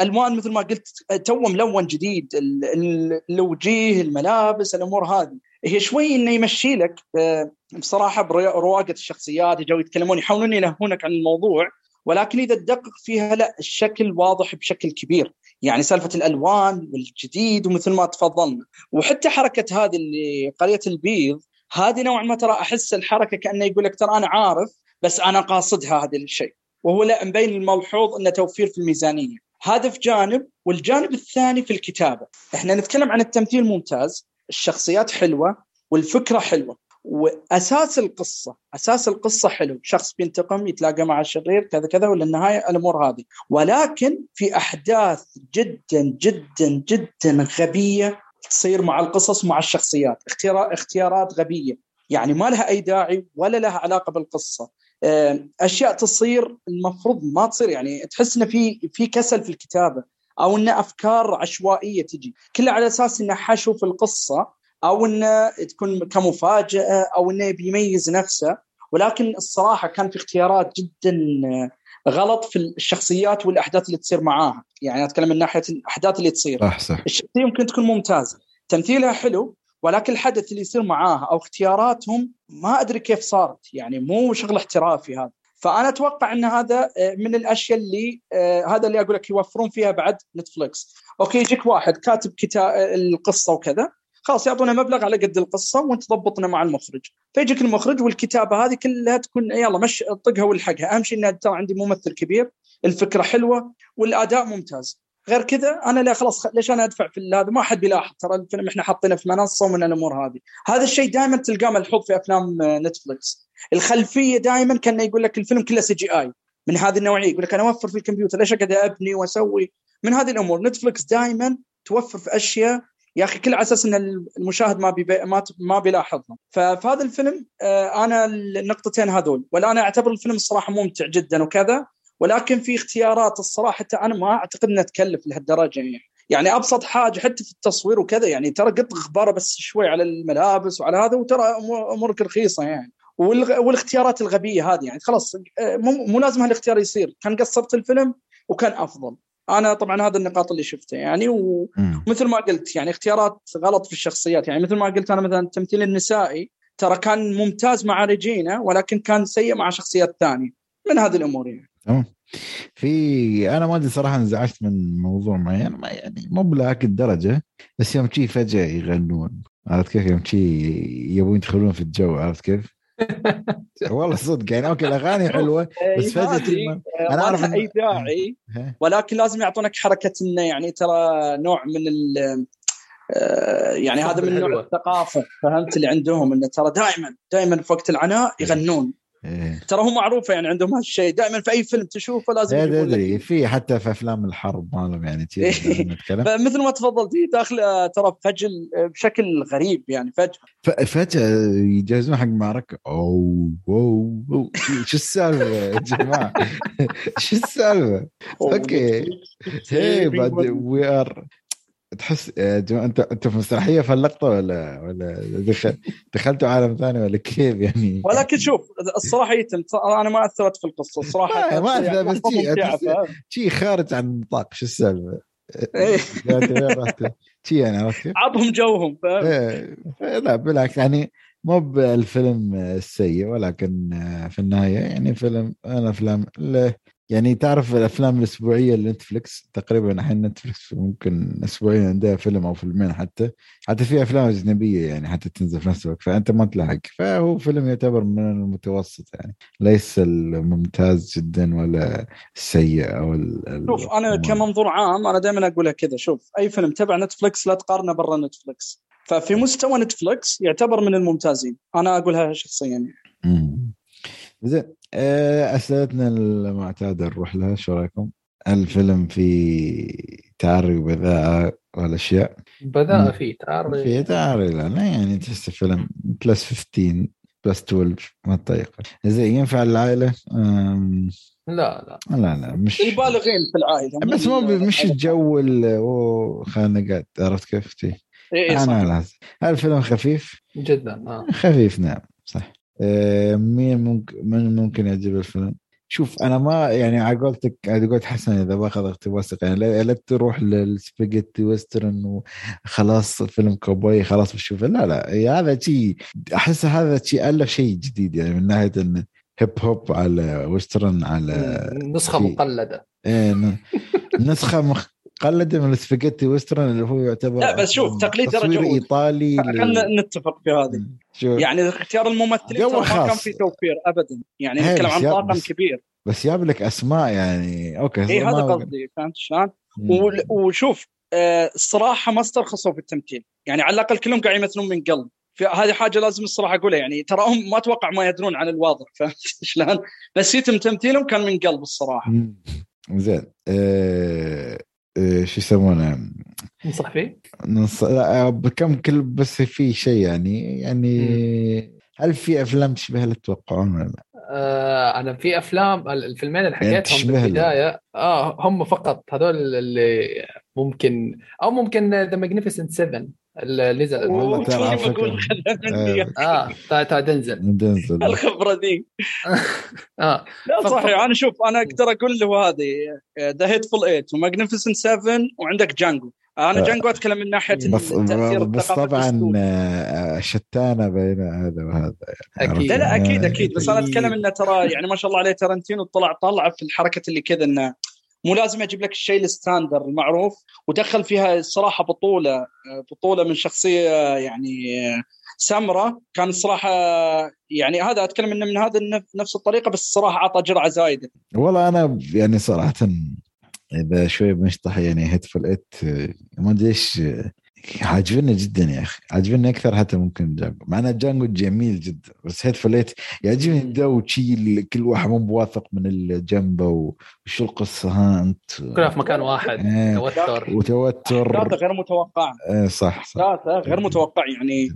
ألوان مثل ما قلت تو ملون جديد الوجيه الملابس الأمور هذه. هي شوي إنه يمشي لك بصراحة برواقه الشخصيات يجوا يتكلمون يحاولون ينهونك عن الموضوع ولكن إذا تدقق فيها لا الشكل واضح بشكل كبير. يعني سالفة الألوان والجديد ومثل ما تفضلنا. وحتى حركة هذه اللي قرية البيض هذه نوعا ما ترى أحس الحركة كأنه يقول لك ترى أنا عارف بس أنا قاصدها هذا الشيء. وهو لا مبين الملحوظ إنه توفير في الميزانية. هذا في جانب والجانب الثاني في الكتابة. إحنا نتكلم عن التمثيل ممتاز. الشخصيات حلوة والفكرة حلوة. وأساس القصة أساس القصة حلو. شخص بينتقم يتلاقى مع الشرير كذا كذا وللنهاية الأمور هذه. ولكن في أحداث جدا جدا جدا غبية تصير مع القصص مع الشخصيات. اختيارات غبية. يعني ما لها أي داعي ولا لها علاقة بالقصة. أشياء تصير المفروض ما تصير. يعني تحس إنه في في كسل في الكتابة. أو إن أفكار عشوائية تجي. كلها على أساس إنه حشو في القصة أو انه تكون كمفاجأة أو إنه بيميز نفسه. ولكن الصراحة كان في اختيارات جدا غلط في الشخصيات والأحداث اللي تصير معاها. يعني أتكلم من ناحية الأحداث اللي تصير. صح صح الشخصية ممكن تكون ممتازة. تمثيلها حلو ولكن الحدث اللي يصير معاها أو اختياراتهم ما أدري كيف صارت. يعني مو شغل احترافي هذا. فأنا أتوقع إن هذا آه، من الأشياء اللي آه، هذا اللي أقول لك يوفرون فيها بعد نتفلكس okay يجيك واحد كاتب كتاب آه، القصة وكذا خلاص يعطونا مبلغ على قد القصة وأنت ضبطنا مع المخرج. فيجيك المخرج والكتابة هذه كلها تكون يلا مش طقها والحقها. أهم شيء ان ترى عندي ممثل كبير الفكرة حلوة والأداء ممتاز. غير كذا أنا لا خلاص ليش أنا أدفع في هذا؟ ما حد بيلاحظ. ترى الفيلم إحنا حاطينه في منصة ومن الأمور هذه. هذا الشيء دائما تلقاه ملحوظ في أفلام نتفلكس الخلفية دائما كان يقول لك الفيلم كله CGI من هذه النوعية. يقول لك أنا أوفر في الكمبيوتر ليش أقعد أبني وأسوي؟ من هذه الأمور. نتفلكس دائما توفر في أشياء. يا أخي كل على أساس إن المشاهد ما بي ما ما بيلاحظهم ففي هذا الفيلم آه، أنا النقطتين هذول. ولا أنا أعتبر الفيلم الصراحة ممتع جدا وكذا. ولكن في اختيارات الصراحة حتى أنا ما أعتقد إنها تكلف لهالدرجة يعني. يعني أبسط حاجة حتى في التصوير وكذا يعني. ترى قط غبارة بس شوي على الملابس وعلى هذا وترى أمورك رخيصة يعني. والاختيارات الغبية هذه. يعني خلاص آه، مو لازم هالاختيار يصير. كان قصرت الفيلم وكان أفضل. أنا طبعا هذا النقاط اللي شفتها يعني ومثل ما قلت يعني اختيارات غلط في الشخصيات. يعني مثل ما قلت أنا مثلا التمثيل النسائي ترى كان ممتاز مع ريجينا ولكن كان سيء مع شخصيات ثانية. من هذه الأمور يعني. تمام. في أنا ما أدري صراحة انزعجت من موضوع معين. ما يعني مو بذاك الدرجة بس يوم شي فجأة يغنون. عرفت كيف؟ يوم شي يبون يدخلون في الجو عرفت كيف؟ والله صدق يعني. okay الأغاني حلوة بس فجاه أنا أعرف أي داعي ولكن لازم يعطونك حركة إنه يعني ترى نوع من ال آه، يعني هذا من نوع الثقافة فهمت اللي عندهم إنه ترى دائما دائما في وقت العناء يغنون. إيه. ترى هو معروفة يعني عندهم هالشيء دائما في أي فيلم تشوفه لازم إيه، ادري في حتى في أفلام الحرب مالهم يعني نتكلم. مثل ما تفضلت داخل ترى فجل بشكل غريب يعني فجأة. فجأة يجهزون حق معركه اوه اوه شو السالفة يا جماعة؟ شو السالفة؟ أوكي. هي وي ار تحس جماعة أنت أنت في مسرحية في اللقطه ولا ولا دخل دخلتوا عالم ثاني ولا كيف يعني؟ ولكن شوف الصراحة أنا ما أثرت في القصة الصراحة. ما أثرت بس شيء خارج عن النطاق شو السالفة؟ إيه. شي يعني عرفت عطهم جوهم فاهم؟ إيه، لا بالعكس يعني مو بالفيلم السيء ولكن في النهاية يعني فيلم أنا افلام يعني تعرف الأفلام الأسبوعية لنتفلكس تقريبا الحين نتفلكس ممكن اسبوعيا عندها فيلم أو فيلمين حتى. حتى في أفلام أجنبية يعني حتى تنزل في نفس الوقت فأنت ما تلحق فهو فيلم يعتبر من المتوسط يعني. ليس الممتاز جدا ولا السيء أو شوف أنا كمنظور عام أنا دائما اقولها كذا. شوف أي فيلم تبع نتفلكس لا تقارنه برا نتفلكس ففي مستوى نتفلكس يعتبر من الممتازين. أنا أقولها شخصيا يعني. زين. أسئلتنا المعتادة نروح لها شو رأيكم؟ الفيلم في تعري وبذاءة والأشياء؟ بذاءة فيه تعري في تعري لا, لا يعني تحس فيلم plus 15 plus 12 ما تطيق. زين ينفع العائلة؟ لا لا. لا لا مش البالغين في العائلة. بس مو مش الجو خانقات عرفت كيف؟ تي إيه أنا لازم الفيلم خفيف؟ جدا آه. خفيف نعم صح آه مين ممكن من ممكن يعجب الفيلم؟ شوف أنا ما يعني على قولتك على قولت حسن إذا باخذ اقتباس يعني لا تروح لل spaghetti western وخلاص فيلم كوبوي خلاص بشوفه لا لا هذا شيء أحس هذا شيء ألف شيء جديد يعني من ناحية انه hip hop على western على نسخة مقلدة إيه نسخة مقلده من ال spaghetti western اللي هو يعتبر لا بس شوف تقليد تصوير إيطالي خلينا نتفق في هذه. يعني اختيار الممثلين ما كان في توفير ابدا. يعني نتكلم عن طاقم كبير. بس جاب لك أسماء يعني okay إي هذا قصدي فهمت شلون؟ وشوف آه الصراحة ما استرخصوا في التمثيل. يعني على الأقل كلهم قاعد يمثلون من قلب. هذه حاجة لازم الصراحة أقولها. يعني ترى هم ما أتوقع ما يدرون عن الواضح فهمت شلون؟ بس يتم تمثيلهم كان من قلب الصراحة. زين. أه... أه... شو يسمونه؟ ننصح فيه؟ ننص... لا بكم كل بس في شيء يعني يعني. هل في أفلام تشبه اللي تتوقعون ولا لا؟ آه أنا في أفلام الفيلمين اللي يعني حكيتهم يعني بالبدايه آه هم فقط هذول اللي ممكن أو ممكن The Magnificent 7 اللي نزل والله ترى بقول؟ آه. تعال تعال دنزل. دنزل. الخبرة ذي آه. لا صحيح. أنا شوف أنا أقدر أقول له هذه The Hateful 8 و Magnificent 7 وعندك جانجو. أنا آه، جانجو أتكلم من ناحية بس التأثير بس طبعا آه، شتانة بين هذا وهذا. يعني أكيد. لا لا أكيد أكيد. بس أنا أتكلم إنه ترى يعني ما شاء الله عليه ترنتينو طلع طلع في الحركة اللي كذا إنه مو لازم أجيب لك الشيء ال standard المعروف ودخل فيها الصراحة بطولة بطولة من شخصية يعني سمرة. كان الصراحة يعني هذا أتكلم إنه من هذا نفس الطريقة بس الصراحة أعطى جرعة زايدة. والله أنا يعني صراحة إذا شوي بنشطح يعني Hateful Eight ما أدري إيش عاجبني جدا يا أخي. عاجبني أكثر حتى ممكن جانجو. مع إن جانجو جميل جدا بس هيت فليت يعجبني الجو شي كل واحد مو بواثق من اللي جنبه وشو القصة ها أنت؟ كلها في مكان واحد إيه. توتر. وتوتر. غير متوقع. إيه صح صح. غير متوقع يعني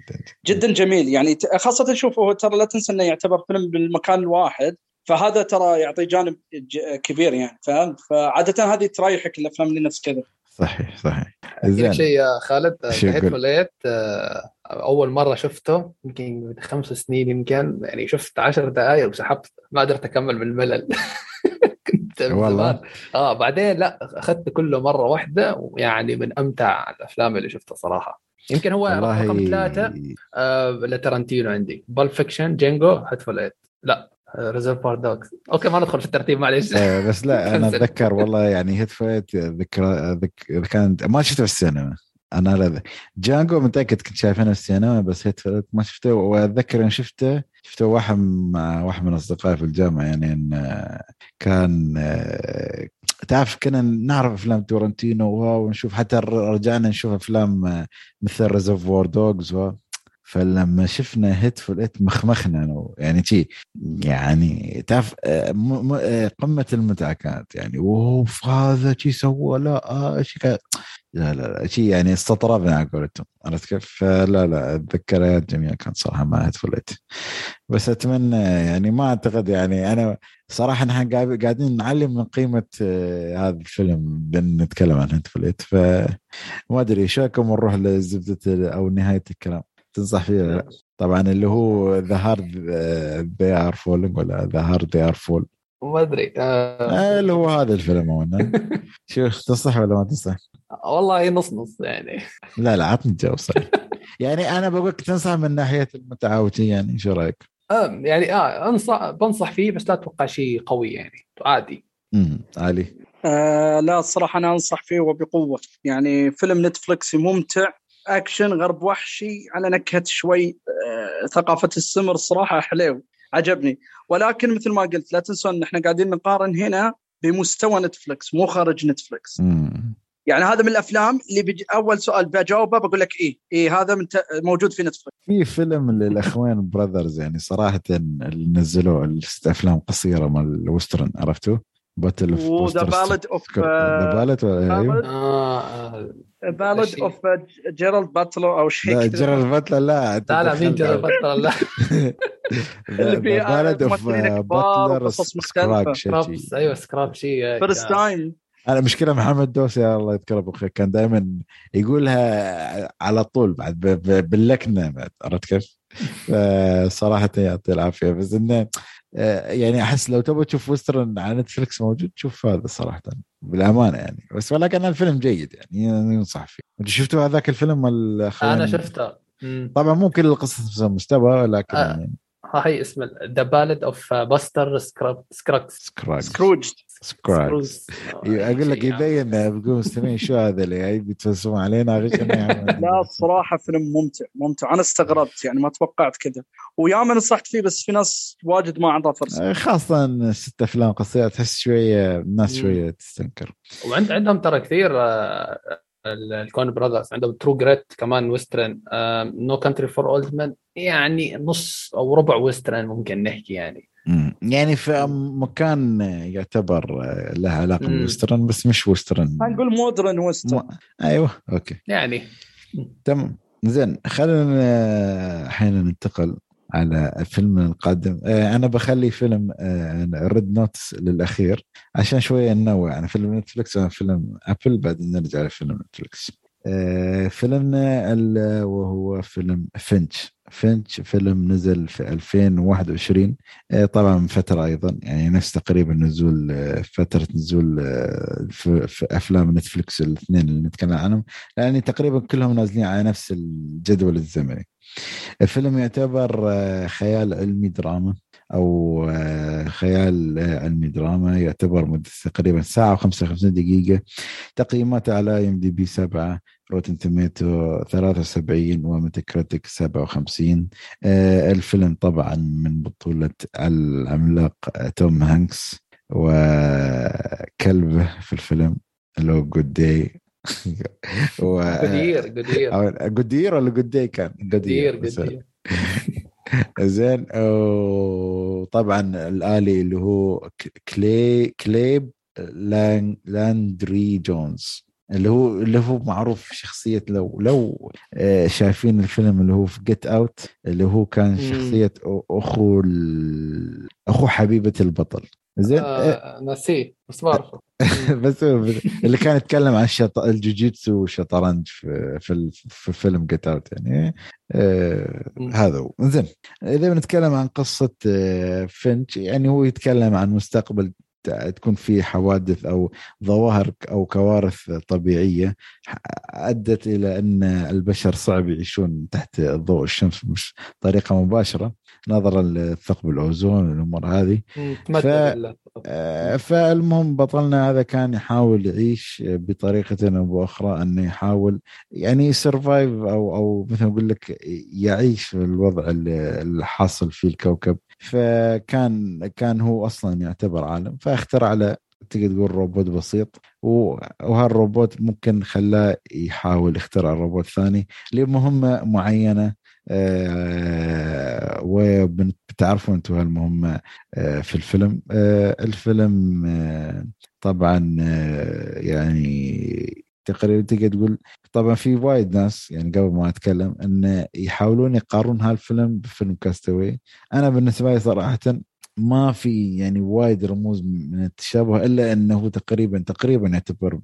جدا جميل. يعني خاصة شوفوا ترى لا تنسى إنه يعتبر فيلم بالمكان الواحد فهذا ترى يعطي جانب كبير يعني فاهم فعادة هذه تريحك الأفلام اللي نفس كذا. صحيح صحيح. زين. شيء يا خالد Hateful Eight آه، أول مرة شفته يمكن خمس سنين يمكن يعني شفت عشر دقائق وسحبت ما قدرت أكمل من الملل. كنت والله. آه بعدين لا أخذت كله مرة واحدة ويعني من أمتع الأفلام اللي شفتها صراحة. يمكن هو رقم ثلاثة آه لتارانتينو عندي. Pulp Fiction Django Hateful Eight لا Reservoir Dogs okay ما ندخل في الترتيب معليش. آه، بس لا أنا أتذكر والله يعني Hateful Eight ذكرى كانت ما شفته في السينما. أنا لا Django متأكد كنت شايفينه في السينما بس Hateful Eight ما شفته. وأتذكر ان شفته شفته واحد مع واحد من أصدقائي في الجامعة يعني إن كان آه، تعرف كنا نعرف أفلام تارانتينو ونشوف حتى رجعنا نشوف أفلام مثل Reservoir Dogs فلما شفنا Hateful Eight مخمخنا يعني شي يعني تعرف آه، آه، قمة المتعة كانت. يعني اوف هذا شي سوى لا آه شي لا لا شيء يعني استطربنا على قولتهم عرفت كيف؟ فلا لا أتذكر ايات جميلة كانت صراحة مع Hateful Eight بس أتمنى يعني ما أعتقد يعني أنا صراحة نحن قاعدين نعلي من قيمة آه، هذا الفيلم بنتكلم عن Hateful Eight فما أدري شو رأيكم نروح لزبدة أو نهاية الكلام؟ تنصح فيه لا؟ طبعا اللي هو The Harder They're Falling ولا The Harder They Fall ما أدري آه. اللي هو هذا الفيلم هو شو تنصح ولا ما تنصح؟ والله نص نص يعني. لا لا عطني الجواب صحيح. يعني أنا بقول لك تنصح من ناحية المتعه يعني شو رأيك؟ آه يعني آه أنصح بنصح فيه بس لا أتوقع شيء قوي يعني عادي. امم علي آه لا الصراحة أنا أنصح فيه وبقوة. يعني فيلم Netflix ممتع اكشن غرب وحشي. على نكهه شوي آه، ثقافة السمر الصراحه حليو عجبني. ولكن مثل ما قلت لا تنسون إن إحنا قاعدين نقارن هنا بمستوى Netflix مو خارج Netflix يعني هذا من الأفلام اللي بيجي أول سؤال بجاوبه بقول لك إيه إيه هذا من ت... موجود في Netflix في فيلم للاخوين brothers يعني صراحة اللي نزلوه أفلام قصيرة مال ال western عرفتوا؟ Battle of the Ballad of the Ballad بالد اوف جيرالد باتلر أو شيء لا جيرالد باتلر لا. لا لا مين جيرالد باتلر لا. اللي في بالد اوف باتلر سكراب أيوه سكراب شيء فيرست تايم أنا مشكلة محمد دوسي الله يذكره بالخير كان دائما يقولها على طول بعد باللكنة بعد عرفت كيف؟ صراحة يعطيه العافية. بس إنه آه، يعني أحس لو تبغى تشوف وسترن على نتفلكس موجود شوف هذا صراحة بالأمانة يعني. بس ولكن الفيلم جيد يعني ينصح فيه. أنت شفتوا هذاك الفيلم أنا شفته. طبعا مو كل القصص مستوى لكن آه. يعني. هاي اسمه The Ballad of Buster Scruggs Scrooge Scruggs أقول لك يبين بقول مستمعين شو هذا اللي بيتفلسفون علينا لا الصراحة فيلم ممتع ممتع. أنا استغربت يعني ما توقعت كذا. وياما نصحت فيه بس في ناس واجد ما عندها فرصة. آه، خاصة ست أفلام قصيرة تحس شوية الناس شوية تستنكر. وعند عندهم ترى كثير آه، ال Coen Brothers. عندهم True Grit كمان western No Country for Old Men يعني نص أو ربع western ممكن نحكي يعني. يعني في مكان يعتبر له علاقة بال western بس مش western نقول modern western م... أيوه okay. يعني. تمام. زين خلينا الحين ننتقل على الفيلم القادم. آه، أنا بخلي فيلم Red آه، Notice للأخير عشان شوية ننوع. يعني فيلم Netflix فيلم Apple بعدين نرجع لفيلم Netflix آه، فيلمنا وهو فيلم Finch Finch فيلم نزل في 2021 آه، طبعا من فترة أيضا يعني نفس تقريبا نزول آه، فترة نزول في أفلام Netflix الاثنين اللي نتكلم عنهم لأن تقريبا كلهم نازلين على نفس الجدول الزمني. الفيلم يعتبر خيال علمي دراما أو خيال علمي دراما. يعتبر مدة تقريبا ساعة و55 دقيقة. تقييماته على IMDb 7 Rotten Tomatoes 73 و Metacritic 57 الفيلم طبعا من بطولة العملاق توم هانكس. وكلبه في الفيلم هو Good Day و... جودير جودير جودير ولا جود داي كان جودير جودير زين. وطبعا الآلي اللي هو كلي كليب لاندري جونز. اللي هو اللي هو معروف شخصية لو لو آه، شايفين الفيلم اللي هو في جيت اوت اللي هو كان شخصية أخو أخو حبيبة البطل. زين. آه نسيه بس بعرفه. بس اللي كان يتكلم عن الشط... الجوجيتسو والشطرنج في في, في فيلم Get Out يعني آه هذا هو. زين. إذا بنتكلم عن قصة آه Finch يعني هو يتكلم عن مستقبل تكون في حوادث أو ظواهر أو كوارث طبيعية أدت إلى أن البشر صعب يعيشون تحت ضوء الشمس بشكل طريقه مباشرة. نظرا لثقب الأوزون والأمور هذه. ف... آه، فالمهم بطلنا هذا كان يحاول يعيش بطريقة أو بأخرى انه يحاول يعني survive أو أو مثل ما أقول لك يعيش الوضع اللي حاصل في الكوكب. فكان كان هو أصلا يعتبر عالم فاخترع له تقدر تقول روبوت بسيط. وهالروبوت ممكن خلاه يحاول يخترع روبوت ثاني لمهمة معينة. آه وبتعرفوا أنتم هالمهمة آه في الفيلم. آه الفيلم طبعا يعني تقريبا تقدر تقول طبعا في وايد ناس يعني قبل ما أتكلم إن يحاولون يقارنون هالفيلم بفيلم كاستوي أنا بالنسبة لي صراحة ما في يعني وايد رموز من التشابه إلا إنه تقريبا تقريبا يعتبر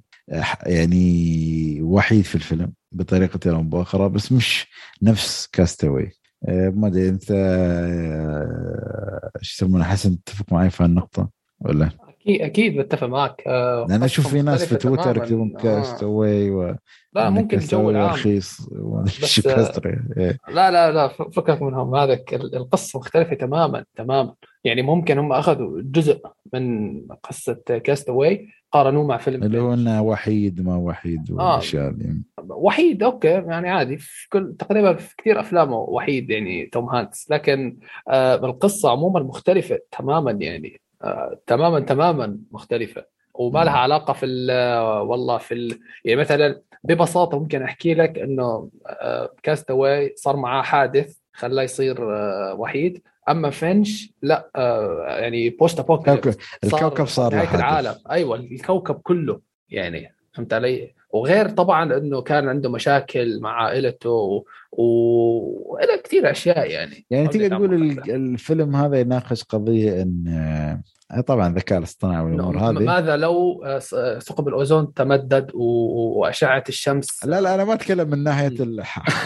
يعني وحيد في الفيلم بطريقة أو باخرى بس مش نفس كاستوي آه، ما أدري أنت آه، إيش يسمونه حسن تتفق معي في هالنقطة ولا؟ أكيد أكيد بتفق معك. آه لأن أشوف في ناس في تويتر يكتبون كاستوي و لا ممكن الجو العام. رخيص بس إيه. لا لا لا فكك منهم. هذا القصة مختلفة تماما تماما. يعني ممكن هم أخذوا جزء من قصة كاستوي قارنوه مع فيلم اللي هو إنه وحيد ما وحيد والأشياء آه. يعني. وحيد okay يعني عادي. في كل تقريبا في كثير أفلامه وحيد يعني توم هانكس. لكن آه القصة عموما مختلفة تماما يعني. آه تماما تماما مختلفة. وما لها علاقة في والله في ال... يعني مثلا ببساطة ممكن أحكي لك إنه Cast Away صار معاه حادث خلاه يصير وحيد. أما فينش لا يعني post apocalypse الكوكب صار نهاية العالم. أيوه الكوكب كله يعني فهمت علي؟ وغير طبعا إنه كان عنده مشاكل مع عائلته و... و... كثير أشياء يعني. يعني تقدر تقول الفيلم هذا يناقش قضية إن آه، طبعا الذكاء الاصطناعي والأمور هذه. ماذا لو آه، آه، ثقب الأوزون تمدد وأشعة الشمس؟ لا لا أنا ما أتكلم من ناحية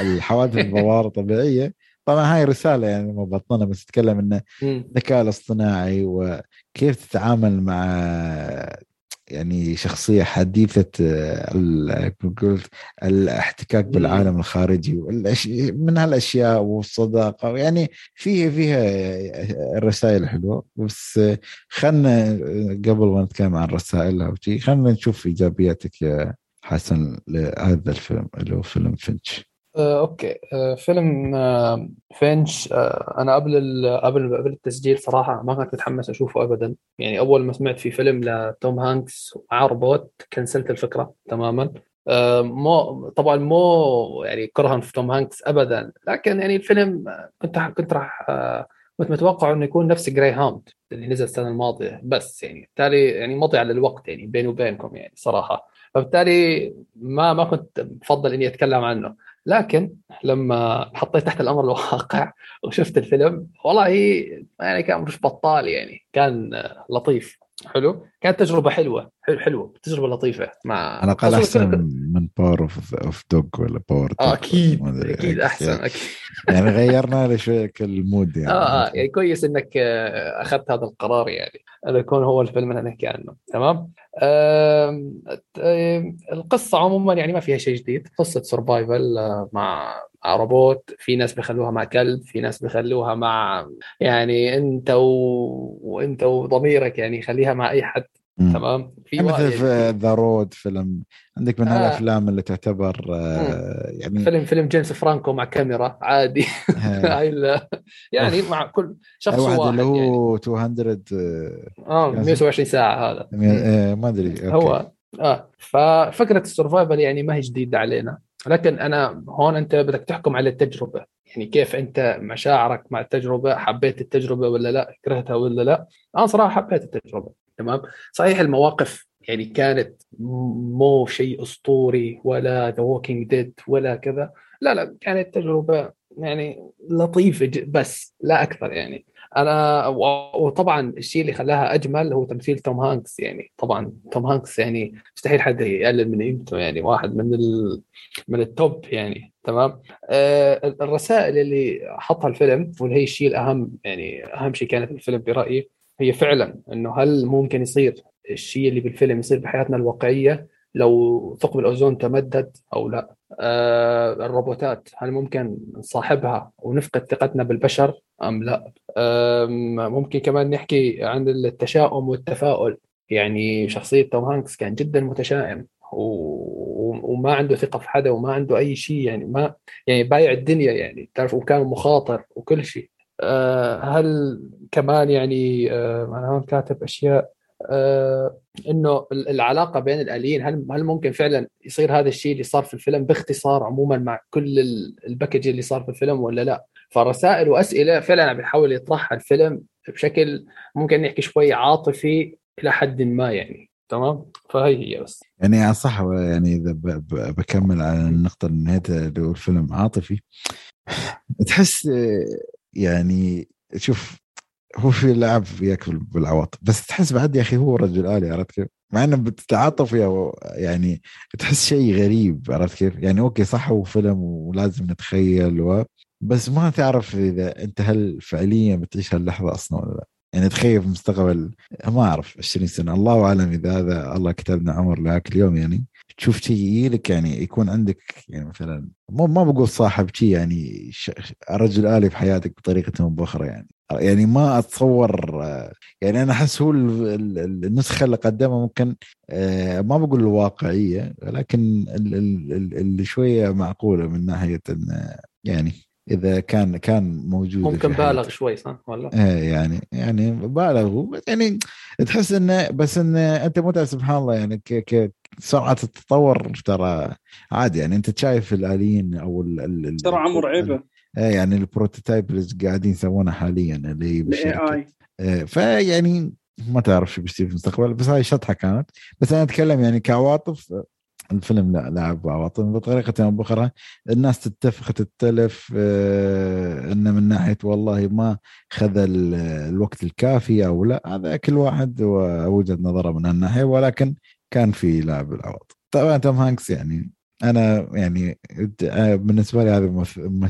الحوادث الظواهر الطبيعية. طبعا هاي رسالة يعني مبطنه بس أتكلم انه الذكاء الاصطناعي وكيف تتعامل مع يعني شخصية حديثة قلت الاحتكاك بالعالم الخارجي من هالأشياء والصداقة يعني فيها فيها الرسائل حلوة. بس خلنا قبل ما نتكلم عن رسائلها وشي خلينا نشوف إيجابياتك يا حسن لهذا الفيلم اللي هو فيلم فينش. آه، okay. آه، فيلم آه، فينش آه، أنا قبل قبل قبل التسجيل صراحة ما كنت متحمس أشوفه ابدا. يعني أول ما سمعت في فيلم لتوم هانكس مع روبوت كنسلت الفكرة تماما. آه، مو طبعا مو يعني كرها في توم هانكس ابدا. لكن يعني الفيلم كنت كنت راح آه، كنت متوقع إنه يكون نفس Greyhound اللي نزل السنة الماضية. بس يعني بالتالي يعني مضيع للوقت يعني بيني وبينكم يعني صراحة. فبالتالي ما ما كنت بفضل إني أتكلم عنه. لكن لما حطيت تحت الأمر الواقع وشفت الفيلم والله يعني كان مش بطال يعني كان لطيف. حلو. كانت تجربة حلوة حلو حلوة تجربة لطيفة مع على الأقل أحسن من Power of of Dog ولا Power آه أكيد أكيد أحسن يعني. أكيد. يعني غيرنا شوية ال mood يعني آه آه يعني كويس إنك أخذت هذا القرار يعني. انه يكون هو الفيلم اللي نحكي عنه تمام؟ القصة عموما يعني ما فيها شيء جديد. قصة survival آه، مع مع روبوت. في ناس بيخلوها مع كلب في ناس بيخلوها مع يعني أنت و... وانت وضميرك يعني خليها مع أي حد تمام؟ في مثل في The Road فيلم عندك من آه. هالأفلام اللي تعتبر آه يعني فيلم فيلم جيمس فرانكو مع كاميرا عادي. يعني مع كل شخص واحد, واحد اللي هو يعني. 200 آه 120 ساعة هذا. آه ما أدري هو آه ففكرة ال survival يعني ما هي جديدة علينا. لكن أنا هون أنت بدك تحكم على التجربة. يعني كيف أنت مشاعرك مع التجربة حبيت التجربة ولا لا كرهتها ولا لا؟ أنا صراحة حبيت التجربة. تمام؟ صحيح المواقف يعني كانت مو شيء أسطوري ولا The Walking Dead ولا كذا. لا لا كانت تجربة يعني لطيفة بس لا أكثر يعني. أنا وطبعا الشيء اللي خلاها أجمل هو تمثيل توم هانكس يعني. طبعا توم هانكس يعني مستحيل حد يقلل من قيمته يعني واحد من ال... من ال top يعني تمام؟ آه الرسائل اللي حطها الفيلم واللي هي الشيء الأهم يعني أهم شيء كانت الفيلم برأيي هي فعلا إنه هل ممكن يصير الشيء اللي بالفيلم يصير بحياتنا الواقعية لو ثقب الأوزون تمدد أو لا؟ آه الروبوتات هل ممكن نصاحبها ونفقد ثقتنا بالبشر أم لا؟ آه ممكن كمان نحكي عن التشاؤم والتفاؤل. يعني شخصية توم هانكس كان جدا متشائم و... وما عنده ثقة في حدا وما عنده أي شيء. يعني ما يعني بايع الدنيا يعني تعرف وكان مخاطر وكل شيء. هل كمان يعني آه أنا هون كاتب أشياء آه إنه العلاقة بين الآليين هل هل ممكن فعلا يصير هذا الشيء اللي صار في الفيلم باختصار عموما مع كل الباكج اللي صار في الفيلم ولا لا؟ فرسائل وأسئلة فعلا بيحاول يطرحها الفيلم بشكل ممكن نحكي شوي عاطفي إلى حد ما يعني. تمام؟ فهي هي بس. يعني صح يعني إذا بكمل على النقطة اللي اللي هو الفيلم عاطفي تحس يعني شوف هو في لعب وياك بالعواطف بس تحس بعد يا أخي هو رجل آلي عرفت كيف؟ مع إنه بتتعاطف وياه يعني تحس شيء غريب عرفت كيف؟ يعني أوكي صح هو فيلم ولازم نتخيل و بس ما تعرف إذا أنت هل فعليا بتعيش هاللحظة أصلا ولا لا يعني تخيل في المستقبل ما أعرف 20 سنة الله أعلم إذا هذا الله كتبنا عمر لهاك اليوم يعني تشوف شيء لك يعني يكون عندك يعني مثلا مو ما بقول صاحب شيء يعني رجل آلي في حياتك بطريقة أو بأخرى يعني يعني ما أتصور يعني أنا أحس هو النسخة اللي قدمها ممكن آه، ما بقول الواقعيه لكن اللي شوية معقولة من ناحية يعني إذا كان كان موجود ممكن بالغ شوي صح ولا؟ إيه يعني يعني بالغ يعني تحس إنه بس إنه أنت متى سبحان الله يعني ك ك سرعة التطور ترى عادي يعني أنت شايف الآليين أو سرعه مرعبه إيه يعني البروتوتايب اللي قاعدين يسوونه حاليا اللي بالشركة. إيه فيعني ما تعرف شو بيصير في المستقبل بس هاي شطحة كانت. بس أنا أتكلم يعني كعواطف الفيلم لا لعب عواطف بطريقه أو بأخرى الناس تتفق تتلف آه إنه من ناحية والله ما خذ الوقت الكافي أو لا هذا كل واحد وجهه نظره من هالناحية ولكن كان في لعب العواطف طبعا توم هانكس يعني أنا يعني بالنسبة لي هذا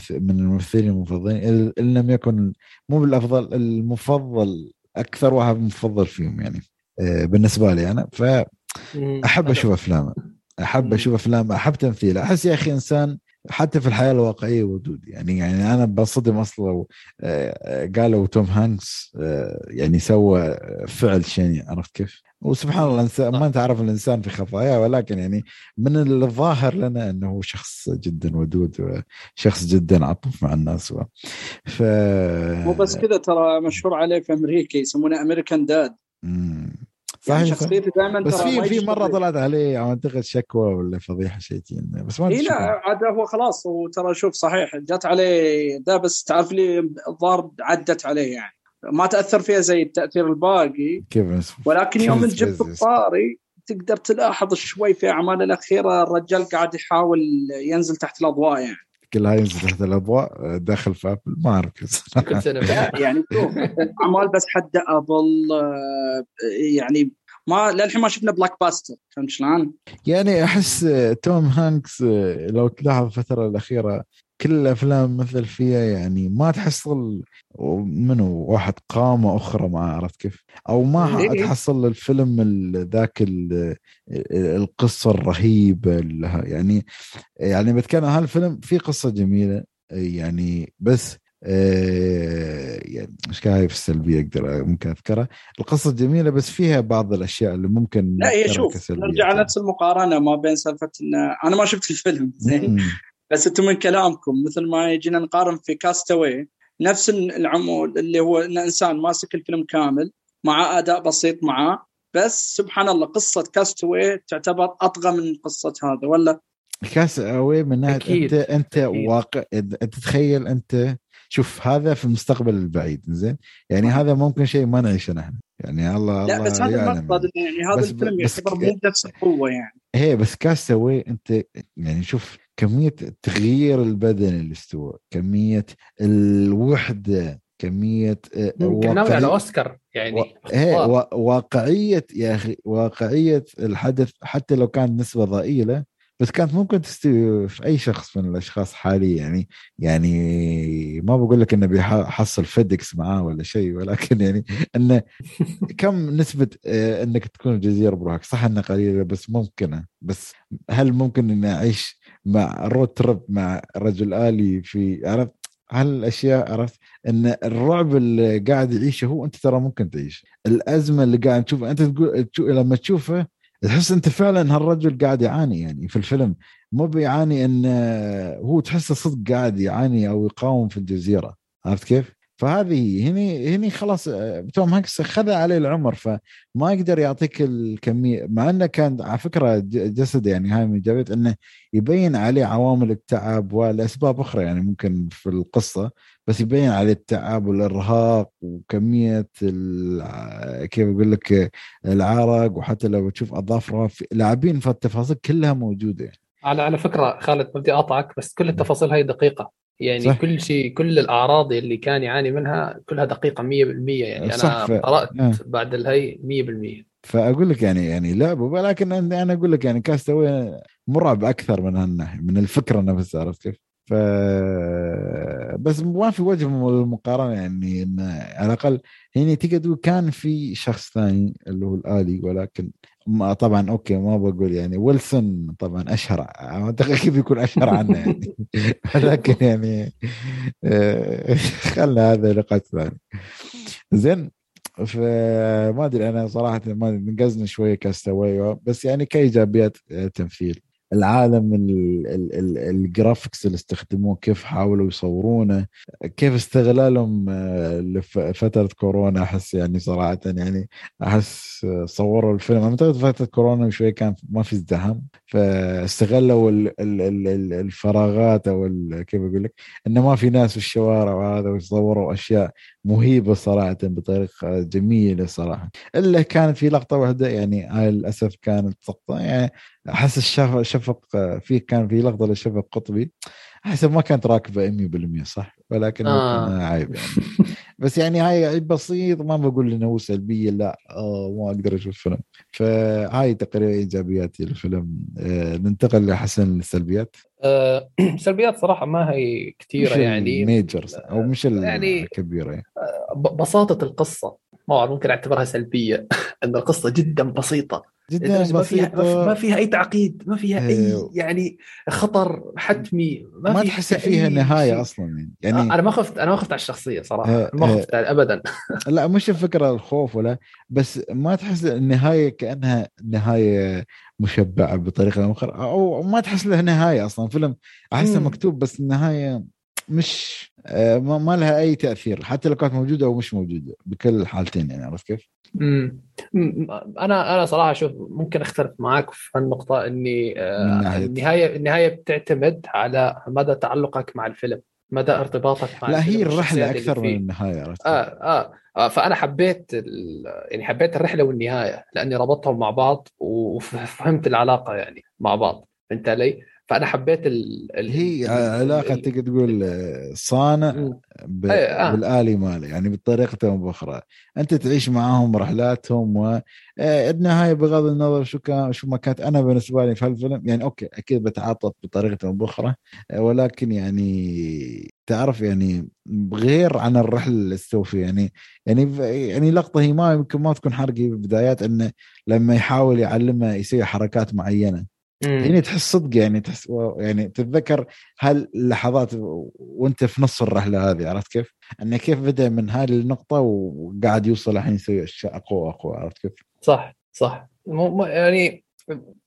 من الممثلين المفضلين إن لم يكن مو بالأفضل المفضل أكثر واحد مفضل فيهم يعني آه، بالنسبة لي أنا. فاحب أشوف افلامه أحب أشوف أفلام أحب تمثيله أحس يا أخي إنسان حتى في الحياة الواقعية ودود يعني يعني أنا بصدم أصلا آه، قالوا توم هانكس آه، يعني سوى فعل شيني عرفت كيف؟ وسبحان الله الانسان ما تعرف الإنسان في خفاياه ولكن يعني من الظاهر لنا إنه شخص جدا ودود وشخص جدا عطوف مع الناس و... ف مو بس كذا ترى مشهور عليه في أمريكا يسمونه امريكان داد صحيح يعني شخصيته دائما بس في في مرة طلعت عليه أعتقد شكوى ولا فضيحة شيء بس ما إيه لا عاد هو خلاص وترى شوف صحيح جات عليه ده بس تعرف لي الظاهر عدت عليه يعني. ما تأثر فيها زي التأثير الباقي. كيف ولكن يوم جبت الطاري تقدر تلاحظ شوي في اعماله الأخيرة الرجال قاعد يحاول ينزل تحت الأضواء يعني. كلها ينزل تحت الأضواء داخل في Apple ما أعرف يعني شوف أعمال بس حد Apple آه، يعني ما للحين ما شفنا blockbuster فهمت شلون؟ يعني أحس توم هانكس لو تلاحظ الفترة الأخيرة كل الأفلام مثل فيها يعني ما تحصل منه واحد قامة أخرى معه عرفت كيف؟ أو ما إيه. تحصل الفيلم ذاك القصة الرهيبة يعني يعني بتكلم هالفيلم في قصة جميلة يعني بس آه، يعني مش في السلبية أقدر ممكن أذكرها؟ القصة جميلة بس فيها بعض الأشياء اللي ممكن لا هي شوف نرجع لنفس المقارنة ما بين سالفة إن أنا ما شفت الفيلم. زين بس أنتم من كلامكم مثل ما يجينا نقارن في كاستوي نفس العمود اللي هو ان إنسان ماسك الفيلم كامل مع أداء بسيط معاه بس سبحان الله قصة كاستوي تعتبر أطغى من قصة هذا ولا؟ كاستوي من ناحية انت أنت أكيد. واقع انت تتخيل أنت شوف هذا في المستقبل البعيد زين؟ يعني هذا ممكن شيء ما نعيشه نحن يعني الله لا بس هذا المقصد يعني هذا الفيلم يعتبر مو بنفس القوة يعني. هي بس كاستوي انت يعني شوف كمية التغيير البدني اللي استوى كمية الوحدة كمية آه، ممكن ناوي على أوسكار يعني. و... واقعية يا أخي واقعية الحدث حتى لو كانت نسبة ضئيلة بس كانت ممكن تستوي في أي شخص من الأشخاص حاليا يعني يعني ما بقول لك إنه بيحصل فيدكس معاه ولا شيء ولكن يعني إنه كم نسبة آه، إنك تكون جزيره بروحك؟ صح انها قليلة بس ممكنة. بس هل ممكن إني أعيش مع رود ترب مع رجل آلي في عرفت؟ هالاشياء عرفت؟ إن الرعب اللي قاعد يعيشه هو أنت ترى ممكن تعيش. الأزمة اللي قاعد تشوفها أنت تقول لما تشوفه تحس أنت فعلا هالرجل قاعد يعاني يعني في الفيلم. مو بيعاني إن هو تحسه صدق قاعد يعاني أو يقاوم في الجزيرة. عرفت كيف؟ فهذه هني هني خلاص توم هانكس خذ عليه العمر فما يقدر يعطيك الكمية. مع إنه كان على فكرة جسد يعني هاي من إنه يبين عليه عوامل التعب والأسباب أخرى يعني ممكن في القصة. بس يبين عليه التعب والإرهاق وكمية كيف أقول لك العرق وحتى لو تشوف اظافره لاعبين فالتفاصيل كلها موجودة يعني. على على فكرة خالد بدي أقطعك بس كل التفاصيل هاي دقيقة يعني صح. كل شيء كل الأعراض اللي كان يعاني منها كلها دقيقة 100% يعني أنا قرأت آه. بعد الهي 100% فأقول لك يعني يعني لعبه ولكن أنا أقول لك يعني كاستوي مرعب أكثر من هالناحية من الفكرة نفسها عرفت كيف؟ ف بس ما في وجه المقارنه يعني إن على الأقل يعني تقدر تقول كان في شخص ثاني اللي هو الآلي ولكن ما طبعا أوكي ما بقول يعني ويلسون طبعا أشهر أعتقد كيف يكون أشهر عنه يعني. لكن يعني آه، خلنا هذا لقاء ثاني. زين فما أدري أنا صراحة ما نقزنا شوية كاستوي بس يعني كإيجابيات تمثيل. العالم الجرافيكس اللي استخدموه كيف حاولوا يصورونه كيف استغلالهم آه، لفترة كورونا أحس يعني صراحة يعني أحس صوروا الفيلم. أعتقد فترة كورونا شوي كان ما في ازدحام فاستغلوا الفراغات أو كيف أقول لك انه ما في ناس في الشوارع وهذا ويصوروا أشياء مهيبة صراحة بطريقة جميلة صراحة. إلا كانت في لقطة واحدة يعني هاي للأسف كانت سقطة. يعني أحس الشفق شفق فيه كان في لقطة لشفق قطبي. حسب ما كانت راكبة 100% صح؟ ولكن آه. عيب يعني بس يعني هاي عيب بسيط ما بقول إنه هو سلبية لا آه ما أقدر أشوف الفيلم فهاي تقريبا إيجابياتي الفيلم آه ننتقل لحسن السلبيات آه سلبيات صراحة ما هي كثيره يعني. ميجرز أو مش يعني الكبيره يعني بساطة القصة. ما ممكن أعتبرها سلبية. إن القصة جدا بسيطة. جدا ما فيها ما فيها أي تعقيد ما فيها أي إيه. يعني خطر حتمي ما, ما تحس فيها نهاية شيء. أصلا يعني أنا ما خفت أنا ما خفت على الشخصية صراحة إيه، ما خفت إيه. ابدا لا مش الفكرة الخوف ولا بس ما تحس النهاية كأنها نهاية مشبعة بطريقة أو أخرى أو ما تحس له نهاية أصلا فيلم أحسه مكتوب بس النهاية مش آه، ما لها أي تأثير حتى لو كانت موجودة أو مش موجودة بكل الحالتين يعني عرفت كيف؟ امم أنا أنا صراحة أشوف ممكن أختلف معك في النقطه إني آه، النهاية النهاية بتعتمد على مدى تعلقك مع الفيلم مدى ارتباطك مع لا هي الرحلة أكثر من النهاية عرفت؟ آه, آه, آه فأنا حبيت يعني حبيت الرحلة والنهاية لأني ربطتهم مع بعض وفهمت العلاقة يعني مع بعض. فهمت علي؟ فأنا حبيت ال... ال... هي علاقه تقدر تقول صانع ب... آه. بالآلي ماله يعني بطريقته بأخرى. أنت تعيش معاهم رحلاتهم والنهايه آه، بغض النظر شو كان شو ما كانت أنا بالنسبة لي في هالفيلم يعني أوكي أكيد بتعاطف بطريقه بأخرى آه، ولكن يعني تعرف يعني غير عن الرحلة اللي يعني يعني يعني لقطة هي ما يمكن ما تكون حرقي بالبدايات إنه لما يحاول يعلمه يسوي حركات معينة. يعني تحس صدق يعني تحس يعني تتذكر هاللحظات وانت في نص الرحلة هذه عرفت كيف؟ انه كيف بدأ من هذه النقطة وقاعد يوصل الحين يسوي أشياء أقوى وأقوى عرفت كيف؟ صح صح يعني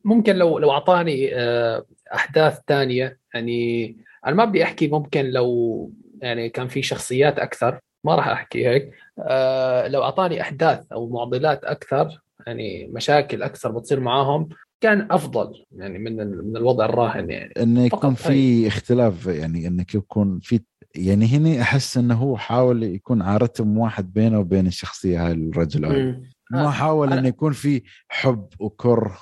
ممكن لو لو أعطاني آه، أحداث ثانية يعني أنا ما بدي أحكي ممكن لو يعني كان في شخصيات أكثر ما راح أحكي هيك آه، لو أعطاني أحداث أو معضلات أكثر يعني مشاكل أكثر بتصير معاهم كان أفضل يعني من من الوضع الراهن يعني. إنه يكون في اختلاف يعني إنك يكون في يعني هنا أحس إنه هو حاول يكون على رتم واحد بينه وبين الشخصية هاي الرجل هاي. ما آه، حاول إنه يكون في حب وكره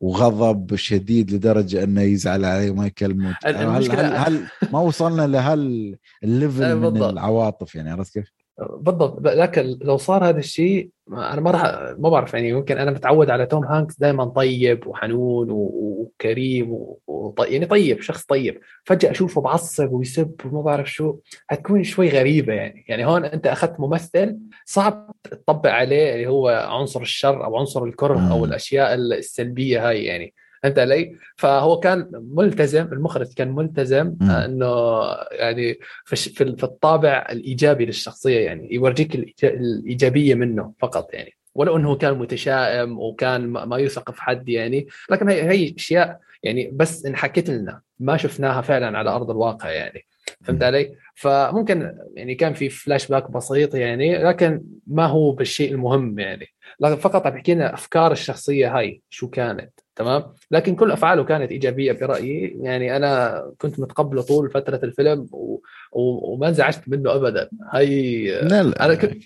وغضب شديد لدرجة إنه يزعل عليه وما يكلمه. هل, هل, هل ما وصلنا لهال ال level من العواطف يعني عرفت كيف؟ بالضبط. لكن لو صار هذا الشيء أنا ما راح ما بعرف يعني ممكن أنا متعود على توم هانكس دائما طيب وحنون وكريم و... يعني طيب شخص طيب. فجأة أشوفه بعصب ويسب وما بعرف شو. حتكون شوي غريبة يعني. يعني هون أنت أخذت ممثل صعب تطبق عليه اللي هو عنصر الشر أو عنصر الكره أو الأشياء السلبية هاي يعني. فهمت علي؟ فهو كان ملتزم المخرج كان ملتزم إنه يعني في الطابع الإيجابي للشخصية يعني يورجيك الإيجابية منه فقط يعني. ولو إنه كان متشائم وكان ما يوثق في حد يعني لكن هي هي أشياء يعني بس انحكت لنا ما شفناها فعلا على أرض الواقع يعني. فهمت علي؟ فممكن يعني كان في فلاش باك بسيط يعني لكن ما هو بالشيء المهم يعني. لكن فقط عم أفكار الشخصية هاي شو كانت. تمام؟ لكن كل أفعاله كانت إيجابية برأيي. يعني أنا كنت متقبله طول فترة الفيلم و... و... وما انزعجت منه ابدا. هاي لا لا أنا كنت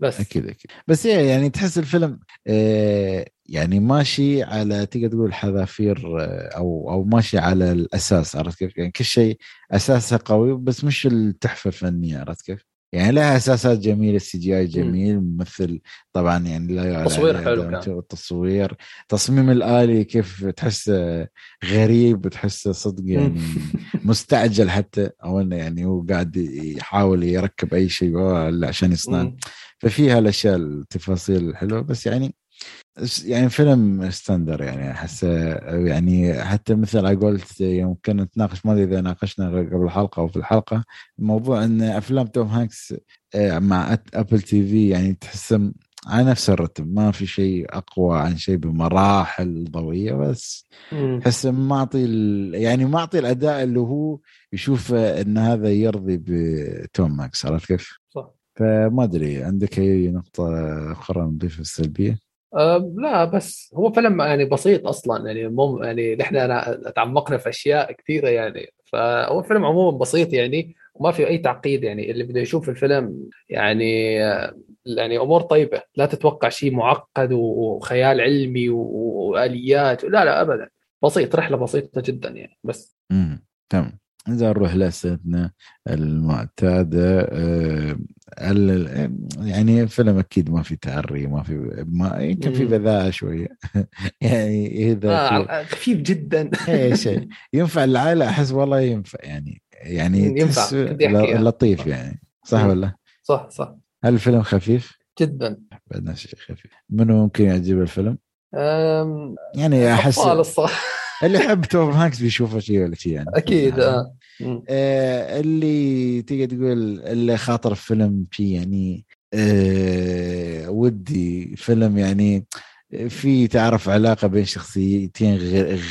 بس. أكيد أكيد. بس يعني تحس الفيلم آه يعني ماشي على تقدر تقول حذافير آه، أو أو ماشي على الأساس عرفت كيف؟ يعني كل شيء أساسه قوي بس مش التحفة الفنية عرفت كيف؟ يعني لها أساسات جميلة ال CGI جميل ممثل طبعا يعني لا تصوير حلو كان. التصوير تصميم الآلي كيف تحس غريب وتحس صدق يعني مستعجل حتى أو إنه يعني هو قاعد يحاول يركب أي شيء عشان يصنع. ففيها الأشياء التفاصيل الحلوة بس يعني يعني فيلم standard يعني أحس يعني حتى مثل على قولت يمكن نتناقش ما أدري إذا ناقشنا قبل الحلقة أو في الحلقة موضوع إن أفلام توم هانكس آه، مع Apple TV يعني تحس على نفس الرتم ما في شيء أقوى عن شيء بمراحل ضوئية بس احس معطي يعني معطي الأداء اللي هو يشوف إن هذا يرضي بتوم هانكس عرفت كيف؟ صح فما أدري عندك أي نقطة أخرى نضيفها السلبية؟ لا بس هو فيلم يعني بسيط أصلا يعني مو يعني نحن تعمقنا في أشياء كثيرة يعني. فهو فيلم عموما بسيط يعني وما في أي تعقيد يعني. اللي بده يشوف الفيلم يعني يعني أمور طيبة. لا تتوقع شيء معقد وخيال علمي وآليات. لا لا ابدا. بسيط رحلة بسيطة جدا يعني بس. امم تمام. إذا نروح لأسئلتنا المعتادة آه، يعني فيلم أكيد ما في تعري ما في ما يمكن في بذاءة شوية. يعني إذا آه خفيف جدا. إيش ينفع العائلة؟ أحس والله ينفع يعني يعني ينفع لطيف يعني. صح ولا؟ صح صح. هل الفيلم خفيف؟ جدا. بعد شيء خفيف. منو ممكن يعجب الفيلم؟ يعني أحس الصراحه اللي يحب توم هانكس بيشوفه شيء ولا شيء يعني. أكيد آه, آه اللي تقدر تقول اللي خاطر فيلم فيه يعني آه ودي فيلم يعني في تعرف علاقة بين شخصيتين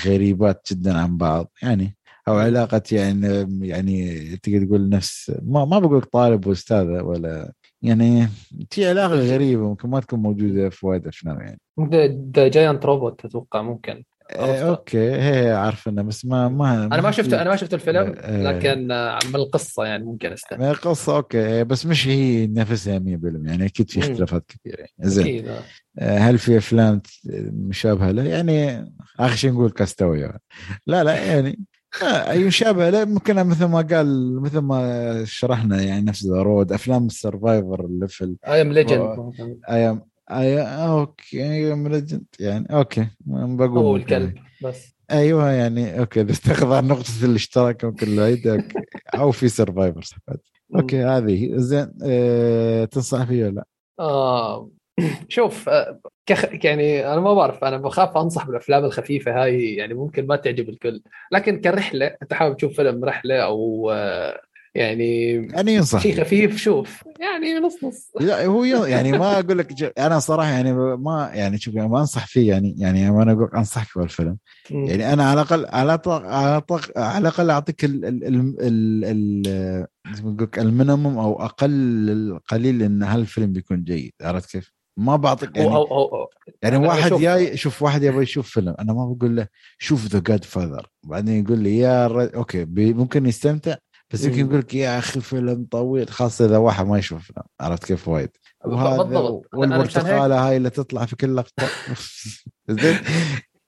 غريبات جدا عن بعض يعني. أو علاقة يعني يعني تقدر تقول نفس ما ما بقول طالب واستاذه ولا يعني في علاقة غريبة ممكن ما تكون موجودة في وايد أفلام يعني. The Giant Robot أتوقع ممكن. إيه okay. هي عارف انه بس ما ما أنا ما شفت أنا ما شفت الفيلم إيه. لكن من القصة يعني ممكن استنى من القصة okay. بس مش هي نفسها 100% يعني أكيد في اختلافات كثيرة. يعني زين. آه. آه، هل في أفلام مشابهة له؟ يعني آخر شيء نقول Cast Away يعني. لا لا يعني أي مشابهة لا ممكن مثل ما قال مثل ما شرحنا يعني نفس The Road أفلام ال survivor اللي في I Am Legend اي ام اي أوكي ليجند يعني أوكي بقول هو الكلب بس. أيوه يعني أوكي إذا استخدم نقطه الاشتراك ممكن العيد أوكي. أو في سرفايفر أوكي هذه. زين أه تنصح فيه ولا؟ لا؟ آه شوف آه، كخ... يعني أنا ما بعرف أنا بخاف أنصح بالأفلام الخفيفة هاي يعني ممكن ما تعجب الكل. لكن كرحلة أنت حابب تشوف فيلم رحلة أو آه، يعني يعني ينصح. شيء خفيف شوف. يعني نص نص. لا هو يعني ما أقول لك أنا صراحة يعني ما يعني شوف يعني ما أنصح فيه يعني يعني أنا أقول أنصحك بالفيلم يعني أنا على الأقل على على على الأقل أعطيك ال ال ال ال المينيموم أو أقل القليل إن هالفيلم بيكون جيد. عرفت كيف؟ ما بعطيك يعني أو أو أو يعني واحد جاي شوف واحد يبغى يشوف فيلم أنا ما بقول له شوف The Godfather بعدين يقول لي يا okay ممكن يستمتع بس يمكن يقول لك يا أخي فيلم طويل خاصة إذا واحد ما يشوف فيلم عرفت كيف وايد؟ بالضبط والبرتقاله هاي اللي تطلع في كل لقطة. زين؟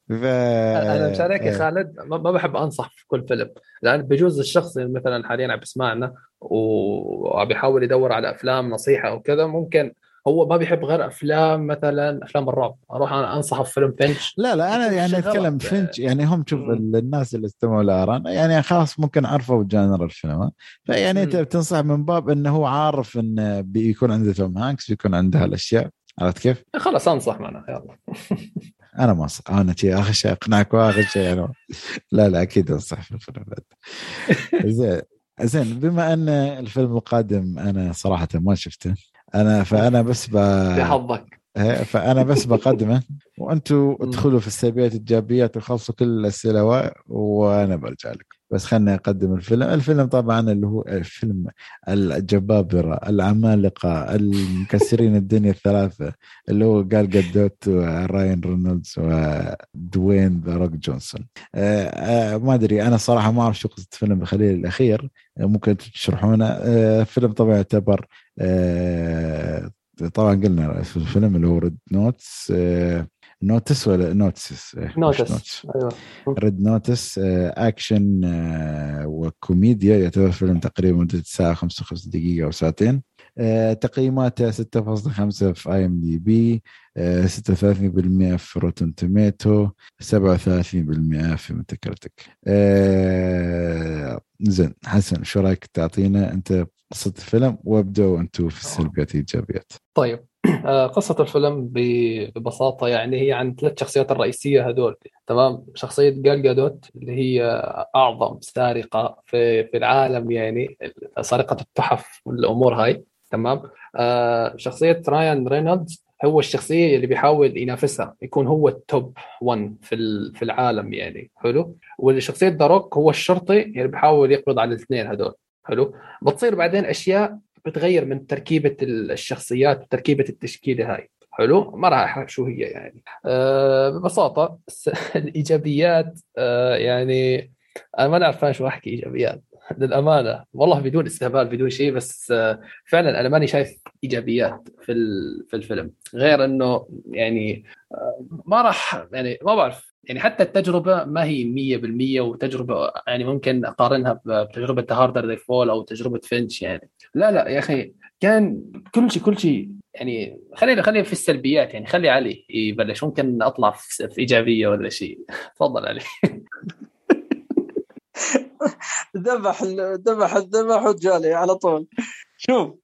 ف... أنا مشان هيك يا خالد ما بحب أنصح في كل فيلم لأن بجوز الشخص اللي مثلا حاليا عم بيسمعنا وعم بيحاول يدور على أفلام نصيحة أو كذا ممكن هو ما بيحب غير أفلام مثلا أفلام الرعب. أروح أنا أنصحه في فيلم Finch. لا لا أنا يعني أتكلم Finch. يعني هم شوف الناس اللي استمعوا للآن يعني خلاص ممكن عرفوا genre الفيلم فيعني انت بتنصح من باب إنه هو عارف انه بيكون عنده توم هانكس بيكون عنده هالأشياء. عرفت كيف؟ خلاص أنصح معنا يلا. أنا ما أنصح. أنا شيء آخر شيء أقنعك وآخر شيء أنا لا لا أكيد أنصح في الفيلم زين زين بما إن الفيلم القادم أنا صراحة ما شفته أنا فأنا بس ب... بحظك. فأنا بس بقدمه وأنتم ادخلوا في السلبيات الايجابيات وخلصوا كل الأسئلة وأنا برجع لكم. بس خليني اقدم الفيلم. الفيلم طبعا اللي هو فيلم الجبابرة العمالقة المكسرين الدنيا الثلاثة اللي هو جال جادوت وراين رينولدز ودوين The Rock جونسون. آه آه ما أدري أنا صراحة ما أعرف شو قصة فيلم الخليل الأخير. ممكن تشرحونه. آه فيلم طبعا يعتبر طبعا قلنا في الفيلم اللي هو Red Notice. Notice ولا Notice Notice أيوه. Red Notice action وكوميديا. يعتبر فيلم تقريبا مدة ساعة 55 دقيقة أو ساعتين. آه، تقييماته 6.5 في IMDb 36% في Rotten Tomatoes 37% في Metacritic آه، زين حسن شو رأيك تعطينا أنت قصة الفيلم وابدأوا أنتم في السلبيات والايجابيات طيب. قصة الفيلم ببساطة يعني هي عن ثلاث شخصيات الرئيسية هذول تمام؟ شخصية جال جادوت اللي هي أعظم سارقة في في العالم يعني سارقة التحف والأمور هاي تمام؟ آه شخصية رايان رينولدز هو الشخصية اللي بيحاول ينافسها يكون هو ال top 1 في في العالم يعني حلو؟ والشخصية The Rock هو الشرطي اللي بيحاول يقبض على الاثنين هذول حلو؟ بتصير بعدين أشياء بتغير من تركيبة الشخصيات وتركيبة التشكيلة هاي. حلو؟ ما راح أحرق شو هي يعني. أه ببساطة الإيجابيات أه يعني أنا ما نعرف شو أحكي إيجابيات. للأمانة والله بدون استهبال بدون شيء بس آه، فعلا أنا ماني شايف إيجابيات في في الفيلم. غير إنه يعني آه، ما راح يعني ما بعرف. يعني حتى التجربة ما هي 100% وتجربة يعني ممكن أقارنها بتجربة Harder They Fall أو تجربة Finch يعني. لا لا يا أخي كان كل شيء كل شيء يعني خلينا خلينا في السلبيات يعني خلي علي يبلش. ممكن أطلع في إيجابية ولا شيء. تفضل علي. ذبح ذبح الذبح وجالي على طول. شوف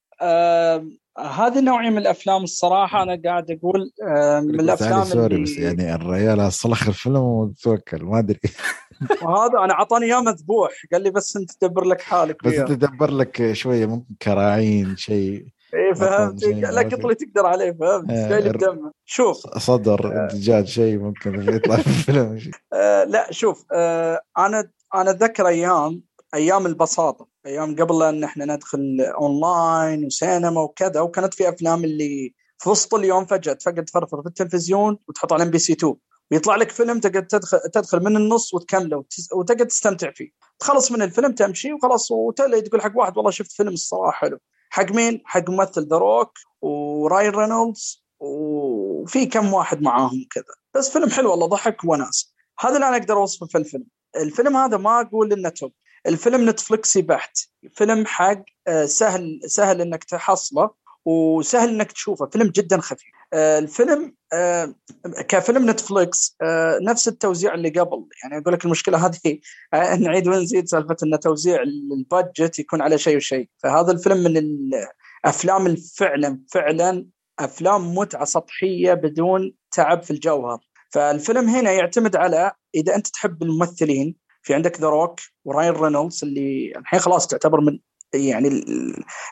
هذه النوعيه من الأفلام الصراحة أنا قاعد أقول آه من الأفلام سوري اللي... بس يعني الرجال صلخ الفيلم وتوكل ما أدري. وهذا أنا أعطاني إياه مذبوح قال لي بس أنت تدبر لك حالك بس انت تدبر لك شوية ممكن كراعين شيء اي فهمت. لا قط تقدر عليه فهمت. آه جاي بدمه شوف. صدر آه. دجاج شيء ممكن يطلع في الفيلم. آه لا شوف آه أنا أنا اتذكر أيام أيام البساطة. أيام قبل أن إحنا ندخل اونلاين وسينما وكذا وكانت في أفلام اللي في وسط اليوم فجأة تقعد تفرفر في التلفزيون وتحط على MBC 2 ويطلع لك فيلم تقدر تدخل تدخل من النص وتكمله وتقدر تستمتع فيه. تخلص من الفيلم تمشي وخلاص وتلا تقول حق واحد والله شفت فيلم الصراحة حلو. حق مين؟ حق ممثل ذا روك وراين رينولدز وفي كم واحد معاهم كذا. بس فيلم حلو والله ضحك وناس. هذا اللي أنا أقدر أوصفه في الفيلم. الفيلم هذا ما أقول إنه top الفيلم نتفلكسي بحت فيلم حق آه، سهل سهل إنك تحصله وسهل إنك تشوفه. فيلم جدا خفيف. آه، الفيلم آه، كفيلم نتفلكس نفس التوزيع اللي قبل. يعني أقول لك المشكلة هذه نعيد ونزيد سالفة إن توزيع ال budget يكون على شيء وشيء. فهذا الفيلم من الأفلام الفعلا فعلا أفلام متعة سطحية بدون تعب في الجوهر. فالفيلم هنا يعتمد على إذا أنت تحب الممثلين في عندك ذا روك وراين رينولدز اللي الحين خلاص تعتبر من يعني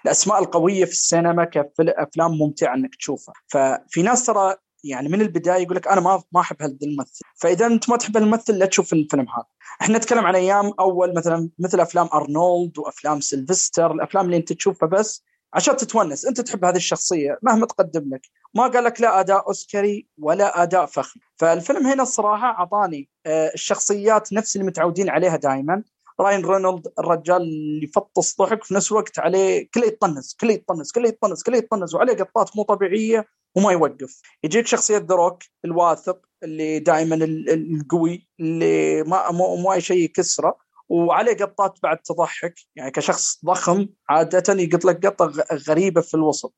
الأسماء القوية في السينما كافلام ممتعة إنك تشوفها. ففي ناس ترى يعني من البداية يقول لك أنا ما ما أحب الممثل فإذا أنت ما تحب الممثل لا تشوف الفيلم هذا. إحنا نتكلم عن أيام أول مثلا مثل أفلام ارنولد وأفلام سيلفستر الأفلام اللي أنت تشوفها بس عشان تتونس انت تحب هذه الشخصية مهما تقدم لك. ما قال لك لا أداء أوسكاري ولا أداء فخم. فالفيلم هنا الصراحه أعطاني آه، الشخصيات نفس اللي متعودين عليها دائما راين رينولد الرجال اللي يفطس ضحك في نفس الوقت عليه كله يطنز كله يطنز كله يطنز كله يطنز وعليه قطات مو طبيعية وما يوقف. يجيك شخصية ذا روك الواثق اللي دائما القوي اللي ما مو أي شيء يكسره. وعليه قطات بعد تضحك. يعني كشخص ضخم عادة يقط لك قطة غريبة في الوسط.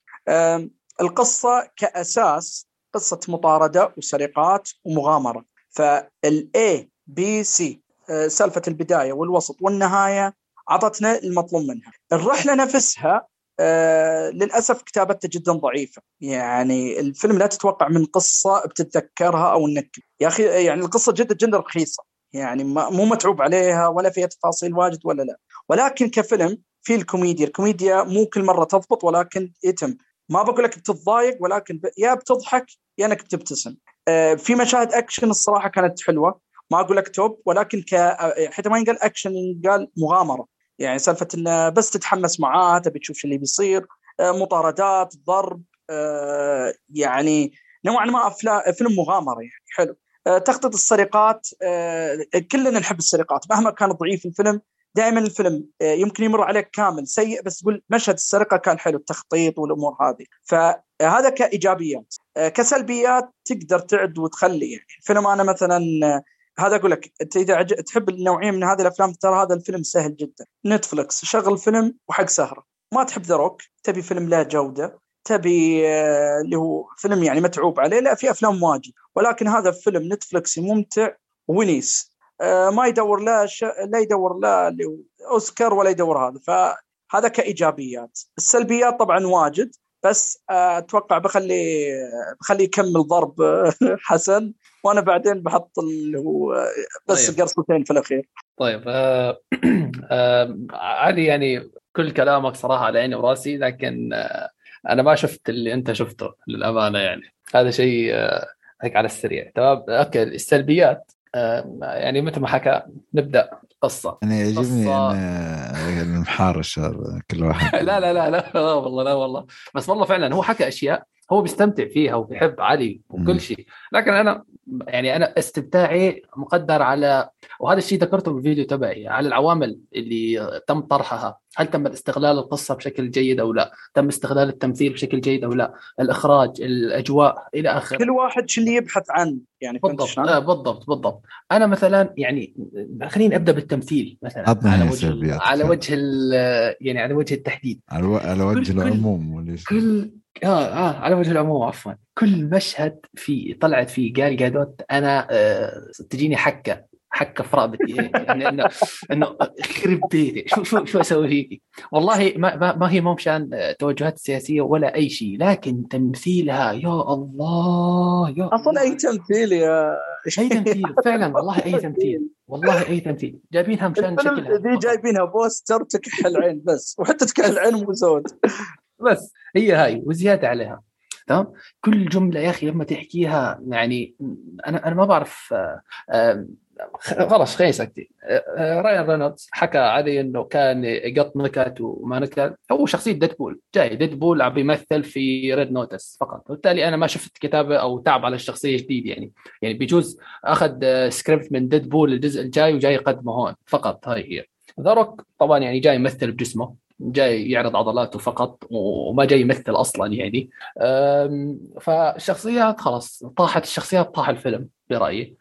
القصة كأساس قصة مطاردة وسرقات ومغامرة. فال ABC سالفة البداية والوسط والنهاية اعطتنا المطلوب منها. الرحلة نفسها آه للأسف كتابتها جدا ضعيفة. يعني الفيلم لا تتوقع من قصة بتتذكرها أو انك يا أخي يعني القصة جدا جدا رخيصة. يعني مو متعوب عليها ولا فيها تفاصيل واجد ولا لا. ولكن كفيلم في الكوميديا الكوميديا مو كل مرة تضبط ولكن يتم. ما بقول لك بتتضايق ولكن يا بتضحك يا إنك بتبتسم. آه في مشاهد أكشن الصراحة كانت حلوة. ما أقول لك top ولكن ك حتى ما ينقال أكشن ينقال مغامرة. يعني سالفة إنه بس تتحمس معاه تبي تشوف شو اللي بيصير آه مطاردات ضرب آه يعني نوعا ما فيلم مغامرة يعني حلو. آه، تخطيط السرقات آه، كلنا نحب السرقات مهما كان ضعيف الفيلم دائما الفيلم آه، يمكن يمر عليك كامل سيء بس تقول مشهد السرقة كان حلو التخطيط والأمور هذه. فهذا كإيجابيات كسلبيات تقدر تعد وتخلي يعني. الفيلم أنا مثلا هذا أقول لك أنت إذا تحب النوعية من هذه الأفلام ترى هذا الفيلم سهل جدا. نتفلكس شغل فيلم وحق سهرة. ما تحب ذا روك؟ تبي فيلم له جودة تبي آه، اللي هو فيلم يعني متعوب عليه لا في أفلام واجد. ولكن هذا فيلم نتفلكسي ممتع و nice. آه، ما يدور لا ش... لا يدور لا أوسكار ولا يدور هذا. فهذا كإيجابيات. السلبيات طبعا واجد بس آه، أتوقع بخلي بخلي يكمل ضرب حسن. وأنا بعدين بحط اللي هو بس طيب. قرصتين في الأخير. طيب آه آه علي يعني كل كلامك صراحة على عيني وراسي لكن آه أنا ما شفت اللي أنت شفته للأمانة يعني. هذا شيء آه، هيك على السريع. تمام؟ أوكي السلبيات آه، يعني مثل ما حكى نبدأ قصة. أنا يعجبني قصة... المحارش هذا كل واحد لا لا لا لا والله لا والله. بس والله فعلا هو حكى أشياء هو بيستمتع فيها وبيحب علي وكل شيء. لكن أنا يعني أنا استمتاعي مقدر على وهذا الشيء ذكرته بالفيديو تبعي على العوامل اللي تم طرحها. هل تم استغلال القصة بشكل جيد أو لا؟ تم استغلال التمثيل بشكل جيد أو لا؟ الإخراج الأجواء إلى آخره. كل واحد شو اللي يبحث عنه يعني بالضبط. آه بالضبط بالضبط. أنا مثلا يعني خليني أبدأ بالتمثيل مثلا. على وجه على وجه يعني على وجه التحديد. على, على وجه العموم كل آه آه على وجه العموم عفوا. كل مشهد في طلعت فيه قال جادوت أنا آه تجيني حكة حكة في رقبتي يعني إنه إنه خرب بيتي. شو شو شو أسوي فيكي؟ والله ما, ما هي مو مشان توجهات سياسية ولا أي شيء لكن تمثيلها يا الله يا أصلا أي تمثيل يا أي تمثيل فعلا والله أي تمثيل والله أي تمثيل. جايبينها مشان شكلها. دي جايبينها poster تكحل العين بس وحتى تكحل العين مو زود. بس هي هاي وزيادة عليها. تمام؟ كل جملة يا أخي لما تحكيها يعني أنا أنا ما بعرف آه، خلاص خليني ساكتين رايان رينولدز حكى علي إنه كان يقط نكت وما نكت هو شخصية ديدبول جاي. ديدبول عم بيمثل في Red Notice فقط. وبالتالي أنا ما شفت كتابة أو تعب على الشخصية جديد يعني. يعني بيجوز أخذ سكريبت من ديدبول الجزء الجاي وجاي يقدمه هون فقط. هاي هي. ذا روك طبعا يعني جاي يمثل بجسمه. جاي يعرض عضلاته فقط وما جاي يمثل أصلا يعني. فالشخصيات خلاص طاحت الشخصيات طاح الفيلم برأيي.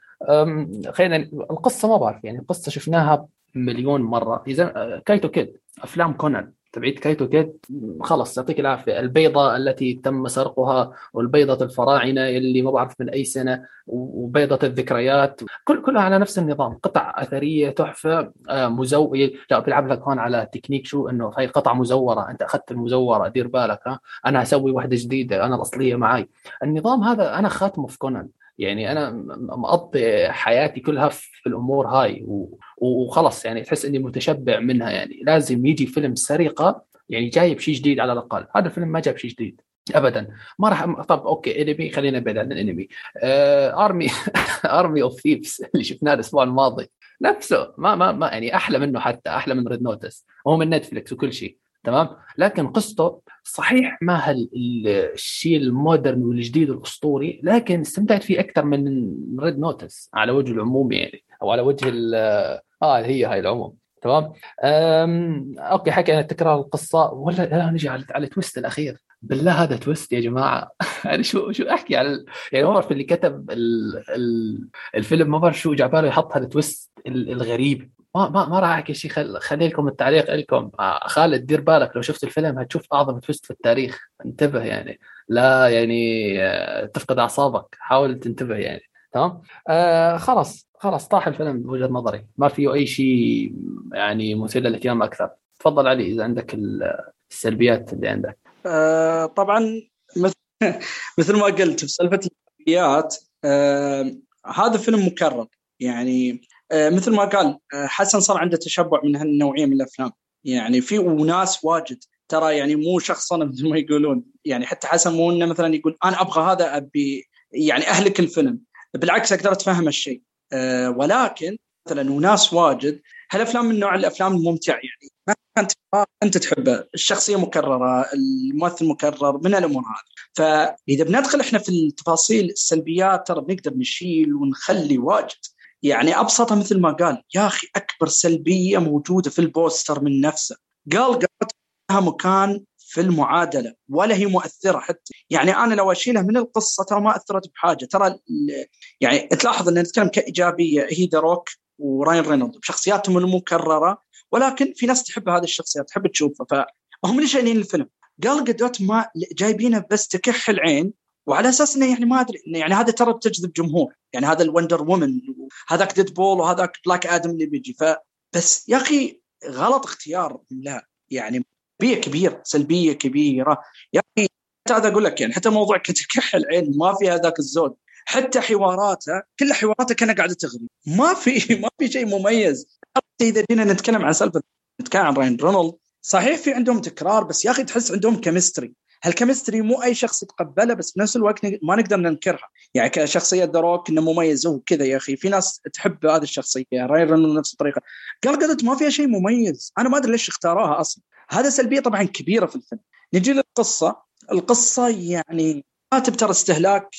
خلينا القصة ما بعرف يعني القصة شفناها مليون مرة. إذا كايتو كيد أفلام كونان. تبعين كايتو كيد خلص يعطيك العافية. البيضة التي تم سرقها والبيضة الفراعنة اللي ما بعرف من أي سنة وبيضة الذكريات كل كلها على نفس النظام. قطع أثرية تحفة آه، مزو لا بيلعب لك هون على تكنيك شو إنه هي قطعه مزورة. أنت أخذت المزورة دير بالك ها. أنا أسوي واحدة جديدة أنا الأصلية معي النظام هذا أنا خاتمه في كونان. يعني أنا مقضي حياتي كلها في الأمور هاي وخلص يعني تحس إني متشبع منها يعني. لازم يجي فيلم سرقة يعني جايب شيء جديد على الأقل. هذا الفيلم ما جاب شيء جديد ابدا. ما راح طب okay انمي خلينا نبعد عن الانمي Army Army of Thieves اللي شفناه الأسبوع الماضي. نفسه ما ما ما يعني أحلى منه حتى أحلى من Red Notice هو من نتفلكس وكل شيء. تمام؟ لكن قصته صحيح ما الشيء ال modern والجديد الاسطوري لكن استمتعت فيه أكثر من Red Notice على وجه العموم يعني أو على وجه آه هي هاي العموم تمام؟ okay حكينا تكرار القصة. ولا لا نجي على على ال twist الأخير. بالله هذا twist يا جماعة. يعني شو شو أحكي على يعني ما بعرف اللي كتب ال... ال... الفيلم ما بعرف شو جاب يحط هذا ال twist الغريب. ما ما, ما راح أحكي شيء خل... خلي لكم التعليق لكم. آه، خالد دير بالك لو شفت الفيلم هتشوف أعظم twist في التاريخ. انتبه يعني. لا يعني آه، تفقد أعصابك. حاول تنتبه يعني. تمام؟ آه خلاص خلاص طاح الفيلم بوجهة نظري. ما فيه أي شيء يعني مثير للاهتمام أكثر. تفضل علي إذا عندك السلبيات اللي عندك. آه طبعا مثل مثل ما قلت في سالفة السلبيات آه هذا فيلم مكرر. يعني مثل ما قال آه، حسن صار عنده تشبع من هالنوعية من الأفلام. يعني في وناس واجد ترى يعني مو شخصنا مثل ما يقولون. يعني حتى حسن مو إنه مثلا يقول أنا أبغى هذا أبي يعني أهلك الفيلم. بالعكس أقدر أتفهم الشيء أه ولكن مثلا وناس واجد هالأفلام من نوع الأفلام الممتع. يعني ما انت انت تحبه. الشخصية مكررة الممثل مكرر من الأمور هذه. فإذا بندخل إحنا في التفاصيل السلبيات ترى بنقدر نشيل ونخلي واجد. يعني أبسطها مثل ما قال يا أخي أكبر سلبية موجودة في البوستر من نفسه. قال قالت لها مكان في المعادلة ولا هي مؤثرة حتى. يعني أنا لو أشيلها من القصة ترى ما أثرت بحاجة. ترى يعني تلاحظ إن نتكلم كإيجابية هي ذا روك وراين رينولد بشخصياتهم المكررة ولكن في ناس تحب هذه الشخصيات تحب تشوفها. فهم اللي شايلين الفيلم؟ قال قدوت ما جايبينه بس تكح العين وعلى أساس إنه يعني ما أدري يعني هذا ترى بتجذب جمهور. يعني هذا ال Wonder Woman هذاك Deadpool وهذاك Black Adam اللي بيجي. فبس يا أخي غلط اختيار. لا يعني سلبيه كبيرة سلبية كبيرة. يا أخي حتى هذا أقول لك يعني حتى موضوع كتكح العين ما في هذاك الزود. حتى حواراته كل حواراته كأنها قاعدة تغري. ما في ما في شيء مميز. إذا جينا نتكلم عن سالفة نتكلم عن راين رونالد. صحيح في عندهم تكرار بس يا أخي تحس عندهم chemistry هال chemistry مو أي شخص يتقبله بس بنفس الوقت ما نقدر ننكرها. يعني كشخصية ذا روك إنه مميز هو كذا يا أخي في ناس تحب هذه الشخصية راين نفس الطريقة. قال قدوت ما فيها شيء مميز. أنا ما أدري ليش اختاروها أصلا. هذا سلبية طبعا كبيرة في الفيلم نجي للقصة. القصة يعني كاتب ترى استهلاك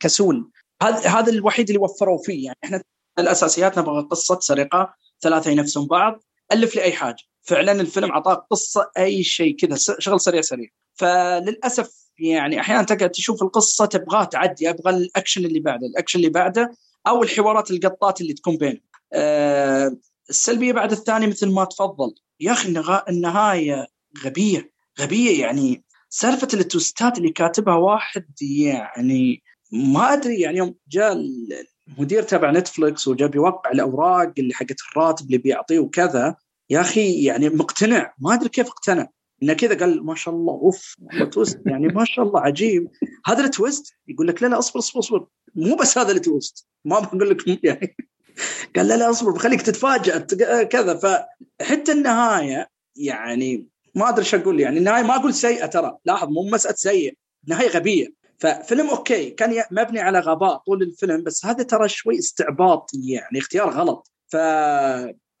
كسول. هذا هذا الوحيد اللي وفروا فيه. يعني إحنا الأساسيات نبغى قصة سرقة ثلاثة ينافسون بعض ألف لي اي حاجة. فعلا الفيلم اعطاك قصة أي شيء كذا شغل سريع سريع. فللأسف يعني أحيانا تقعد تشوف القصة تبغاه تعدي أبغى الأكشن اللي بعده الأكشن اللي بعده أو الحوارات القطات اللي تكون بينهم. أه السلبية بعد الثاني مثل ما تفضل. يا أخي النهاية غبية غبية يعني. سالفة ال twistات اللي كاتبها واحد يعني ما أدري يعني يوم جاء المدير تبع نتفلكس وجاب يوقع الأوراق اللي حقت الراتب اللي بيعطيه وكذا يا أخي يعني مقتنع. ما أدري كيف اقتنع. إنه كذا قال ما شاء الله أوف twist يعني ما شاء الله عجيب. هذا ال twist يقول لك لا لا أصبر أصبر أصبر. مو بس هذا ال twist ما بقول لك يعني. قال لا لا أصبر بخليك تتفاجئ كذا. فحتى النهاية يعني ما أدري إيش أقول يعني النهاية ما أقول سيئة ترى. لاحظ مو مسألة سيء نهاية غبية. ففيلم okay كان مبني على غباء طول الفيلم بس هذا ترى شوي استعباط يعني اختيار غلط.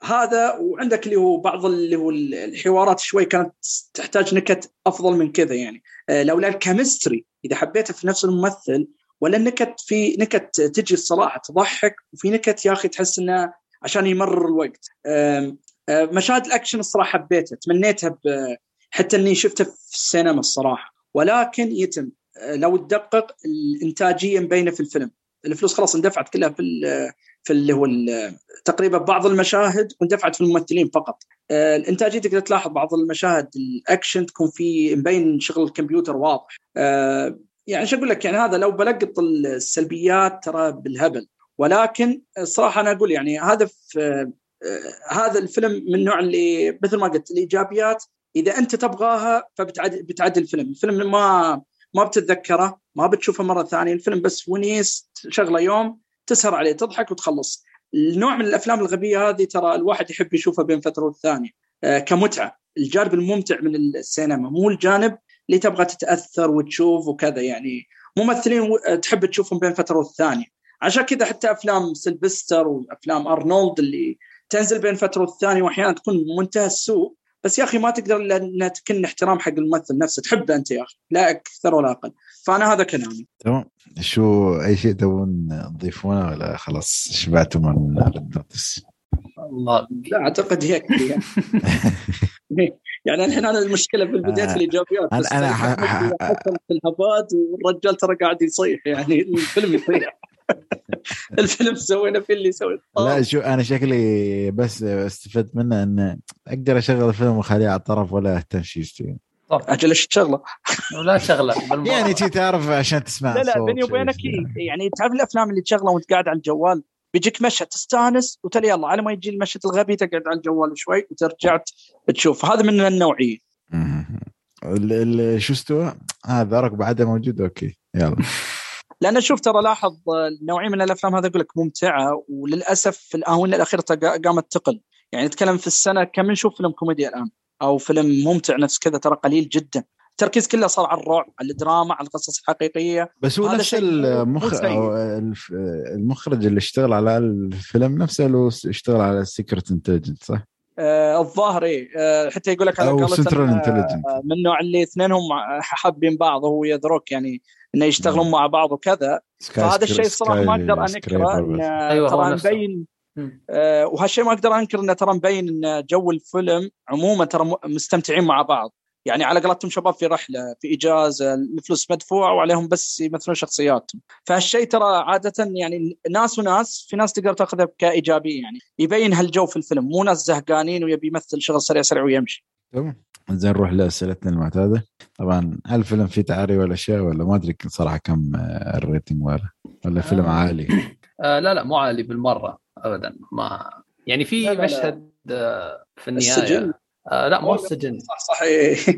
فهذا وعندك اللي هو بعض اللي هو الحوارات شوي كانت تحتاج نكت أفضل من كذا يعني. آه، لولا ال chemistry إذا حبيته في نفس الممثل ولا النكت في نكت تجي الصراحة تضحك وفي نكت يا أخي تحس إنه عشان يمرر الوقت. آه، مشاهد الأكشن الصراحة حبيتها تمنيتها حتى إني شفته في السينما الصراحة. ولكن يتم لو تدقق الإنتاجية مبينة في الفيلم. الفلوس خلاص اندفعت كلها في في اللي هو تقريبا بعض المشاهد اندفعت في الممثلين فقط. آه، الإنتاجية تقدر تلاحظ بعض المشاهد الأكشن تكون في مبين شغل الكمبيوتر واضح. آه، يعني شو أقول لك؟ يعني هذا لو بلقط السلبيات ترى بالهبل. ولكن الصراحة أنا أقول يعني هذا آه، هذا الفيلم من النوع اللي مثل ما قلت الإيجابيات إذا أنت تبغاها فبتعدل الفيلم. الفيلم ما ما بتتذكره ما بتشوفه مرة ثانية. الفيلم بس ونيس شغلة يوم تسهر عليه تضحك وتخلص. النوع من الأفلام الغبية هذه ترى الواحد يحب يشوفها بين فترة والثانية. آه كمتعة. الجانب الممتع من السينما مو الجانب اللي تبغى تتأثر وتشوف وكذا يعني. ممثلين تحب تشوفهم بين فترة والثانية. عشان كذا حتى أفلام سيلفستر وأفلام أرنولد اللي تنزل بين فترة والثانية وأحيانا تكون منتهى السوء بس يا أخي ما تقدر إلا إنها تكن احترام حق الممثل نفسه. تحبه أنت يا أخي لا أكثر ولا أقل. فأنا هذا كلامي. تمام. شو أي شيء تبون تضيفونه ولا خلاص شبعتوا من Red الله لا أعتقد يكفي يعني. يعني الحين أنا المشكلة في البدايه في الايجابيات أنا أنا في الهبات والرجال ترى قاعد يصيح يعني الفيلم يصيح. الفيلم سوينا فيه اللي سويته لا شو أنا شكلي بس استفدت منه ان أقدر أشغل الفيلم وأخليه على الطرف ولا اهتم شيء أجل إيش تشغله؟ لا شغلة يعني تي تعرف عشان تسمع لا لا بيني وبينك يعني تعرف الأفلام اللي تشغله وأنت قاعد على الجوال؟ بيجيك مشهد تستانس وتلي يلا على ما يجي المشهد الغبي تقعد على الجوال شوي وترجع تشوف. هذا من النوعية. شو استوى؟ هذا ركب بعده موجود؟ okay يلا. لأن شوف ترى لاحظ نوعية من الأفلام هذا أقول لك ممتعة وللأسف في الآونة الأخيرة قامت تقل. يعني نتكلم في السنة كم نشوف فيلم كوميديا الآن؟ أو فيلم ممتع نفس كذا ترى قليل جدا. التركيز كله صار على الرعب على الدراما على القصص الحقيقية. بس هو نفس المخ... المخرج اللي اشتغل على الفيلم نفسه اللي اشتغل على Secret Intelligence صح؟ آه الظاهر إيه. آه حتى يقول لك أو Central Intelligence آه من النوع اللي اثنينهم حابين بعض هو يدرك يعني إنه يشتغلون مع بعض وكذا. فهذا الشيء الصراحه ما أقدر أنكره انه أيوة ترى مبين آه وهالشيء ما أقدر أنكر إنه ترى مبين إن جو الفيلم عموما ترى مستمتعين مع بعض. يعني على قولتهم شباب في رحلة في اجازه الفلوس مدفوعة وعليهم بس يمثلون شخصياتهم. فهالشيء ترى عادة يعني ناس وناس في ناس تقدر تاخذها كإيجابية يعني. يبين هالجو في الفيلم. مو ناس زهقانين ويبي يمثل شغل سريع سريع ويمشي. تمام زين نروح لأسئلتنا المعتادة. طبعا هل الفيلم فيه تعاري ولا شيء؟ ولا ما أدري صراحة كم الريتنج ولا ولا فيلم آه. عالي؟ آه لا لا مو عالي بالمرة. ابدا ما يعني في مشهد آه في النهاية السجن؟ آه لا مو السجن. صح صحيح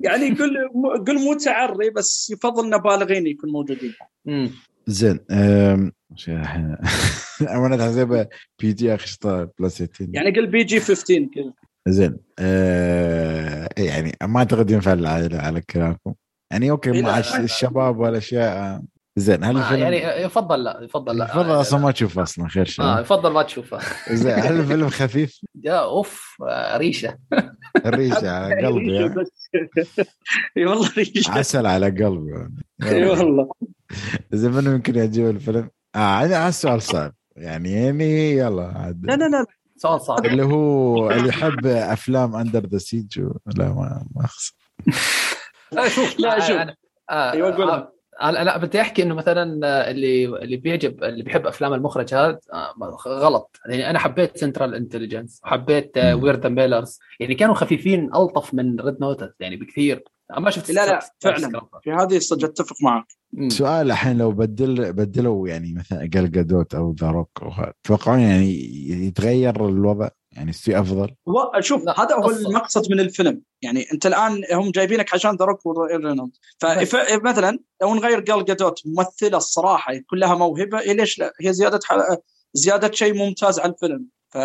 يعني قل قل مو تعري بس يفضل انه بالغين يكون موجودين. زين أنا تحسبها PG أخي plus 18 يعني قل PG 15 كذا. زين آه يعني ما أعتقد ينفع على كلامكم. يعني okay مع الشباب والأشياء زين هل الفيلم يعني يفضل لا يفضل لا يفضل أصلا ما تشوفه أصلا خير شيء. آه يفضل ما تشوفه. زين هل الفيلم خفيف؟ يا أوف ريشة. الريشه على قلبي إي والله ريشة. عسل على قلبي. إي والله. زين منو يمكن يعجبه الفيلم؟ آه أنا السؤال صعب. يعني يعني يلا عاد. لا لا لا سؤال صعب. اللي هو اللي يحب أفلام Under the Siege لا ما ما أخسر. لا شوف لا، شوف. آه، قول. أنا لا بدي أحكي إنه مثلا اللي اللي بيعجب اللي بيحب أفلام المخرج هذا آه، غلط. يعني أنا حبيت Central Intelligence وحبيت. We're the Millers يعني كانوا خفيفين ألطف من Red Notice يعني بكثير. ما شفت لا، لا، فعلاً. في هذه صدق أتفق معك. مم. سؤال الحين لو بدل بدلوا يعني مثلا جال جادوت أو ذا روك تتوقعون يعني يتغير الوضع؟ يعني يصير أفضل؟ هو شوف لا، هذا هو. المقصد من الفيلم. يعني أنت الآن هم جايبينك عشان ذا روك ورينولد فمثلا لو نغير جال جادوت ممثلة الصراحة يكون لها موهبة هي ليش لا؟ هي زيادة ح- زيادة شيء ممتاز على الفيلم. ف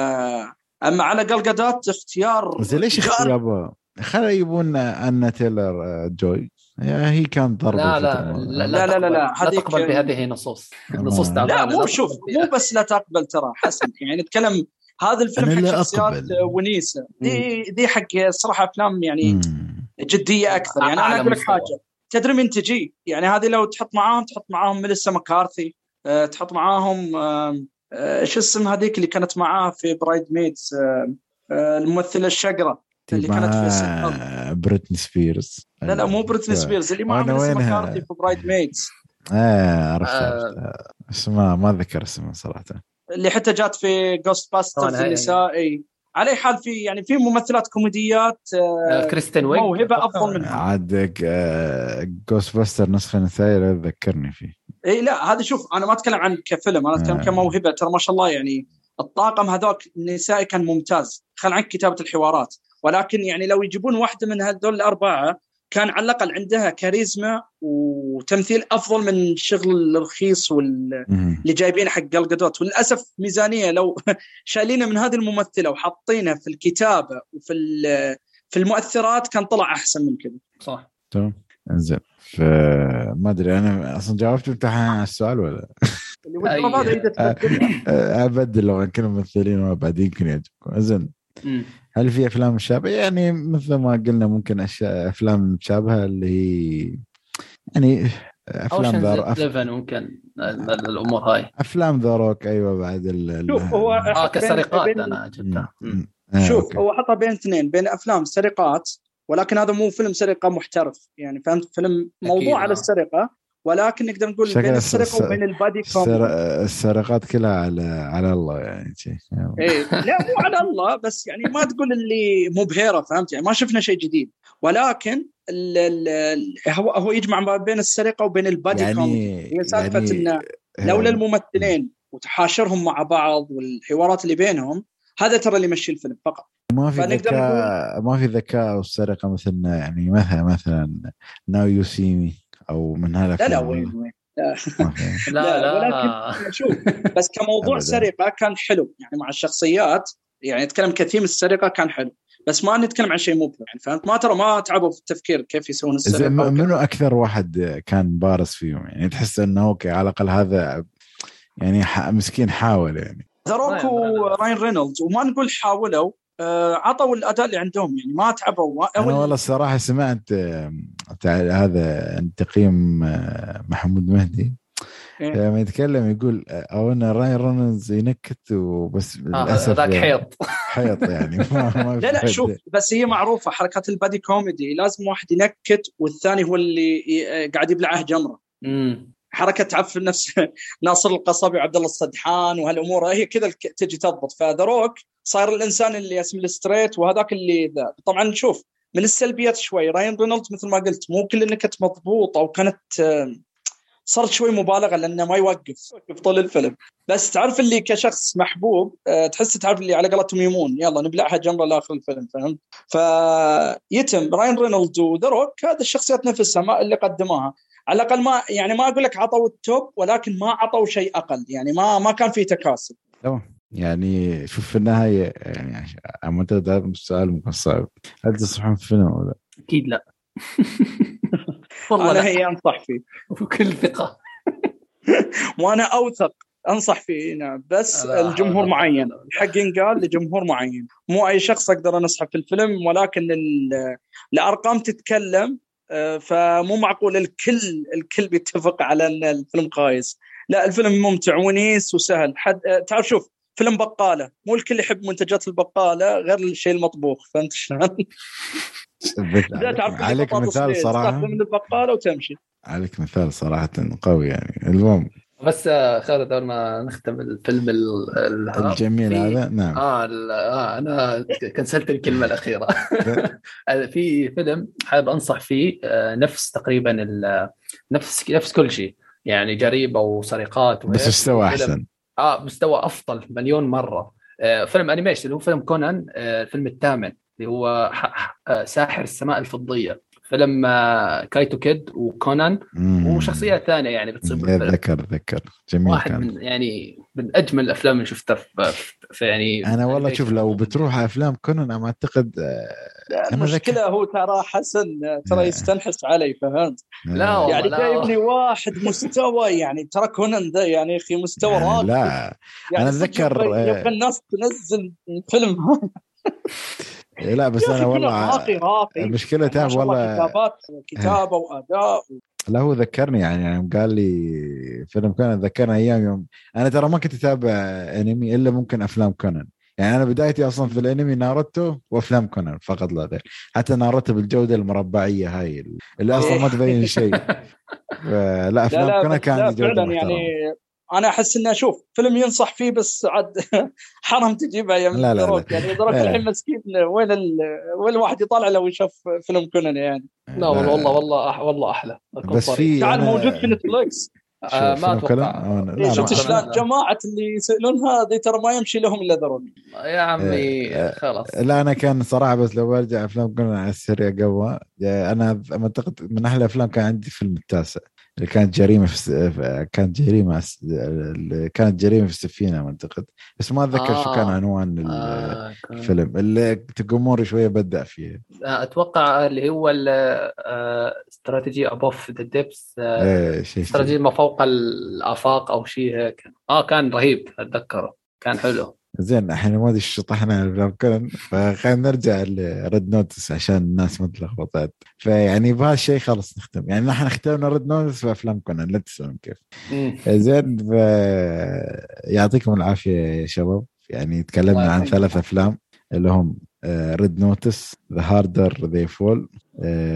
أما على جال جادوت اختيار زين ليش اختيار خلينا يجيبون أنا تيلر آه، جوي. يا هي كانت ضربة لا لا. لا لا، لا، لا، لا، لا تقبل. بهذه نصوص. نصوص لا، تعبانة. لا مو شوف. مو بس لا تقبل ترى حسن. يعني نتكلم هذا الفيلم حق شخصيات أقبل. ونيسه دي دي حق الصراحه أفلام يعني مم. جدية أكثر يعني أنا أقول لك. حاجة تدري من تجي يعني هذه لو تحط معاهم تحط معاهم ميليسا مكارثي أه تحط معاهم أه شو اسم هذيك اللي كانت معاه في برايد ميدز أه الممثلة الشقرة اللي كانت في بريتني سبيرز لا لا مو بريتني سبيرز اللي معاه ميليسا؟ مكارثي في Bridesmaids آه عرفت آه. عرفت اسمها ما ذكر اسمها صراحة اللي حتى جات في Ghostbusters هاي- النسائي على أي. حال في يعني في ممثلات كوميديات أه آه، كريستين ويج موهبة أفضل منها. عاد Ghostbusters نسخة نسائية لا تذكرني فيه. إي لا هذا شوف أنا ما أتكلم عن كفيلم أنا أتكلم آه. كموهبة. ترى ما شاء الله يعني الطاقم هذاك النسائي كان ممتاز. خل عنك كتابة الحوارات. ولكن يعني لو يجيبون واحدة من هذول الأربعة كان على الأقل عندها كاريزما وتمثيل أفضل من الشغل الرخيص واللي مم. جايبينه حق القدوت وللأسف ميزانية لو شايلينه من هذه الممثلة وحاطينه في الكتابة وفي في المؤثرات كان طلع أحسن من كذا. صح. تمام. إنزين. فما أدري أنا أصلا جاوبت امتحان على السؤال ولا؟ اللي أبدل لو كنا ممثلين ما بعد يمكن يعجبكم. زين. هل في أفلام مشابهه؟ يعني مثل ما قلنا ممكن أشياء أفلام مشابهه اللي هي يعني أفلام the 11 ممكن ال- ال- الأمور هاي أفلام ذا روك أيوه بعد ال شوف هو آه بين- كسرقات بين- أنا جبتها. آه، شوف okay. هو حطها بين اثنين بين أفلام سرقات ولكن هذا مو فيلم سرقة محترف يعني فهمت فيلم موضوع آه. على السرقة ولكن نقدر نقول بين السرقة وبين البادي السر- السرقات كلها على على الله يعني. إيه لا مو على الله بس يعني ما تقول اللي مبهره فهمت؟ يعني ما شفنا شيء جديد. ولكن ال ال هو هو يجمع ما بين السرقة وبين البادي كوميدي يعني هي سالفة يعني انه لولا الممثلين وتحاشرهم مع بعض والحوارات اللي بينهم هذا ترى اللي يمشي الفيلم فقط. ما في ذكاء ما في ذكاء والسرقة مثل يعني مثلا مثلا Now You See Me أو من لا هالافلام لا وين وين. لا. لا، لا شوف بس كموضوع. سرقة كان حلو. يعني مع الشخصيات يعني نتكلم كثير من السرقة كان حلو. بس ما نتكلم عن شيء مبهر يعني فهمت؟ ما ترى ما تعبوا في التفكير كيف يسوون السرقة. منو أكثر واحد كان بارز فيهم؟ يعني تحس إنه okay على الأقل هذا يعني ح- مسكين حاول يعني. ذا روك راين وراين رينولدز. وما نقول حاولوا عطوا الأداء اللي عندهم يعني ما تعبوا. أنا والله الصراحة سمعت آه، هذا تقييم آه، محمود مهدي. إيه. لما يتكلم يقول آه، أو إن راين رونالدز ينكت وبس آه، للأسف ذاك يعني. حيط. حيط يعني ما ما لا لا. شوف بس هي معروفة حركات ال buddy comedy لازم واحد ينكت والثاني هو اللي قاعد يبلعه جمرة. حركة تعرف نفس ناصر القصبي وعبد الله السدحان وهالأمور هي كذا تجي تضبط. فذا روك صار الإنسان اللي ال straight وهذاك اللي ذا. طبعا شوف من السلبيات شوي. راين رينولدز مثل ما قلت مو كل النكت مضبوطه وكانت صارت شوي مبالغة لأنه ما يوقف يوقف طول الفيلم. بس تعرف اللي كشخص محبوب آه، تحس تعرف اللي على قولتهم يمون. يلا نبلعها جمره لآخر الفيلم فهمت؟ فيتم راين رينولدز وذا روك هذه الشخصيات نفسها ما اللي قدموها. على الأقل ما يعني ما أقول لك عطوا ال top ولكن ما عطوا شيء أقل. يعني ما ما كان في تكاسل. تمام. يعني شوف في النهاية يعني عشان- معتقد هذا السؤال ممكن صعب هل تصلحون في فيلم ولا أكيد لا. والله أنا هي أنصح فيه. وكل ثقة. وأنا أوثق أنصح فيه نعم. بس الجمهور معين. حق ينقال لجمهور معين. مو أي شخص أقدر أنصحه في الفيلم ولكن الأرقام تتكلم آه، فمو معقول الكل الكل بيتفق على أن الفيلم خايس لا الفيلم ممتع ونيس وسهل. حد آه، تعرف شوف فيلم بقالة. مو الكل يحب منتجات البقالة غير الشيء المطبوخ فهمت شلون؟ عليك. مثال صراحة. من البقالة وتمشي. عليك مثال صراحة قوي يعني. المهم. بس خالد قبل ما نختم الفيلم الجميل هذا؟ نعم. آه, آه أنا كنسلت الكلمة الأخيرة. في فيلم حابب أنصح فيه آه، نفس تقريبا نفس نفس كل شيء. يعني جريمه وسرقات بس مستوى أحسن؟ آه مستوى أفضل مليون مرة. آه فيلم animation اللي هو فيلم كونان آه الفيلم الثامن اللي هو آه ساحر السماء الفضية. فيلم كايتو كيد وكونان وشخصيات ثانية يعني بتصير ذكر ذكر. جميل واحد كان. من يعني من أجمل الأفلام اللي شفتها في, في يعني أنا والله شوف لو بتروح أفلام كونان أنا أعتقد آه، المشكلة هو ترى حسن ترى يستنحس علي فهمت؟ لا. والله يعني جايبني واحد مستوى يعني ترى كونان ده يعني أخي مستوى راقي. لا. يعني أنا أتذكر يبغى الناس تنزل فيلم لا بس أنا والله راقي راقي المشكلة تعب والله. كتابات كتابه وأداء لا هو ذكرني يعني, يعني قال لي فيلم كونان ذكرنا أيام يوم. أنا ترى ما كنت أتابع أنمي إلا ممكن أفلام كونان. يعني أنا بدايتي أصلا في الأنمي ناروتو وأفلام كونان فقط لا غير. حتى ناروتو بالجودة المربعية هاي اللي أصلا ما تبين شيء. لا أفلام كونان كان جودة يعني أنا أحس انه أشوف فيلم ينصح فيه بس عاد حرام تجيبها يا لا لا لا. يعني دروك. الحين مسكين وين ال... وين الواحد يطالع لو يشوف فيلم كونان يعني؟ لا والله والله والله أح والله أحلى. بس في تعال موجود في نتفلكس آه ما أتوقع. شفت شلون جماعة اللي يسالون هذه ترى ما يمشي لهم إلا ذروني يا عمي إيه خلاص. لا أنا كان صراحة بس لو برجع أفلام كونان على السريع قبل أنا أعتقد من أحلى الافلام كان عندي فيلم التاسع. كانت جريمة في كانت جريمة كانت جريمة في السفينة أعتقد. بس ما أتذكر آه. شو كان عنوان آه الفيلم. اللي تقوموري شوية بدع فيه. آه، أتوقع اللي هو Strategy Above the Depths استراتيجي ما فوق الآفاق أو شيء هيك. آه كان رهيب أتذكره. كان حلو. زين إحنا ما أدري شطحنا الافلام كلن فخلينا نرجع ل Red Notice عشان الناس ما تلخبطت فيعني بهذا الشيء خلص نختم. يعني نحن اخترنا Red Notice في افلام كونان لا تسالون كيف. زين ف... يعطيكم العافية يا شباب. يعني تكلمنا عن ثلاث أفلام اللي هم Red Notice The Harder They Fall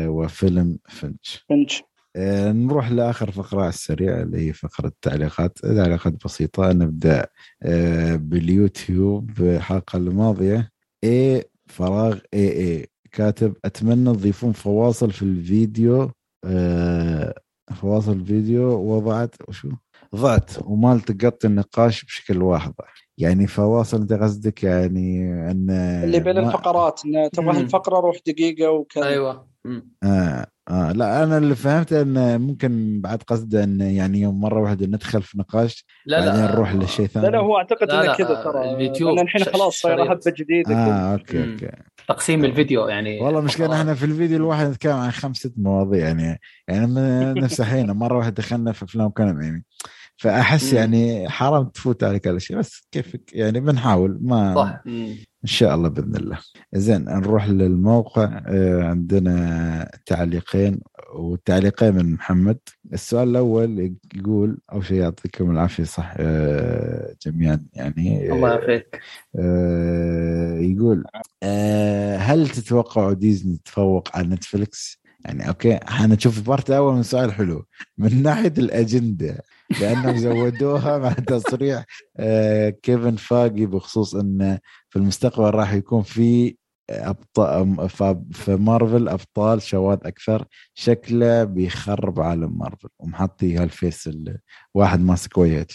وفيلم Finch Finch نروح لآخر فقرة على السريع اللي هي فقرة التعليقات. تعليقات بسيطة نبدأ آه، باليوتيوب الحلقة الماضية. اي فراغ اي اي كاتب أتمنى تضيفون فواصل في الفيديو. آه، فواصل الفيديو وضعت وشو؟ ضعت وما التقطت النقاش بشكل واضح. يعني فواصل أنت قصدك يعني أن اللي بين الفقرات إن تبغى الفقرة روح دقيقة وكذا. أيوه. آه. آه لا أنا اللي فهمته انه ممكن بعد قصده انه يعني يوم مرة واحدة ندخل في نقاش لا بعدين لا نروح لشيء ثاني لا لا هو أعتقد إنه كذا ترى. اليوتيوب الحين خلاص صايرة هبة جديدة آه okay okay. تقسيم الفيديو يعني. والله مشكلة إحنا في الفيديو الواحد نتكلم عن خمس ست مواضيع يعني يعني نفس الحين مرة واحدة دخلنا في أفلام كلام يعني. فأحس يعني حرام تفوت عليك هذا الشيء بس كيفك يعني بنحاول ما صح. إن شاء الله بإذن الله. زين نروح للموقع آه، عندنا تعليقين والتعليقين من محمد. السؤال الأول يقول أول شيء يعطيكم العافية صح آه، جميعا يعني الله يعافيك. آه، يقول هل تتوقعوا ديزني تفوق على نتفلكس يعني okay حنشوف part أول من سؤال حلو. من ناحية الأجندة لأنهم زودوها مع تصريح آه، كيفن فاجي بخصوص انه في المستقبل راح يكون في ابطال في مارفل أبطال شواذ أكثر شكله بيخرب عالم مارفل ومحطي هال face واحد ماسك وجهه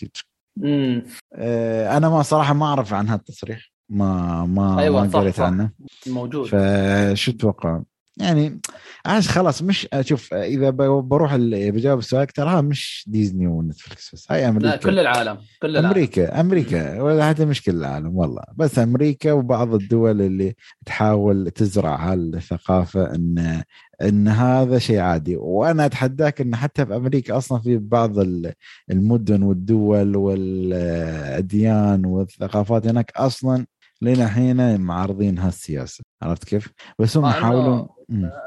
أنا ما صراحة ما أعرف عن هالتصريح. ما ما أيوة ما قريت عنه. موجود. فشو تتوقع يعني عايز خلاص مش أشوف إذا بروح بجاوب السؤال ترى مش ديزني ونتفلكس بس. هاي أمريكا. لا كل العالم كل العالم. أمريكا أمريكا. ولا حتى مش كل العالم والله. بس أمريكا وبعض الدول اللي تحاول تزرع هالثقافة إن إن هذا شيء عادي. وأنا أتحداك إن حتى في أمريكا أصلا في بعض المدن والدول والأديان والثقافات هناك أصلا لين الحين معارضين هالسياسة. عرفت كيف؟ بس هم يحاولون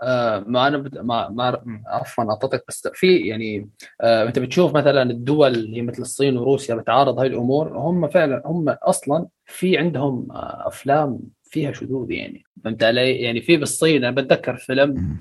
آه ما أنا بد... ما ما عفوا أعطيتك بس في يعني آه أنت بتشوف مثلا الدول اللي مثل الصين وروسيا بتعارض هاي الأمور هم فعلا هم أصلا في عندهم آه أفلام فيها شذوذ يعني. فهمت علي؟ يعني في بالصين أنا بتذكر فيلم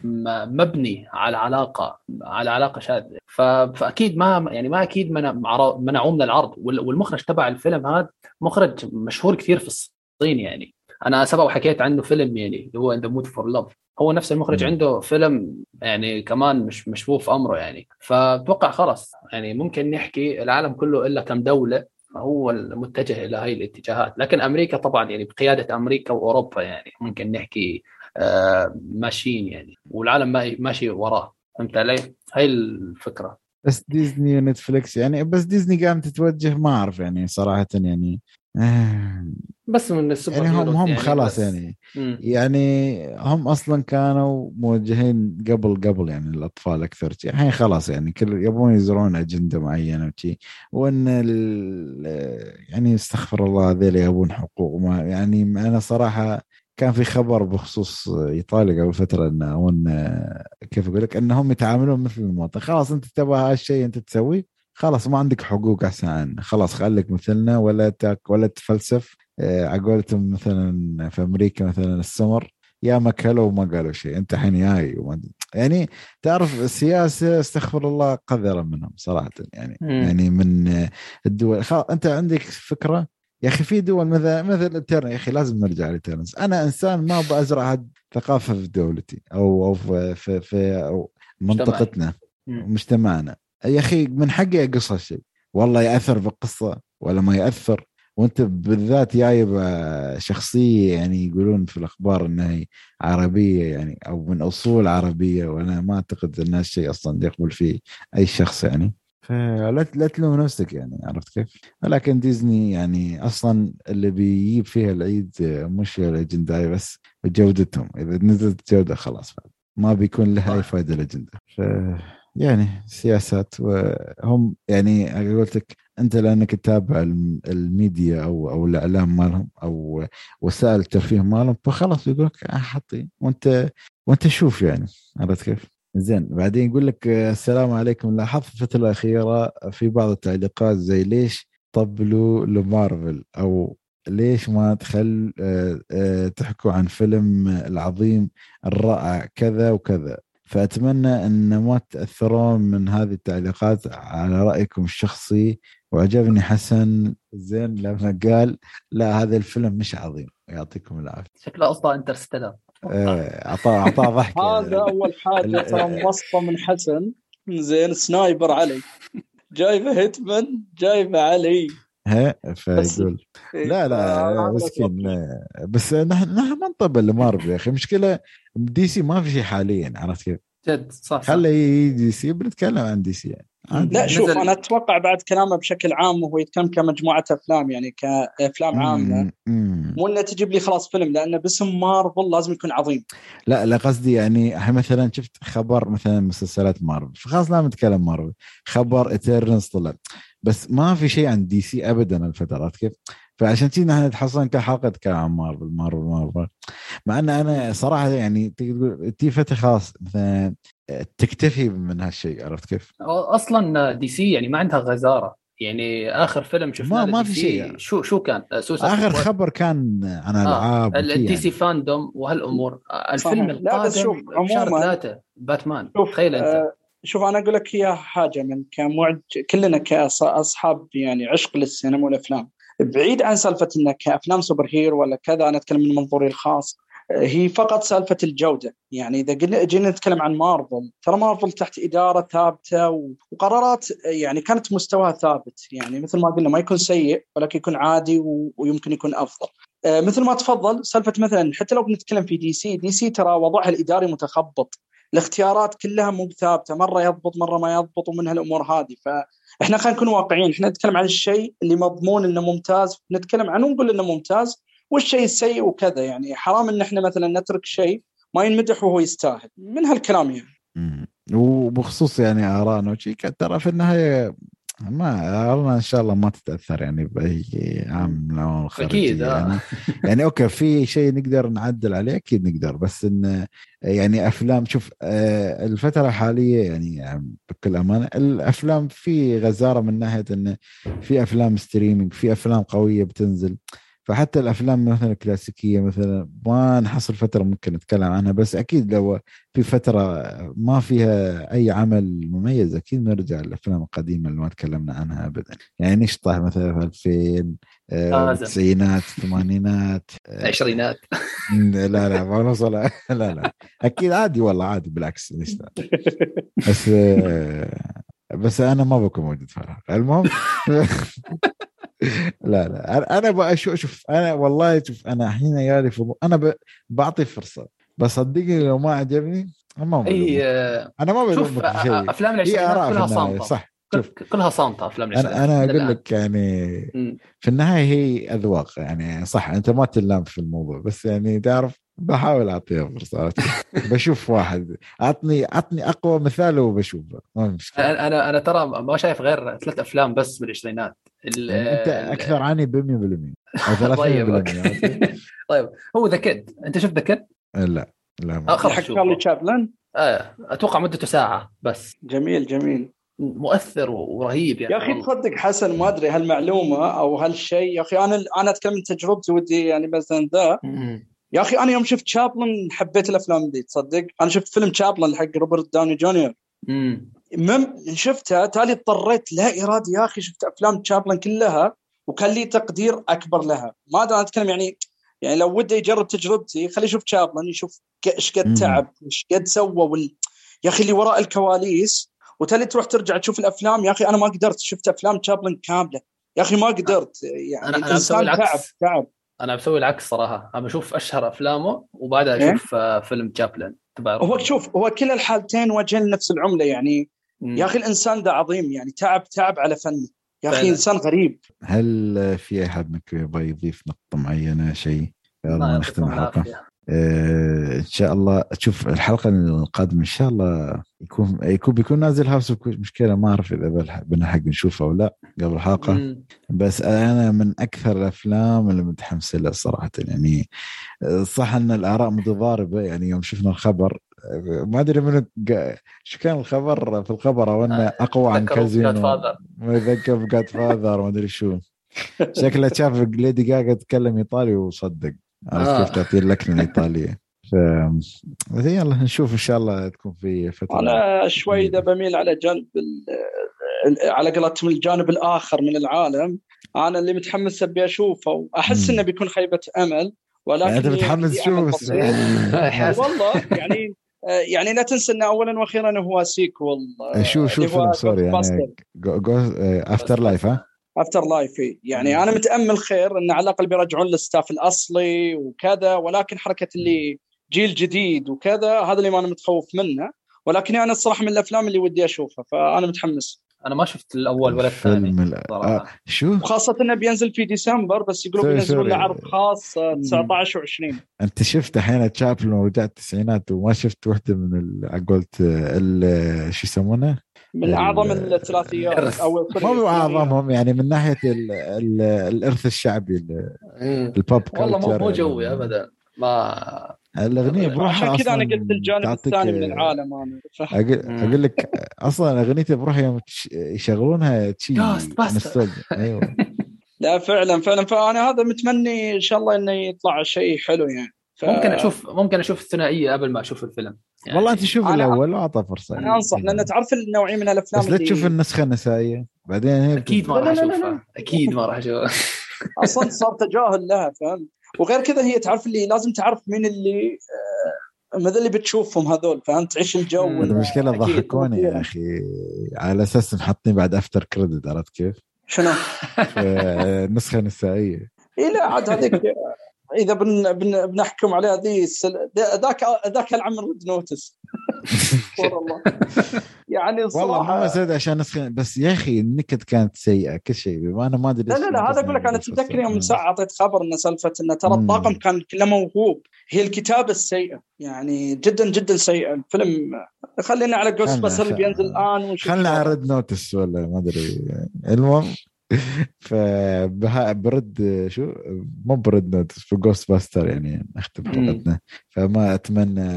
مبني على علاقة على علاقة شاذة. فأكيد ما يعني ما أكيد منعوه من العرض. والمخرج تبع الفيلم هذا مخرج مشهور كثير في الصين يعني. أنا سبق وحكيت عنه فيلم يعني اللي هو the Mood for Love هو نفس المخرج عنده فيلم يعني كمان مش مشفوف أمره يعني. فأتوقع خلاص يعني ممكن نحكي العالم كله إلا كم دولة هو المتجه إلى هاي الاتجاهات. لكن أمريكا طبعا يعني بقيادة أمريكا وأوروبا يعني ممكن نحكي آه ماشيين يعني. والعالم ماشي وراه. فهمت علي؟ هاي الفكرة. بس ديزني ونتفليكس يعني بس ديزني قامت تتوجه ما أعرف يعني صراحة يعني. بس من السوبر يعني هم هم يعني خلاص يعني. مم. يعني هم أصلا كانوا موجهين قبل قبل يعني الأطفال أكثر شيء الحين خلاص يعني كل يبون يزرعون أجندة معينة وشي. وإن يعني استغفر الله هذول يبون حقوق ما يعني أنا صراحة كان في خبر بخصوص إيطاليا قبل فترة إنه وإن كيف أقول لك إنهم يتعاملون مثل المواطن. خلاص أنت تبغى هالشيء أنت تسويه. خلاص ما عندك حقوق أحسن عنا خلاص خليك مثلنا ولا تاك ولا تفلسف. آه، عقولتهم مثلا في أمريكا مثلا السمر يا ما كلوا وما قالوا شيء. أنت الحين جاي يعني تعرف السياسة استغفر الله قذرة منهم صراحة. يعني م. يعني من الدول. خلاص أنت عندك فكرة؟ يا أخي في دول مثل مثل يا أخي لازم نرجع لتيرنس. أنا إنسان ما بزرع ثقافه في دولتي أو أو في في, في أو منطقتنا مجتمعنا. يا أخي من حقي أقص هالشيء. والله يأثر بالقصة ولا ما يأثر؟ وأنت بالذات جايب شخصية يعني يقولون في الأخبار إنها هي عربية يعني أو من أصول عربية وأنا ما أعتقد إن هالشيء أصلا يقبل فيه أي شخص يعني. فلا لا تلوم نفسك يعني عرفت كيف؟ ولكن ديزني يعني أصلا اللي بيجيب فيها العيد مش الاجنده بس جودتهم. إذا نزلت جودة خلاص ما بيكون لها أي فائده الأجندة. ف يعني سياسات وهم يعني قلت لك أنت لانك تتابع الميديا أو أو الإعلام مالهم أو وسائل الترفيه مالهم فخلاص يقول لك آه، حطي وأنت وأنت شوف يعني عرفت كيف؟ زين بعدين يقول لك السلام عليكم. لاحظت الفترة الأخيرة في بعض التعليقات زي ليش طبلوا لمارفل؟ أو ليش ما تخل آه، آه، تحكوا عن فيلم العظيم الرائع كذا وكذا؟ فأتمنى أن ما تأثرون من هذه التعليقات على رأيكم الشخصي. وعجبني حسن. زين لما قال. لا هذا الفيلم مش عظيم. يعطيكم العافية. شكله أصلا Interstellar. أعطاه أعطاه ضحك. هذا أول حاجة ترى موصفه من حسن. زين sniper علي. جايبه Hitman جايبه علي. ها فيقول إيه، لا لا مسكين بس نحن نحن ما نطبل لمارفل يا أخي. مشكله DC ما في شيء حاليا عرفت كيف؟ جد صح خلي DC بنتكلم عن DC يعني. لا شوف أنا أتوقع بعد كلامه بشكل عام وهو يتكلم كمجموعة أفلام يعني كأفلام عامة مو إنه تجيب لي خلاص فيلم لأنه باسم مارفل لازم يكون عظيم. لا لا قصدي يعني مثلا شفت خبر مثلا مسلسلات مارفل فخلاص لا نتكلم مارفل خبر Eternals طلع. بس ما في شيء عن DC ابدا الفترات. كيف؟ فعشان كذا نحن نتحصل كحلقة كلام مارفل مارفل. مارفل مع إن أنا صراحة يعني تقول تي فتره خلاص مثلا تكتفي من هالشيء عرفت كيف؟ أصلا DC يعني ما عندها غزارة. يعني آخر فيلم شفناه ما, ما في شيء شو شو كان؟ آخر خبر كان عن آه، ألعاب آه. ال DC يعني. FanDome وهالأمور. الفيلم القادم شوف عموما ثلاثة باتمان. تخيل أنت. آه شوف أنا أقول لك اياها حاجة من كمعد كلنا كأصحاب يعني عشق للسينما والأفلام. بعيد عن سالفة انك كأفلام super hero ولا كذا أنا أتكلم من منظوري الخاص. هي فقط سالفة الجودة. يعني إذا جينا نتكلم عن مارفل ترى مارفل تحت إدارة ثابتة وقرارات يعني كانت مستواها ثابت. يعني مثل ما قلنا ما يكون سيء ولكن يكون عادي ويمكن يكون أفضل. آه مثل ما تفضل سالفة مثلا حتى لو بنتكلم في DC DC ترى وضعها الإداري متخبط. الاختيارات كلها مو ثابته مرة يضبط مرة ما يضبط ومن هالأمور هذه. فاحنا خلينا نكون واقعيين إحنا نتكلم عن الشيء اللي مضمون إنه ممتاز نتكلم عنه ونقول إنه ممتاز والشيء السيء وكذا. يعني حرام إن إحنا مثلا نترك شيء ما ينمدح وهو يستاهل. من هالكلام يعني. وبخصوص يعني ارائنا وشي ترى في النهاية ما الله إن شاء الله ما تتأثر يعني بأي عام أكيد آه. يعني يعني أوكي في شيء نقدر نعدل عليه أكيد نقدر بس إن يعني أفلام شوف آه، الفترة الحالية يعني بكل أمانة الأفلام في غزارة من ناحية انه في أفلام ستريمينج في أفلام قوية بتنزل فحتى الأفلام مثلا الكلاسيكية مثلا ما نحصل فترة ممكن نتكلم عنها بس أكيد لو في فترة ما فيها أي عمل مميز أكيد نرجع للأفلام القديمة اللي ما تكلمنا عنها ابدا. يعني نشطح مثلا في 2000 آه، التسعينات الثمانينات العشرينات لا لا ما نوصل لا لا. أكيد عادي والله عادي بالعكس بس آه، بس أنا ما بكون موجود في المهم لا لا. أنا شو شوف أنا والله شوف أنا الحين يالي في أنا بعطي فرصة بس صدقني لو ما عجبني ما اي أنا ما بشوف أفلام العشرينات كلها صامتة. صح. شوف. كلها صامتة أفلام العشرينات. أنا أنا أقول لك يعني في النهاية هي أذواق يعني صح أنت ما تلام في الموضوع بس يعني تعرف بحاول اعطيها فرصة بشوف واحد. عطني عطني أقوى مثال وبشوفه ما مشكلة. أنا أنا ترى ما شايف غير ثلاث أفلام بس من العشرينات يعني أنت أكثر عني ب 100% أو 30% طيب هو The Kid أنت شفت The Kid؟ لا لا ما حق شارلي تشابلن؟ آه أتوقع مدته ساعة بس. جميل جميل. مؤثر ورهيب يعني. يا أخي تصدق حسن ما أدري هالمعلومة أو هالشيء. يا أخي أنا أنا أتكلم من تجربتي ودي يعني مثلا ذا يا أخي أنا يوم شفت شابلن حبيت الأفلام دي تصدق؟ أنا شفت فيلم شابلن حق روبرت داوني جونيور. مم. شفتها تالي اضطريت لا ارادي يا أخي شفت أفلام تشابلن كلها وكان لي تقدير أكبر لها. ما أدري أتكلم يعني يعني لو وده يجرب تجربتي خليه يشوف تشابلن يشوف إيش قد تعب إيش قد سوى وال... يا أخي اللي وراء الكواليس. وتالي تروح ترجع تشوف الأفلام يا أخي أنا ما قدرت شفت أفلام تشابلن كاملة. يا أخي ما قدرت يعني أنا الانسان تعب تعب. أنا بسوي العكس صراحة. أنا بشوف أشهر أفلامه وبعدها إيه؟ أشوف إيه؟ فيلم تشابلن هو شوف هو كلا الحالتين وجهين نفس العملة يعني. يا أخي الإنسان ده عظيم يعني تعب تعب على فنه. يا أخي إنسان غريب. هل في أحد منكم يبغى يضيف نقطة معينة شيء؟ قبل ما نختم الحلقة؟ آه إن شاء الله. تشوف الحلقة القادمة إن شاء الله يكون يكون بيكون نازل هاوس مشكلة ما أعرف إذا بنلحق نشوفه أو لا قبل الحلقة. مم. بس أنا من أكثر الأفلام اللي متحمس لها صراحة. يعني صح إن الآراء متضاربة. يعني يوم شفنا الخبر ما أدري من شو كان الخبر في الخبر أو إنه آه، أقوى عن كازينو. ما يذكر جاد فاذر ما أدري شو. شكله شاف ليدي جاجا تتكلم إيطالي وصدق. عرفت آه. كيف تعطي اللكنه الايطاليه ف يلا نشوف إن شاء الله تكون في فترة أنا شوي إذا بميل على جانب على قولتهم الجانب الآخر من العالم أنا اللي متحمس أبي أشوفه واحس إنه بيكون خيبة أمل ولكن يعني أنت متحمس تشوف والله يعني يعني لا تنسى انه اولا وأخيرا هو sequel شو شو فيلم sorry يعني Afterlife ها؟ Afterlife يعني أنا متأمل خير انه على الأقل بيرجعون لل staff الأصلي وكذا ولكن حركة اللي جيل جديد وكذا هذا اللي ما أنا متخوف منه. ولكن أنا الصراحة من الأفلام اللي ودي أشوفها فأنا متحمس. أنا ما شفت الأول ولا الثاني آه شو؟ وخاصة إنه بينزل في ديسمبر بس يقولون بينزلون له عرض خاص 19 و20 أنت شفت الحين تشابلن ورجعت التسعينات وما شفت وحدة من قلت شو يسمونه؟ من أعظم الثلاثيات أو مو أعظمهم يعني من ناحية ال ال الإرث الشعبي البوب والله مو مو جوي ابدا. ما الأغنية بروحها عشان كذا أنا قلت الجانب الثاني من العالم أنا. أقول لك أصلا اغنيتي بروحها يوم يشغلونها تشي أيوه. لا فعلا فعلا. فأنا هذا متمني إن شاء الله إنه يطلع شيء حلو يعني. ف... ممكن أشوف ممكن أشوف الثنائية قبل ما أشوف الفيلم. يعني والله أنت شوف الأول واعطى فرصة. أنا أنصح لأن تعرف النوعية من الأفلام بس لا تشوف النسخة النسائية. بعدين هي أكيد ما راح أشوفها. أكيد ما راح أشوفها. أصلا صار تجاهل لها فهمت؟ وغير كذا هي تعرف اللي لازم تعرف مين اللي آه ماذا اللي بتشوفهم هذول فهمت؟ تعيش الجو المشكلة ضحكوني يا أخي. على أساس محطين بعد after credit عرفت كيف؟ شنو؟ النسخه النسائيه اي لا عاد هذيك إذا بن بن بنحكم عليها ذي ذاك ذاك العم Red Notice والله يعني الصراحه والله مو مسألة عشان أسخن بس يا أخي النكت كانت سيئة كل شيء. أنا ما أدري لا لا لا هذا أقول لك أنا تتذكر يوم ساعة أعطيت خبر إن سالفة انه ترى الطاقم كان كله موهوب. هي الكتابة السيئة. يعني جدا جدا سيئة. الفيلم خلينا على Ghostbusters اللي بينزل الآن خلينا على Red Notice ولا ما أدري. المهم فب Red شو؟ مو ب Red Notice في Ghostbuster يعني نختم حلقتنا فما أتمنى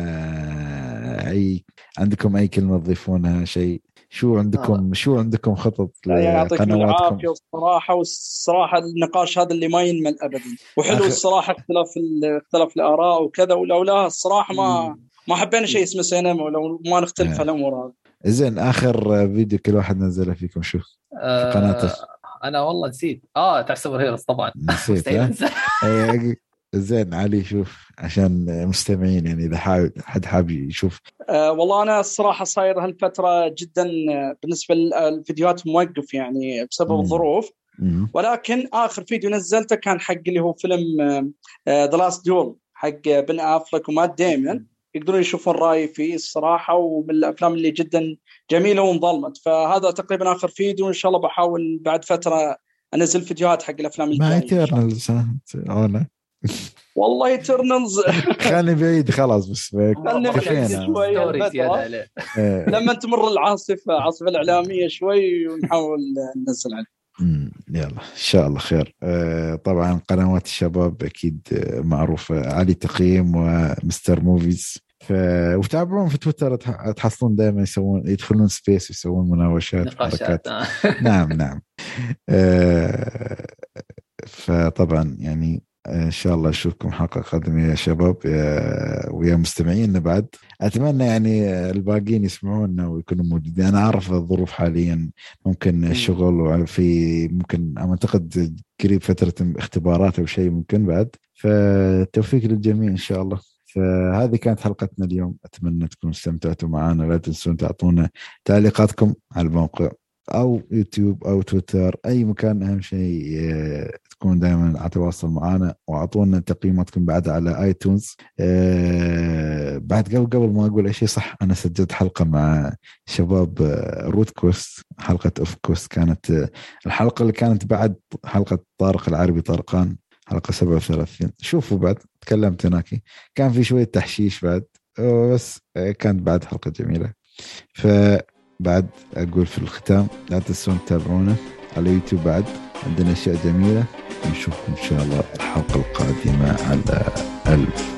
أي عندكم أي كلمة تضيفونها شيء؟ شو عندكم آه. شو عندكم خطط يعطيكم العافية والصراحة والصراحة النقاش هذا اللي ما ينمل ابدا. وحلو أخ... الصراحة اختلاف اختلاف الآراء وكذا ولولا الصراحة ما ما حبينا شيء اسمه سينما ولو ما نختلف آه. الأمور هذه. زين آخر فيديو كل واحد نزله فيكم شو؟ آه في قناته. أنا والله نسيت. آه تاع سوبر هيروز طبعا. نسيت إيه، زين علي شوف عشان مستمعين يعني إذا حاب حد حاب يشوف. أه والله أنا الصراحة صاير هالفترة جدا بالنسبة للفيديوهات موقف يعني بسبب الظروف. ولكن آخر فيديو نزلته كان حق اللي هو فيلم The Last Duel حق بن أفليك ومات ديمن يقدرون يشوفون رايي فيه الصراحة ومن الأفلام اللي جدا جميلة وانظلمت. فهذا تقريبا آخر فيديو ان شاء الله بحاول بعد فترة أنزل فيديوهات حق الأفلام ما ايترنالز والله ايترنالز خلني بعيد خلاص بس. شوي. لما تمر العاصفة العاصفه الإعلامية شوي ونحاول ننزل عليه. يلا إن شاء الله خير. آه، طبعا قنوات الشباب أكيد معروفة. علي تقييم ومستر موفيز. ف... وتابعون في تويتر تحصلون دائما يسوون يدخلون space يسوون مناوشات حركات. آه. نعم نعم. آه، فطبعا يعني إن شاء الله أشوفكم حلقة قادمة يا شباب ويا مستمعينا بعد أتمنى يعني الباقيين يسمعونا ويكونوا موجودين. أنا أعرف الظروف حاليا ممكن الشغل وفي ممكن أعتقد قريب فترة اختبارات أو شيء ممكن بعد. فالتوفيق للجميع إن شاء الله. فهذه كانت حلقتنا اليوم. أتمنى تكونوا استمتعتوا معنا. لا تنسون تعطونا تعليقاتكم على الموقع. أو يوتيوب أو تويتر أي مكان أهم شيء آه، تكون دائما على تواصل معنا وأعطونا تقييماتكم بعد على iTunes أه بعد قبل قبل ما أقول أي شيء صح أنا سجلت حلقة مع شباب آه، روت كاست حلقة اوف كاست كانت آه، الحلقة اللي كانت بعد حلقة طارق العربي طارقان حلقة 37 شوفوا بعد تكلمت هناك. كان في شوية تحشيش بعد بس كانت بعد حلقة جميلة. ف بعد أقول في الختام لا تنسون تتابعونا على يوتيوب بعد. عندنا أشياء جميلة نشوفكم إن شاء الله الحلقة القادمة على ألف